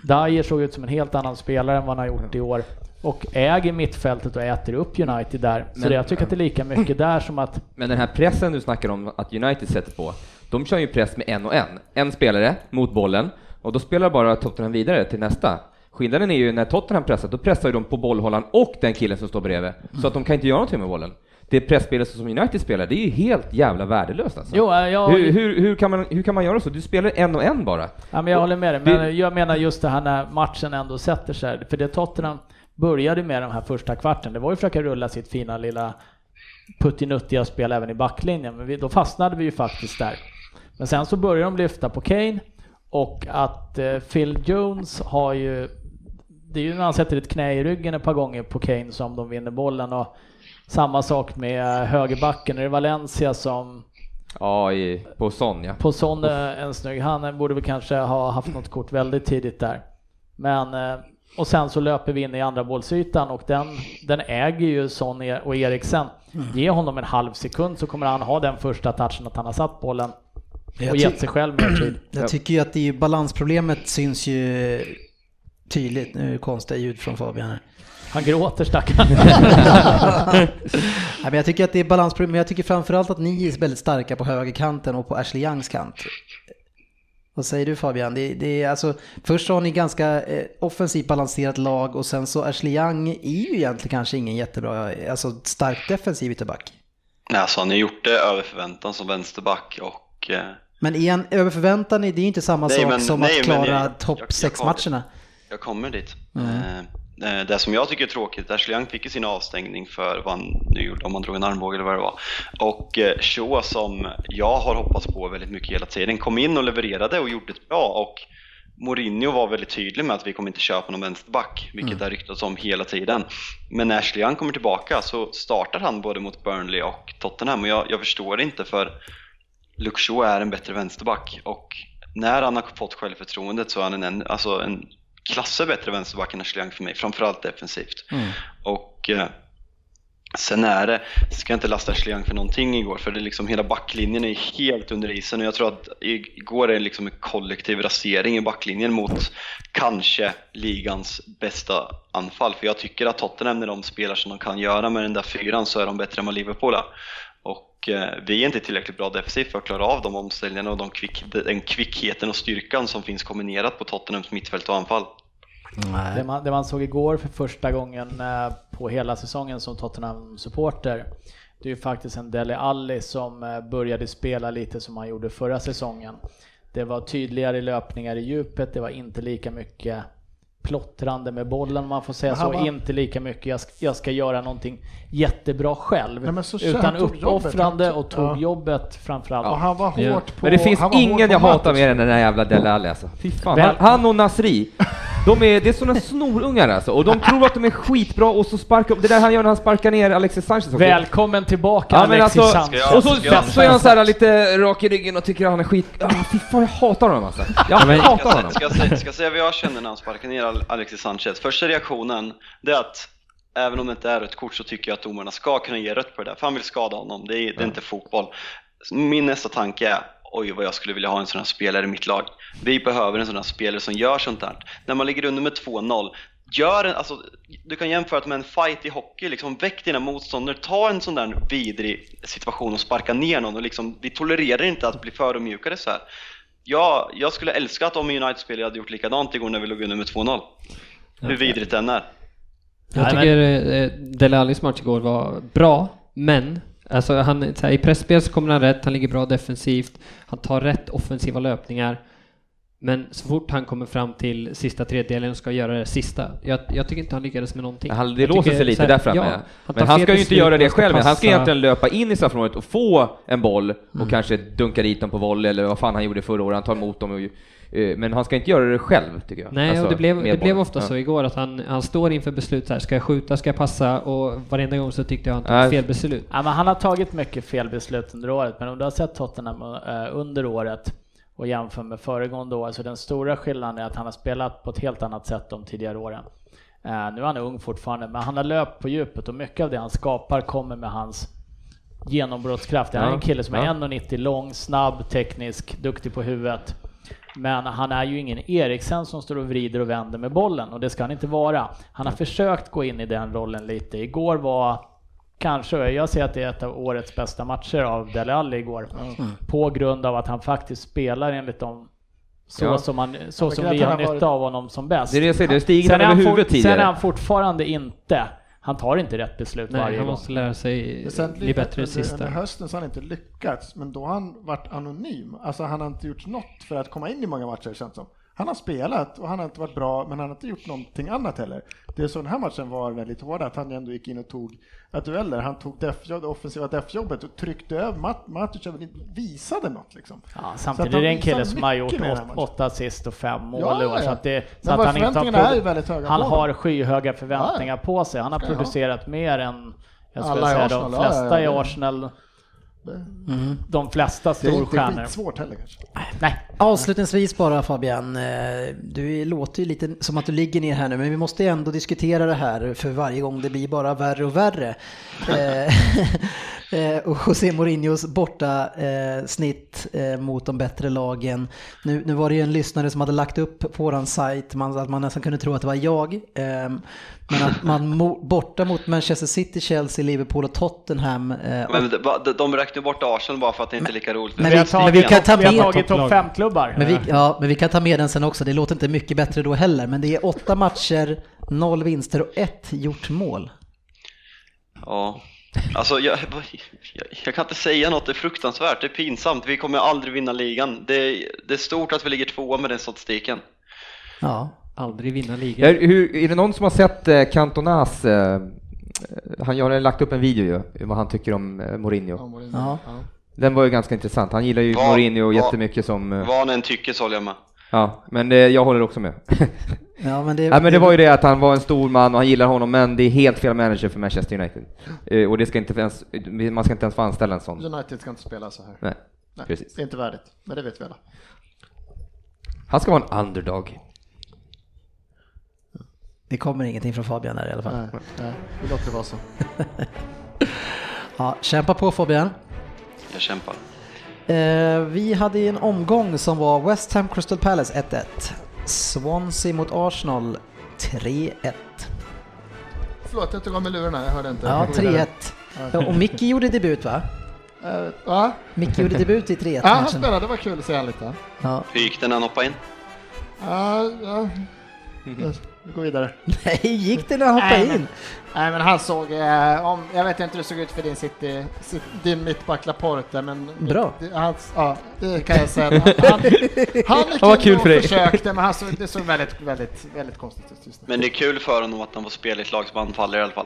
Speaker 4: Dyer såg ut som en helt annan spelare än vad han har gjort i år. Och äger mittfältet och äter upp United där. Så
Speaker 2: Men-
Speaker 4: det, jag tycker att det är lika mycket där som att
Speaker 2: Men den här pressen du snackar om att United sätter på, de kör ju press med en och en. En spelare mot bollen, och då spelar bara Tottenham vidare till nästa. Skillnaden är ju när Tottenham pressar, då pressar ju de på bollhållaren och den killen som står bredvid, så att de kan inte göra någonting med bollen. Det pressspelet som United spelar, det är ju helt jävla värdelöst alltså.
Speaker 4: Jo, äh, jag,
Speaker 2: hur, hur, hur, kan man, hur kan man göra så? Du spelar en och en bara.
Speaker 4: Ja, men jag håller med dig,
Speaker 2: Det-
Speaker 4: men jag menar just det här när matchen ändå sätter sig. För det Tottenham började med den här första kvarten, det var ju att försöka rulla sitt fina lilla puttinuttiga spel även i backlinjen, men vi, då fastnade vi ju faktiskt där. Men sen så började de lyfta på Kane och att eh, Phil Jones har ju, det är ju när han sätter ett knä i ryggen ett par gånger på Kane som de vinner bollen och samma sak med högerbacken, är det Valencia som
Speaker 2: Ja, i, på Son ja.
Speaker 4: på sån eh, en snygg. Han borde väl kanske ha haft något kort väldigt tidigt där. Men, eh, och sen så löper vi in i andra bollsytan och den, den äger ju Son e- och Eriksen. Ge honom en halv sekund så kommer han ha den första touchen att han har satt bollen och gett sig själv mer tid.
Speaker 1: Jag tycker ju att det är balansproblemet syns ju tydligt. Nu är det konstiga ljud från Fabian här.
Speaker 4: Han gråter stackarn.
Speaker 1: Nej, men jag tycker att det är balansproblem, men jag tycker framförallt att ni är väldigt starka på högerkanten och på Ashley Youngs kant. Vad säger du Fabian? Det, det är alltså, först har ni ganska eh, offensivt balanserat lag och sen så Ashley Young är ju egentligen kanske ingen jättebra, alltså stark defensiv ytterback.
Speaker 5: Nej, alltså han har gjort det över förväntan som vänsterback och eh,
Speaker 1: Men igen, över förväntan, det är inte samma
Speaker 5: Nej,
Speaker 1: sak
Speaker 5: men-
Speaker 1: som
Speaker 5: nej,
Speaker 1: att klara topp
Speaker 5: jag
Speaker 1: sex
Speaker 5: kommer-
Speaker 1: matcherna.
Speaker 5: jag kommer dit.
Speaker 1: Mm.
Speaker 5: Eh, det som jag tycker är tråkigt, Ashley Young fick ju sin avstängning för vad han nu gjorde, om han drog en armbåge eller vad det var. Och eh, Shaw som jag har hoppats på väldigt mycket hela tiden, kom in och levererade och gjorde det bra. Och Mourinho var väldigt tydlig med att vi kommer inte köpa någon vänsterback, vilket det har ryktats om hela tiden. Men när Ashley Young kommer tillbaka så startar han både mot Burnley och Tottenham och jag, jag förstår det inte för Luke Shaw är en bättre vänsterback och när han har fått självförtroendet så är han en, alltså en klasser bättre vänsterback än Ashley för mig, framförallt defensivt. Och eh, sen är det, ska jag inte lasta Ashley för någonting igår, för det är liksom hela backlinjen är helt under isen och jag tror att igår är det liksom en kollektiv rasering i backlinjen mot kanske ligans bästa anfall. För jag tycker att Tottenham när de spelar som de kan göra med den där fyran så är de bättre än vad Liverpool är. Och eh, vi är inte tillräckligt bra defensivt för att klara av de omställningarna och de kvick, den kvickheten och styrkan som finns kombinerat på Tottenhams mittfält och anfall.
Speaker 4: Det man, det man såg igår för första gången eh, på hela säsongen som Tottenham-supporter, det är ju faktiskt en Dele Alli som eh, började spela lite som han gjorde förra säsongen. Det var tydligare löpningar i djupet, det var inte lika mycket plottrande med bollen man får säga så,
Speaker 3: var-
Speaker 4: inte lika mycket jag ska, jag ska göra någonting jättebra själv.
Speaker 3: Nej,
Speaker 4: utan
Speaker 3: jobbet,
Speaker 4: uppoffrande och tog
Speaker 3: ja.
Speaker 4: jobbet framförallt.
Speaker 3: Och han var hårt
Speaker 2: Ja.
Speaker 3: på...
Speaker 2: Men det finns
Speaker 3: han var hårt
Speaker 2: ingen
Speaker 3: på
Speaker 2: jag hatar mer än den där jävla Dele Alli alltså. Fy fan. Han, han och Nasri, de är, det är såna snorungar alltså. Och de tror att de är skitbra och så sparkar det där han gör när han sparkar ner Alexis Sanchez också.
Speaker 4: Välkommen tillbaka
Speaker 2: Ja
Speaker 4: Alexis
Speaker 2: alltså,
Speaker 4: Sanchez.
Speaker 5: Ska
Speaker 2: och så,
Speaker 5: ska jag-
Speaker 2: så är han så här lite rak i ryggen och tycker att han är skit... Ah, fy fan jag hatar honom alltså. Jag
Speaker 6: men-
Speaker 2: hatar
Speaker 5: Ska
Speaker 2: honom.
Speaker 5: ska, jag säga, ska jag säga vad jag känner när han sparkar ner Al- Alexis Sanchez? Första reaktionen, det är att även om det inte är rött kort så tycker jag att domarna ska kunna ge rött på det där, för han vill skada honom. Det är, det är inte fotboll. Min nästa tanke är, oj vad jag skulle vilja ha en sån här spelare i mitt lag. Vi behöver en sån här spelare som gör sånt där. När man ligger under med 2-0, gör en, alltså, du kan jämföra det med en fight i hockey, liksom, väck dina motståndare, ta en sån där vidrig situation och sparka ner någon och liksom, vi tolererar inte att bli förödmjukade så här. Ja, jag skulle älska att om United-spelare hade gjort likadant igår när vi låg under med 2-0. Hur vidrigt den är.
Speaker 6: Jag tycker eh, Dele Allis match igår var bra, men alltså han, här, i pressspel så kommer han rätt, han ligger bra defensivt, han tar rätt offensiva löpningar. Men så fort han kommer fram till sista tredjedelen och ska göra det sista, jag, jag tycker inte han lyckades med någonting.
Speaker 2: Han, det låser sig lite
Speaker 6: här,
Speaker 2: där framme.
Speaker 6: ja, han
Speaker 2: men han ska ju inte göra det själv, han ska egentligen löpa in i straffområdet och få en boll och kanske dunka dit dem på volley eller vad fan han gjorde förra året, han tar emot dem och, men han ska inte göra det själv tycker jag.
Speaker 6: Nej,
Speaker 2: Alltså,
Speaker 6: och det blev, det blev ofta
Speaker 2: Ja.
Speaker 6: så igår att han, han står inför beslut så här, ska jag skjuta, ska jag passa? Och varenda gång så tyckte jag han tog
Speaker 2: Nej.
Speaker 6: fel beslut.
Speaker 4: Ja, men han har tagit mycket fel beslut under året, men om du har sett Tottenham eh, under året och jämför med föregående år, så den stora skillnaden är att han har spelat på ett helt annat sätt de tidigare åren. Eh, nu är han ung fortfarande, men han har löpt på djupet och mycket av det han skapar kommer med hans genombrottskraft. Han är
Speaker 2: Ja,
Speaker 4: en kille som är
Speaker 2: ja.
Speaker 4: 1,90 lång, snabb, teknisk, duktig på huvudet. Men han är ju ingen Eriksen som står och vrider och vänder med bollen och det ska han inte vara. Han har försökt gå in i den rollen lite. Igår var kanske, jag ser att det är ett av årets bästa matcher av Dele Alli igår. På grund av att han faktiskt spelar enligt dem så
Speaker 2: Ja.
Speaker 4: som, han, så som vi har nytta
Speaker 3: varit-
Speaker 4: av honom som bäst.
Speaker 2: Det är det jag säger, det stiger över huvudet
Speaker 4: fort, sen
Speaker 2: tidigare.
Speaker 4: är han fortfarande inte, han tar inte rätt beslut
Speaker 6: Nej,
Speaker 4: varje
Speaker 6: han
Speaker 4: gång.
Speaker 6: måste lära sig
Speaker 3: sen
Speaker 6: bli bättre i sista.
Speaker 3: under hösten så har han inte lyckats, men då har han varit anonym. Alltså han har inte gjort något för att komma in i många matcher känns det som. Han har spelat och han har inte varit bra, men han har inte gjort någonting annat heller. Det är så den här matchen var väldigt hård, att han ändå gick in och tog dueller. Han tog def, det offensiva def-jobbet och tryckte över Mat, Matic visade något liksom.
Speaker 4: Ja, samtidigt är det en kille som har gjort åtta assist och fem mål
Speaker 3: Ja,
Speaker 4: i år.
Speaker 3: ja.
Speaker 4: Så att det, så att han inte har Han har skyhöga förväntningar på sig. Han har producerat mer än jag skulle säga de
Speaker 3: ja, ja,
Speaker 4: flesta i
Speaker 3: ja.
Speaker 4: Arsenal.
Speaker 1: Mm.
Speaker 4: De flesta
Speaker 3: Det är inte
Speaker 4: storstjärnor.
Speaker 3: skitsvårt heller kanske.
Speaker 4: Nej,
Speaker 1: Avslutningsvis bara Fabian, eh, du låter ju lite som att du ligger ner här nu, men vi måste ändå diskutera det här för varje gång det blir bara värre och värre. Eh, eh, och José Mourinhos borta eh, snitt eh, mot de bättre lagen. Nu, nu var det ju en lyssnare som hade lagt upp på våran sajt, man, att man nästan kunde tro att det var jag. Eh, men att man mo, borta mot Manchester City, Chelsea, Liverpool och Tottenham. Eh,
Speaker 5: Men de, de- räknar ju bort Arsenal bara för att det inte är lika roligt.
Speaker 1: Men
Speaker 4: vi
Speaker 1: vi-
Speaker 4: tagit,
Speaker 1: men vi kan ta
Speaker 4: vi har
Speaker 1: med
Speaker 4: tagit topp
Speaker 6: topplag.
Speaker 4: 5-klubbar.
Speaker 1: Men vi, ja, men vi kan ta med den sen också. Det låter inte mycket bättre då heller. Men det är åtta matcher, noll vinster och ett gjort mål.
Speaker 5: Ja, Alltså, jag, jag, jag kan inte säga något, det är fruktansvärt, det är pinsamt. Vi kommer aldrig vinna ligan. Det, det är stort att vi ligger tvåa med den statistiken.
Speaker 1: Ja.
Speaker 6: Aldrig vinna
Speaker 2: Ja,
Speaker 6: ligan.
Speaker 2: hur, är det någon som har sett eh, Cantonas, eh, han har lagt upp en video ju, vad han tycker om eh, Mourinho.
Speaker 1: Ja.
Speaker 2: Den var ju ganska intressant, han gillar ju
Speaker 5: Vad-
Speaker 2: Mourinho
Speaker 5: vad-
Speaker 2: jättemycket som, eh,
Speaker 5: Vad han än tycker så håller jag med.
Speaker 2: ja, men eh, jag håller också med.
Speaker 1: Ja, men det,
Speaker 2: Ja, men det var ju det att han var en stor man och han gillar honom, men det är helt fel manager för Manchester United. Eh, och det ska inte ens, man ska inte ens få anställa en sån.
Speaker 3: United ska inte spela så här.
Speaker 2: Nej,
Speaker 3: Nej,
Speaker 2: precis.
Speaker 3: Det är inte värdigt, men det vet vi alla.
Speaker 2: Han ska vara en underdog.
Speaker 1: Det kommer ingenting från Fabian där i alla fall.
Speaker 3: Nej, nej, vi låter det vara så.
Speaker 1: Ja, kämpa på Fabian.
Speaker 5: Jag kämpar.
Speaker 1: Eh, vi hade en omgång som var West Ham Crystal Palace 1-1. Swansea mot Arsenal 3-1.
Speaker 3: Förlåt, jag tog av mig lurarna, jag hörde inte.
Speaker 1: Ja,
Speaker 3: Vi går vidare.
Speaker 1: 3-1. Ja, Och Micke gjorde debut va?
Speaker 3: Eh, Va?
Speaker 1: Micke gjorde debut i 3-1
Speaker 3: Ja, han
Speaker 1: matchen.
Speaker 3: spelade, det var kul att se han lite.
Speaker 1: Ja.
Speaker 5: Hur gick det när han hoppade in?
Speaker 3: Ja, ja. Vi går vidare.
Speaker 1: Nej, gick det när han hoppade
Speaker 3: Nej, men-
Speaker 1: in?
Speaker 3: Nej men han såg, eh, om, jag vet inte hur det såg ut för din City, City din mittback Laporte men
Speaker 1: Bra.
Speaker 3: Det, hans, ja, det kan jag säga. Han, han
Speaker 2: Vad
Speaker 3: in
Speaker 2: kul för dig.
Speaker 3: försökte men han såg, det såg väldigt, väldigt, väldigt konstigt ut just nu.
Speaker 5: Men det är kul för honom att han får spela i ett lag som anfaller i alla fall.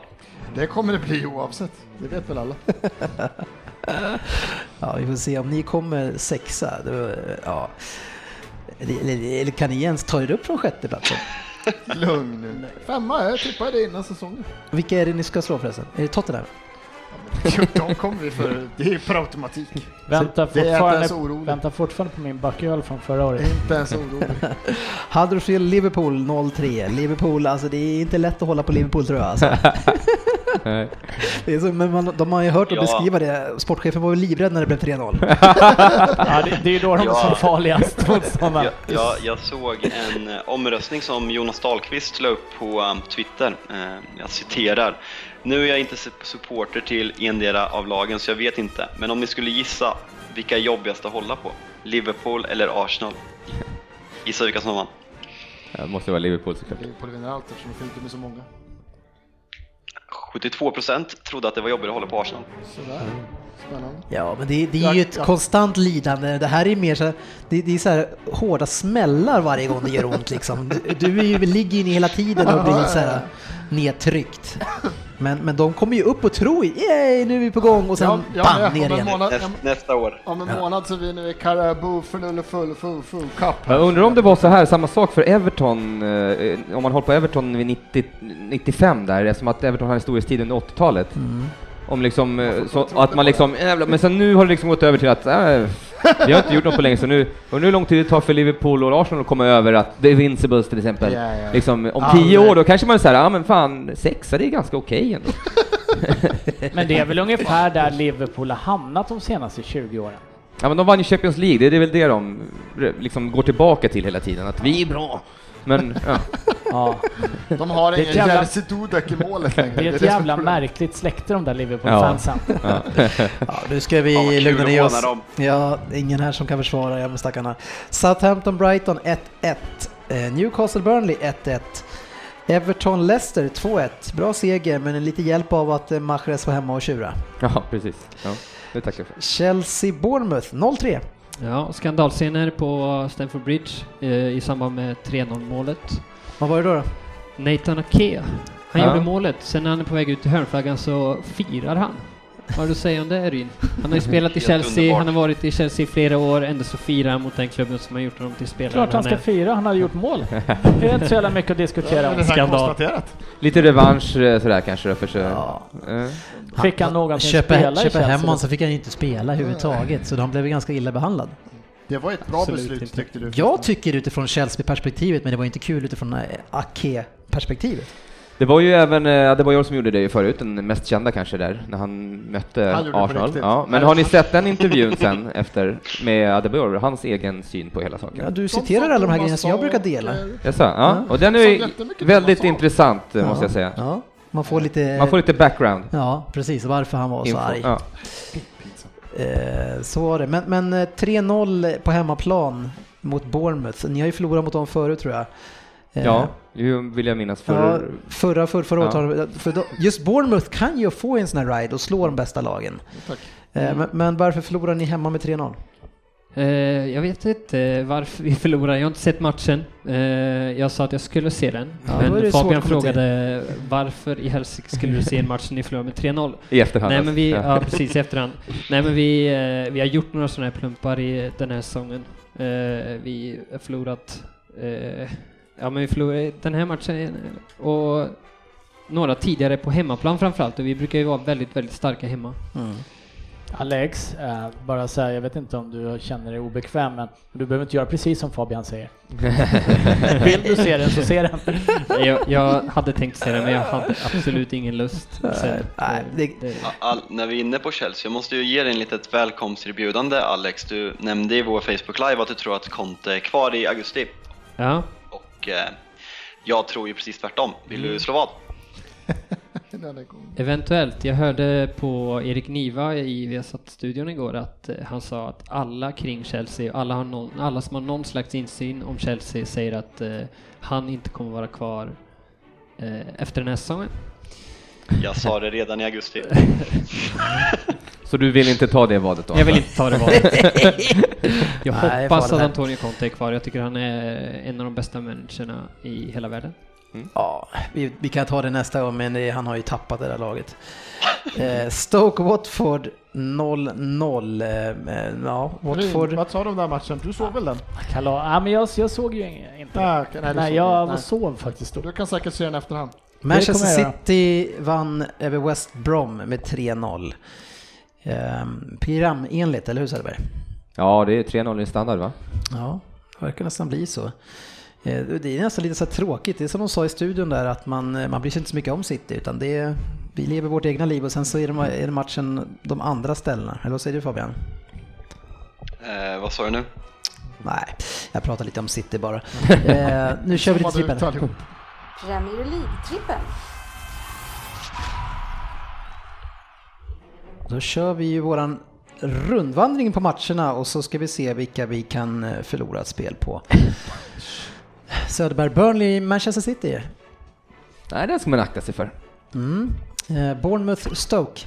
Speaker 3: Det kommer det bli oavsett, det vet väl alla.
Speaker 1: Ja, vi får se om ni kommer sexa. Då, ja. Eller, eller- eller kan ni ens ta er upp från sjätteplatsen?
Speaker 3: Lugn nu. Femma, jag tippade det innan säsongen.
Speaker 1: Vilka är det ni ska slå förresten? Är det Tottenham?
Speaker 3: De kommer vi för, det är per automatik.
Speaker 4: Vänta fortfarande, vänta fortfarande på min backöl från förra året.
Speaker 3: Inte ens orolig.
Speaker 1: Huddersfield Liverpool 0-3. Liverpool, alltså det är inte lätt att hålla på Liverpool tror jag. Alltså.
Speaker 2: Nej.
Speaker 1: Det är så, men man, de har ju hört och
Speaker 5: Ja.
Speaker 1: beskriva det. Sportchefen var ju livrädd när det blev 3-0.
Speaker 4: Ja, det, det är ju då de är
Speaker 5: Ja.
Speaker 4: som farligast mot sådana.
Speaker 5: Jag, jag, jag såg en eh, omröstning som Jonas Dahlqvist la upp på um, Twitter. Eh, jag citerar. Nu är jag inte su- supporter till endera av lagen så jag vet inte. Men om ni skulle gissa vilka är jobbigast att hålla på? Liverpool eller Arsenal? Gissa vilka som vann.
Speaker 2: Det måste vara Liverpool såklart.
Speaker 3: Liverpool vinner allt eftersom inte med så många.
Speaker 5: 72% trodde att det var jobbigt att hålla på Arsenal.
Speaker 3: Sådär. Spännande.
Speaker 1: Ja, men det, det är ju ett
Speaker 3: ja.
Speaker 1: konstant lidande. Det här är mer så här, det, det är så här hårda smällar varje gång det gör ont liksom. Du, du är ju, ligger ju hela tiden och blir så här nedtryckt. Men, men de kommer ju upp och tror, yay, nu är vi på gång och sen
Speaker 3: Ja, ja,
Speaker 1: bam,
Speaker 3: men
Speaker 1: ner igen.
Speaker 3: månad-
Speaker 5: Näst, nästa år.
Speaker 3: Om en månad så vi Carabao full full full full cup.
Speaker 2: Jag undrar om det var så här, samma sak för Everton, eh, om man håller på Everton vid 90, 95 där, eftersom att Everton har en storhetstid under 80-talet. Om liksom, eh, så att man liksom, jävlar, men sen nu har det liksom gått över till att, äh, vi har inte gjort något på länge, så nu, och nu hur lång tid det tar för Liverpool och Arsenal att komma över att The Invincibles till exempel.
Speaker 3: Ja, ja.
Speaker 2: Liksom, om tio år då kanske man säger, ja men fan, sexa det är ganska okej ändå.
Speaker 4: Men det är väl ungefär där Liverpool har hamnat de senaste 20 åren.
Speaker 2: Ja men de vann ju Champions League, det är- är väl det de liksom går tillbaka till hela tiden, att vi är bra. Men, ja.
Speaker 4: Ja.
Speaker 3: De har
Speaker 4: Det är
Speaker 3: ingen
Speaker 4: jävla-
Speaker 3: Jerzy Dudek i målet längre.
Speaker 4: Det är ett
Speaker 3: det
Speaker 4: jävla märkligt släkte de där Liverpool-fansen.
Speaker 2: ja.
Speaker 1: Ja, nu ska vi
Speaker 5: kul
Speaker 1: lugna ner oss.
Speaker 5: dem.
Speaker 1: Ja, ingen här som kan försvara med stackarna. Southampton-Brighton 1-1. Eh, Newcastle-Burnley 1-1. Everton-Leicester 2-1. Bra seger, men en lite hjälp av att eh, Mahrez var hemma och tjura.
Speaker 2: ja, precis. Ja, det tackar jag för.
Speaker 1: Chelsea-Bournemouth 0-3.
Speaker 6: Ja, skandalscener på Stamford Bridge eh, i samband med 3-0 målet.
Speaker 1: Vad var det då? då?
Speaker 6: Nathan Ake, han
Speaker 2: Ja.
Speaker 6: gjorde målet. Sen när han är på väg ut till hörnflaggan så firar han. Vad har du att säga om det Ryn? Han har ju spelat i Chelsea,
Speaker 5: underbart.
Speaker 6: han har varit i Chelsea i flera år, ändå så firar han mot den klubben som har gjort honom till spelare.
Speaker 4: Klart han ska
Speaker 6: är.
Speaker 4: fira, han hade gjort mål. Det är inte så jävla mycket att diskutera om. Skandal.
Speaker 2: Lite revansch eh, sådär kanske då för så.
Speaker 1: Ja.
Speaker 2: Eh.
Speaker 4: Fick han någonsin
Speaker 1: köpa,
Speaker 4: spela i
Speaker 1: köpa
Speaker 4: Chelsea?
Speaker 1: hem honom så fick han ju inte spela överhuvudtaget, så han blev ganska illa behandlad.
Speaker 3: Det var ett bra
Speaker 4: Absolut
Speaker 3: beslut
Speaker 4: inte.
Speaker 3: tyckte du.
Speaker 1: Jag tycker utifrån Chelsea-perspektivet, men det var inte kul utifrån eh, Ake-perspektivet.
Speaker 2: Det var ju även eh, Adebayor som gjorde det ju förut, den mest kända kanske där, när han mötte
Speaker 3: Han
Speaker 2: Arsenal. Ja, men har ni sett den intervjun sen efter med Adebayor, hans egen syn på hela saken?
Speaker 1: Ja, du citerar alla de här grejerna som jag brukar dela.
Speaker 2: Jag sa, ja, och den är väldigt intressant eh, måste jag säga.
Speaker 1: Ja, man får lite...
Speaker 2: Man får lite background.
Speaker 1: Ja, precis, varför han var så
Speaker 2: info.
Speaker 1: arg.
Speaker 2: Ja.
Speaker 1: Eh, så var det. Men, men eh, 3-0 på hemmaplan mot Bournemouth. Ni har ju förlorat mot dem förut tror jag. Eh,
Speaker 2: Ja, det vill jag minnas.
Speaker 1: Ja,
Speaker 2: För,
Speaker 1: förra, för, förra året
Speaker 2: Ja.
Speaker 1: för då, just Bournemouth kan ju få en sån här ride och slå de bästa lagen.
Speaker 3: Tack.
Speaker 1: Eh, men, men varför förlorar ni hemma med 3-0?
Speaker 6: Eh, jag vet inte varför vi förlorade, jag har inte sett matchen. Eh, jag sa att jag skulle se den,
Speaker 1: Ja,
Speaker 6: men Fabian frågade varför i helsike skulle du se en match när ni förlorade med 3-0?
Speaker 2: I efterhand
Speaker 6: Nej
Speaker 2: alltså.
Speaker 6: men vi,
Speaker 2: Ja.
Speaker 6: ja precis i efterhand. Nej men vi, eh, vi har gjort några sådana här plumpar i den här säsongen. Eh, vi har förlorat, eh, ja men vi förlorade den här matchen och några tidigare på hemmaplan framförallt och vi brukar ju vara väldigt, väldigt starka hemma.
Speaker 4: Alex, eh, bara säga, jag vet inte om du känner dig obekväm, men du behöver inte göra precis som Fabian säger. Vill du se den så se den.
Speaker 6: Jag, jag hade tänkt säga det men jag hade absolut ingen lust. Så,
Speaker 1: nej, det-
Speaker 6: det,
Speaker 5: All, när vi är inne på Chelsea, jag måste ju ge dig en litet välkomsterbjudande Alex. Du nämnde i vår Facebook Live att du tror att Conte är kvar i augusti.
Speaker 6: ja.
Speaker 5: Och eh, jag tror ju precis tvärtom. Vill du slå vad?
Speaker 6: Eventuellt. Jag hörde på Erik Niva i Viasat-studion igår att eh, han sa att alla kring Chelsea, alla, har någon, alla som har någon slags insyn om Chelsea säger att eh, han inte kommer vara kvar eh, efter den här säsongen.
Speaker 5: Jag sa det redan i augusti.
Speaker 2: Så du vill inte ta det vadet då?
Speaker 6: Jag vill inte ta det valet. Jag
Speaker 1: Nej,
Speaker 6: hoppas att. Antonio Conte är kvar. Jag tycker han är en av de bästa managerna i hela världen.
Speaker 1: Ja, vi, vi kan ta det nästa gång, men det, han har ju tappat det där laget. Eh, Stoke Watford 0-0. Eh, ja, Watford.
Speaker 3: Vad sa du om den här matchen? Du såg väl den?
Speaker 4: Kala, ja, men jag, jag såg ju inte
Speaker 3: Nej, nej,
Speaker 4: Nej,
Speaker 3: såg
Speaker 4: jag.
Speaker 3: Nej.
Speaker 4: sov faktiskt då.
Speaker 3: Du kan säkert se den efterhand.
Speaker 1: Manchester. City vann över West Brom med 3-0. Eh, programenligt, eller hur Söderberg?
Speaker 2: Ja, det är 3-0 i standard va?
Speaker 1: Ja, det verkar nästan bli så. Eh, Det är nästan lite så tråkigt. Det är som de sa i studion där att man, eh, man bryr sig inte så mycket om City utan det är, vi lever vårt egna liv och sen så är det, är det matchen de andra ställena. Eller vad säger du Fabian?
Speaker 5: Eh, vad sa du nu?
Speaker 1: Nej, jag pratar lite om City bara. Eh, nu kör vi lite trippel.
Speaker 7: Premier League-trippen.
Speaker 1: Då kör vi ju våran rundvandring på matcherna och så ska vi se vilka vi kan eh, förlora ett spel på. Söderberg, Burnley, Manchester City.
Speaker 2: Nej, det ska man akta sig för.
Speaker 1: Mm. Eh, Bournemouth, Stoke.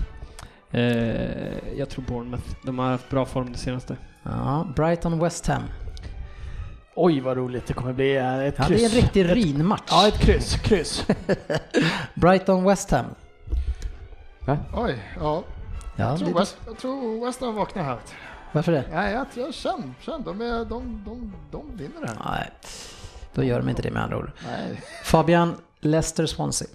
Speaker 6: Eh, jag tror Bournemouth. De har haft bra form det senaste.
Speaker 1: Ja, Brighton, West Ham.
Speaker 4: Oj vad roligt det kommer bli. Ett
Speaker 1: Ja,
Speaker 4: kryss.
Speaker 1: det är en riktig rinmatch.
Speaker 4: Ja, ett kryss. Kryss.
Speaker 1: Brighton, West Ham.
Speaker 3: Oj, ja.
Speaker 1: Ja,
Speaker 3: Jag tror, West, jag tror West Ham vaknar här.
Speaker 1: varför det?
Speaker 3: Nej, jag, jag känner, känner de, är, de, de, de vinner det här.
Speaker 1: Nej, då gör de inte det med andra ord.
Speaker 3: Nej.
Speaker 1: Fabian, Leicester, Swansea.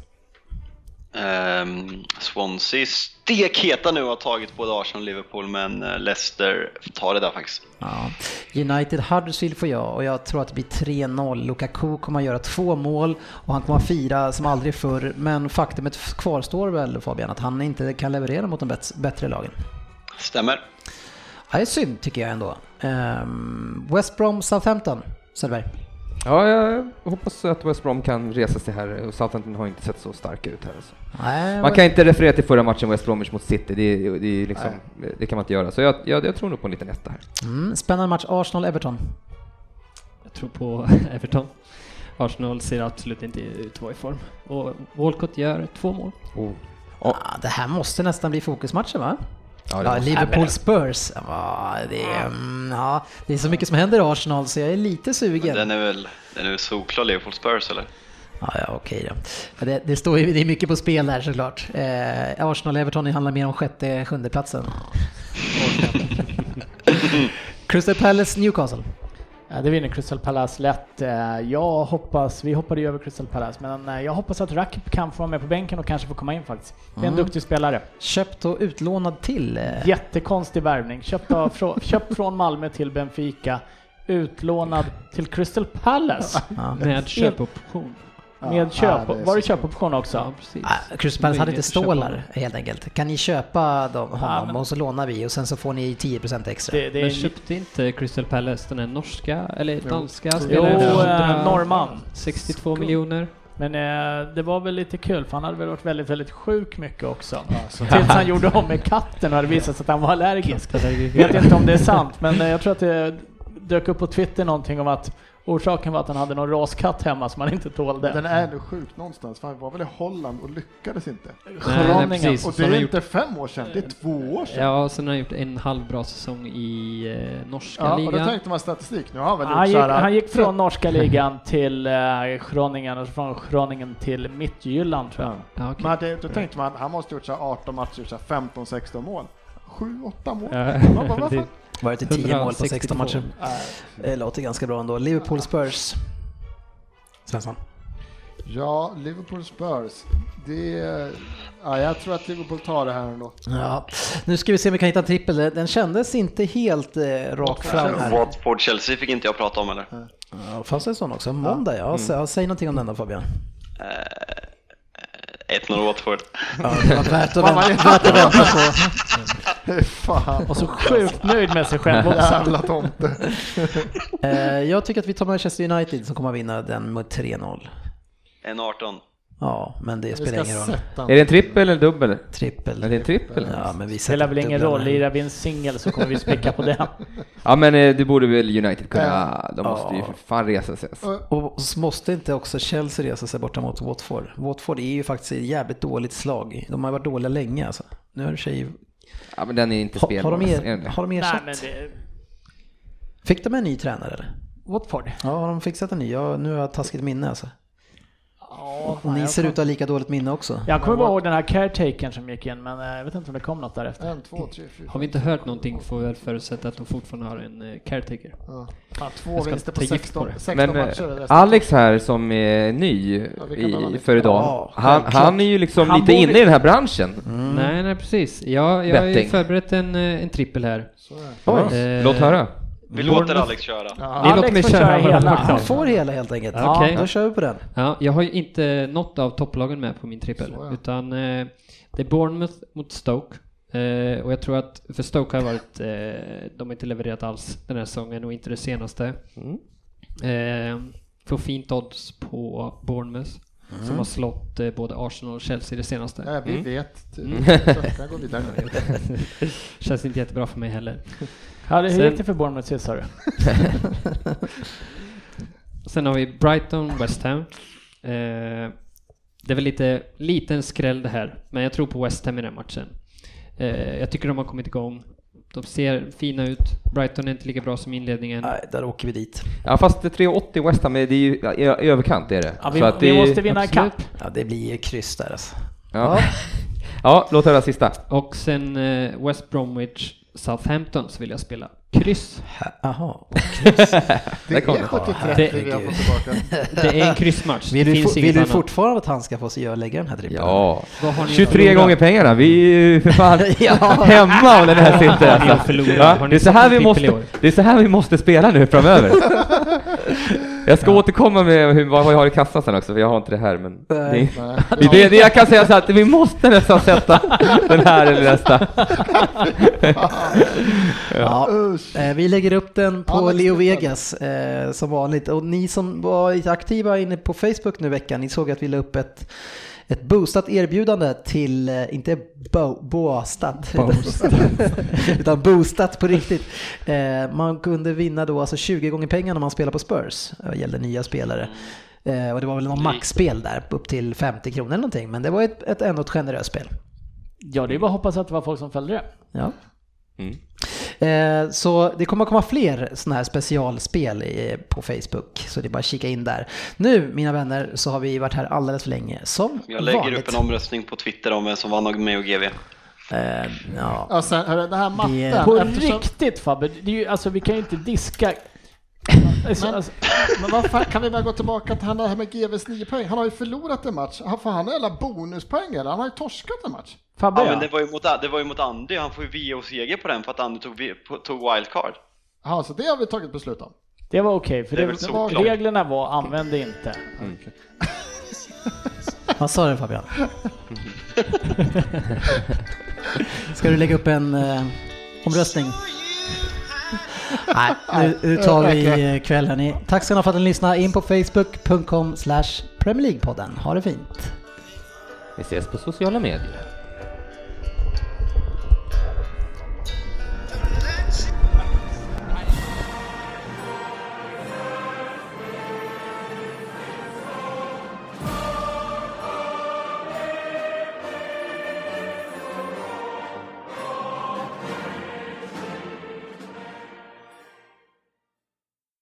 Speaker 5: Ehm, Swansea stekheta nu har tagit både Arsenal och Liverpool men eh, Leicester tar det där faktiskt.
Speaker 1: Ja. United, Huddersfield får jag och jag tror att det blir 3-0. Lukaku kommer att göra två mål och han kommer att fira som aldrig förr. Men faktumet kvarstår väl Fabian att han inte kan leverera mot de bättre, lagen.
Speaker 5: Stämmer.
Speaker 1: Ja, det är synd tycker jag ändå. Ehm, West Brom, Southampton. Söderberg.
Speaker 2: Ja, jag hoppas att West Brom kan resa sig här. Southampton har inte sett så starka ut här. Alltså.
Speaker 1: Nej,
Speaker 2: Man kan inte referera till förra matchen West Bromwich mot City, det, det, liksom, det kan man inte göra. Så jag, jag, jag tror nog på en liten etta här.
Speaker 1: mm, spännande match, Arsenal-Everton.
Speaker 6: Jag tror på Everton. Arsenal ser absolut inte ut att vara i form. Och Walcott gör två mål.
Speaker 2: Oh.
Speaker 1: Ja, det här måste nästan bli fokusmatchen va?
Speaker 2: Ja,
Speaker 1: Ja, Liverpool Spurs. Ja, det, är, mm, ja, det är så mycket som händer i Arsenal så jag är lite sugen.
Speaker 5: Den är väl, den är väl solklar Liverpool Spurs eller?
Speaker 1: Ja, ja okej då. Det, det, står ju, det är mycket på spel där såklart. Eh, Arsenal-Everton handlar mer om sjätte, sjunde platsen. Crystal Palace, Newcastle.
Speaker 4: Ja, det vinner Crystal Palace lätt. Eh, Jag hoppas, vi hoppade ju över Crystal Palace, men eh, jag hoppas att Rakip kan få vara med på bänken och kanske få komma in faktiskt. Det är en
Speaker 1: Mm.
Speaker 4: duktig spelare.
Speaker 1: Köpt och utlånad till. Eh,
Speaker 4: Jättekonstig värvning. Köpt, av, frå, köpt från Malmö till Benfica, utlånad till Crystal Palace
Speaker 1: ja.
Speaker 6: Med köpoption.
Speaker 4: Med köp.
Speaker 3: det
Speaker 4: var det köpoption också?
Speaker 6: Ja, precis.
Speaker 1: Ah, Crystal Palace hade inte stålar helt enkelt. Kan ni köpa dem, honom
Speaker 4: men-
Speaker 1: och så lånar vi och sen så får ni 10% extra?
Speaker 4: Det, det
Speaker 6: Men
Speaker 4: en,
Speaker 6: köpte inte Crystal Palace den här norska, eller danska
Speaker 4: jo,
Speaker 6: spelaren?
Speaker 4: eh,
Speaker 6: 100
Speaker 4: norrman.
Speaker 6: 62 miljoner.
Speaker 4: Men eh, det var väl lite kul för han hade väl varit väldigt, väldigt sjuk mycket också. Tills han gjorde om med katten och hade visat sig att han var allergisk. Jag vet inte om det är sant, men eh, jag tror att det dök upp på Twitter någonting om att Orsaken var att han hade någon raskatt hemma som han inte tålde.
Speaker 3: Den är ändå sjuk någonstans, för han var väl i Holland och lyckades inte.
Speaker 6: Nej, nej, precis.
Speaker 3: Och det är
Speaker 6: gjort-
Speaker 3: inte fem år sedan, det är två år sedan.
Speaker 6: Ja, sen har han gjort en halv bra säsong i eh, norska
Speaker 3: Ja, och då
Speaker 6: ligan.
Speaker 3: tänkte man statistik, nu har han väl
Speaker 4: Han
Speaker 3: gjort
Speaker 4: gick, han gick från norska ligan till eh, Groningen och från Groningen till Midtjylland tror jag.
Speaker 6: Ja, okej.
Speaker 3: Men det, då tänkte man, han måste ha gjort så här 18 matcher, så här 15-16 mål. 7-8 mål.
Speaker 6: Ja,
Speaker 3: Man bara,
Speaker 1: Varit i 10 mål på 16 matcher. Det låter ganska bra ändå. Liverpool Spurs. Svensson.
Speaker 3: Ja, Liverpool Spurs. Det, ja, jag tror att Liverpool tar det här ändå.
Speaker 1: Ja, nu ska vi se om vi kan hitta en trippel. Den kändes inte helt eh, rak fram här.
Speaker 5: Watford-Chelsea fick inte jag prata om eller?
Speaker 1: Ja, fanns det en sån också? Måndag ja. Så, säg någonting om den då Fabian.
Speaker 5: 1-0 Watford.
Speaker 1: Ja, det var värt att vänta, värt att vänta på.
Speaker 3: Fan,
Speaker 4: Och så sjukt nöjd med sig själv också.
Speaker 3: jävla tomte.
Speaker 1: Eh, jag tycker att vi tar Manchester United som kommer att vinna den med 3-0.
Speaker 5: 1-18.
Speaker 1: Ja, men det spelar ingen roll.
Speaker 2: Är det en trippel eller dubbel?
Speaker 1: Trippel.
Speaker 2: Är det en trippel?
Speaker 1: Ja, men vi
Speaker 4: Det spelar väl ingen roll, lirar vi en singel så kommer vi spicka på den.
Speaker 2: Ja men eh, det borde väl United kunna, de måste ju
Speaker 1: Ja.
Speaker 2: för fan resa sig.
Speaker 1: Och så måste inte också Chelsea resa sig borta mot Watford? Watford är ju faktiskt ett jävligt dåligt slag. De har varit dåliga länge alltså. Nu har det sig...
Speaker 2: Ja men den är inte
Speaker 1: Ha,
Speaker 2: spelbar.
Speaker 1: har, er,
Speaker 2: det?
Speaker 1: har de
Speaker 4: Nej
Speaker 1: ersatt?
Speaker 4: men det...
Speaker 1: Fick de en ny tränare eller?
Speaker 4: Watford?
Speaker 1: Ja, har de fixat en ny? Ja, nu har jag taskigt minne alltså.
Speaker 4: Ja,
Speaker 1: Och ni ser
Speaker 4: kom-
Speaker 1: ut att ha lika dåligt minne också.
Speaker 4: Jag kommer bara ihåg den här caretakern som gick in men eh, jag vet inte om det kom något därefter.
Speaker 3: En, två, tre, fyra.
Speaker 6: Har vi inte hört någonting får vi väl förutsätta att de fortfarande har en eh, caretaker.
Speaker 3: Ja. Fan, två
Speaker 6: Jag ska
Speaker 3: vinster på
Speaker 6: ta gift
Speaker 3: 16,
Speaker 6: på det.
Speaker 3: 16
Speaker 2: Men
Speaker 3: matcher.
Speaker 2: eh,
Speaker 3: resten.
Speaker 2: Alex här som är ny
Speaker 3: Ja,
Speaker 2: i, för idag,
Speaker 1: Ja,
Speaker 2: han, han är ju liksom
Speaker 4: Han
Speaker 2: lite
Speaker 4: borde-
Speaker 2: inne i den här branschen.
Speaker 6: Nej, nej precis. Jag, jag har ju förberett en, en trippel här.
Speaker 3: Så är.
Speaker 2: Oj,
Speaker 6: Eh,
Speaker 2: låt höra.
Speaker 5: Vi låter Alex köra.
Speaker 6: Ni
Speaker 3: Ja.
Speaker 6: låter mig
Speaker 4: får
Speaker 6: köra
Speaker 4: köra
Speaker 6: hela.
Speaker 1: Han får hela helt enkelt.
Speaker 6: Ja, okej.
Speaker 1: Då kör vi på den.
Speaker 6: Ja, jag har ju inte något av topplagen med på min trippel,
Speaker 3: ja.
Speaker 6: utan eh, det är Bournemouth mot Stoke. Eh, och jag tror att, för Stoke har varit, eh, de har inte levererat alls den här säsongen och inte det senaste. Eh, får fint odds på Bournemouth, som har slått eh, både Arsenal och Chelsea det senaste.
Speaker 3: Ja, vi
Speaker 2: Mm.
Speaker 3: vet. Så kan gå vidare.
Speaker 6: Känns inte jättebra för mig heller.
Speaker 4: Ja, det- hur
Speaker 6: Sen-
Speaker 4: gick det för Bournemouth sist sa du?
Speaker 6: Sen har vi Brighton, West Ham. Eh, det är väl lite liten skräll det här, men jag tror på West Ham i den matchen. Eh, jag tycker de har kommit igång. De ser fina ut. Brighton är inte lika bra som inledningen.
Speaker 1: Nej, där åker vi dit.
Speaker 2: Ja fast det är 3,80 West Ham, det är ju i överkant är det.
Speaker 4: Ja, vi,
Speaker 2: Så att
Speaker 4: vi
Speaker 2: det,
Speaker 4: måste vinna
Speaker 6: absolut.
Speaker 4: ikapp.
Speaker 1: Ja, det blir ju kryss där alltså.
Speaker 2: Ja. ja, låt höra sista.
Speaker 6: Och sen eh, West Bromwich, Southampton så vill jag spela kryss.
Speaker 1: Ha- Jaha.
Speaker 3: Det är
Speaker 2: det.
Speaker 3: 70-30 vi har fått tillbaka.
Speaker 6: Det är en kryssmatch.
Speaker 1: Vill
Speaker 6: det
Speaker 1: du, vill du fortfarande att han ska få sig att lägga den här trippeln?
Speaker 2: Ja.
Speaker 6: Vad har ni att
Speaker 2: 23
Speaker 6: förlora?
Speaker 2: gånger pengarna, vi är ju för fan
Speaker 1: Ja.
Speaker 2: hemma om den här sitter. Alltså. Ja, det, är så här vi måste, det är så här vi måste spela nu framöver. Jag ska återkomma med hur, vad jag har i kassan sen också, för jag har inte det här. Men.
Speaker 1: Nej.
Speaker 2: det, det, det jag kan säga så att vi måste nästan sätta den här eller nästa.
Speaker 1: Ja. Eh, Vi lägger upp den på
Speaker 3: Alex
Speaker 1: Leo. Vegas eh, som vanligt. Och ni som var aktiva inne på Facebook nu i veckan, ni såg att vi la upp ett ett boostat erbjudande till, eh, inte bo, boostat, utan boostat på riktigt. Eh, man kunde vinna då alltså 20 gånger pengarna om man spelar på Spurs. Det gällde nya spelare. Och det var väl någon maxspel där, upp till 50 kronor eller någonting. Men det var ett, ett ändå ett generöst spel.
Speaker 4: Ja, det är bara att hoppas att det var folk som följde det.
Speaker 1: Ja.
Speaker 2: Mm.
Speaker 1: Eh, Så det kommer att komma fler sådana här specialspel på Facebook, så det är bara att kika in där. Nu, mina vänner, så har vi varit här alldeles för länge, som
Speaker 5: Jag lägger
Speaker 1: vanligt.
Speaker 5: upp en omröstning på Twitter om vem som vann med och GV.
Speaker 1: Eh, ja.
Speaker 3: Sen, hörru, den här matten.
Speaker 1: Det-
Speaker 4: På
Speaker 3: eftersom-
Speaker 4: riktigt Fabbe, det är ju, alltså vi kan ju inte diska... Alltså,
Speaker 3: Men,
Speaker 4: alltså,
Speaker 3: men vad fan, kan vi väl gå tillbaka till han där med GVs 9 poäng? Han har ju förlorat en match. Han får han alla bonuspoäng eller? Han har ju torskat en match.
Speaker 4: Fabbe
Speaker 5: Ja,
Speaker 4: ja.
Speaker 5: men det var ju mot, det var ju mot Andy, han får ju VO-seger på den för att Andy tog, tog wildcard.
Speaker 3: Ja, så det har vi tagit beslut om.
Speaker 4: Det var okej, för
Speaker 5: Det
Speaker 4: det, var, reglerna var använd det inte.
Speaker 1: Vad sa du Fabian? Ska du lägga upp en eh, omröstning? Nej, nu, nu tar vi kvällen. i- Tack ska ni ha för att ni lyssnade. In på facebook.com slash Premier League-podden. Ha det fint.
Speaker 2: Vi ses på sociala medier.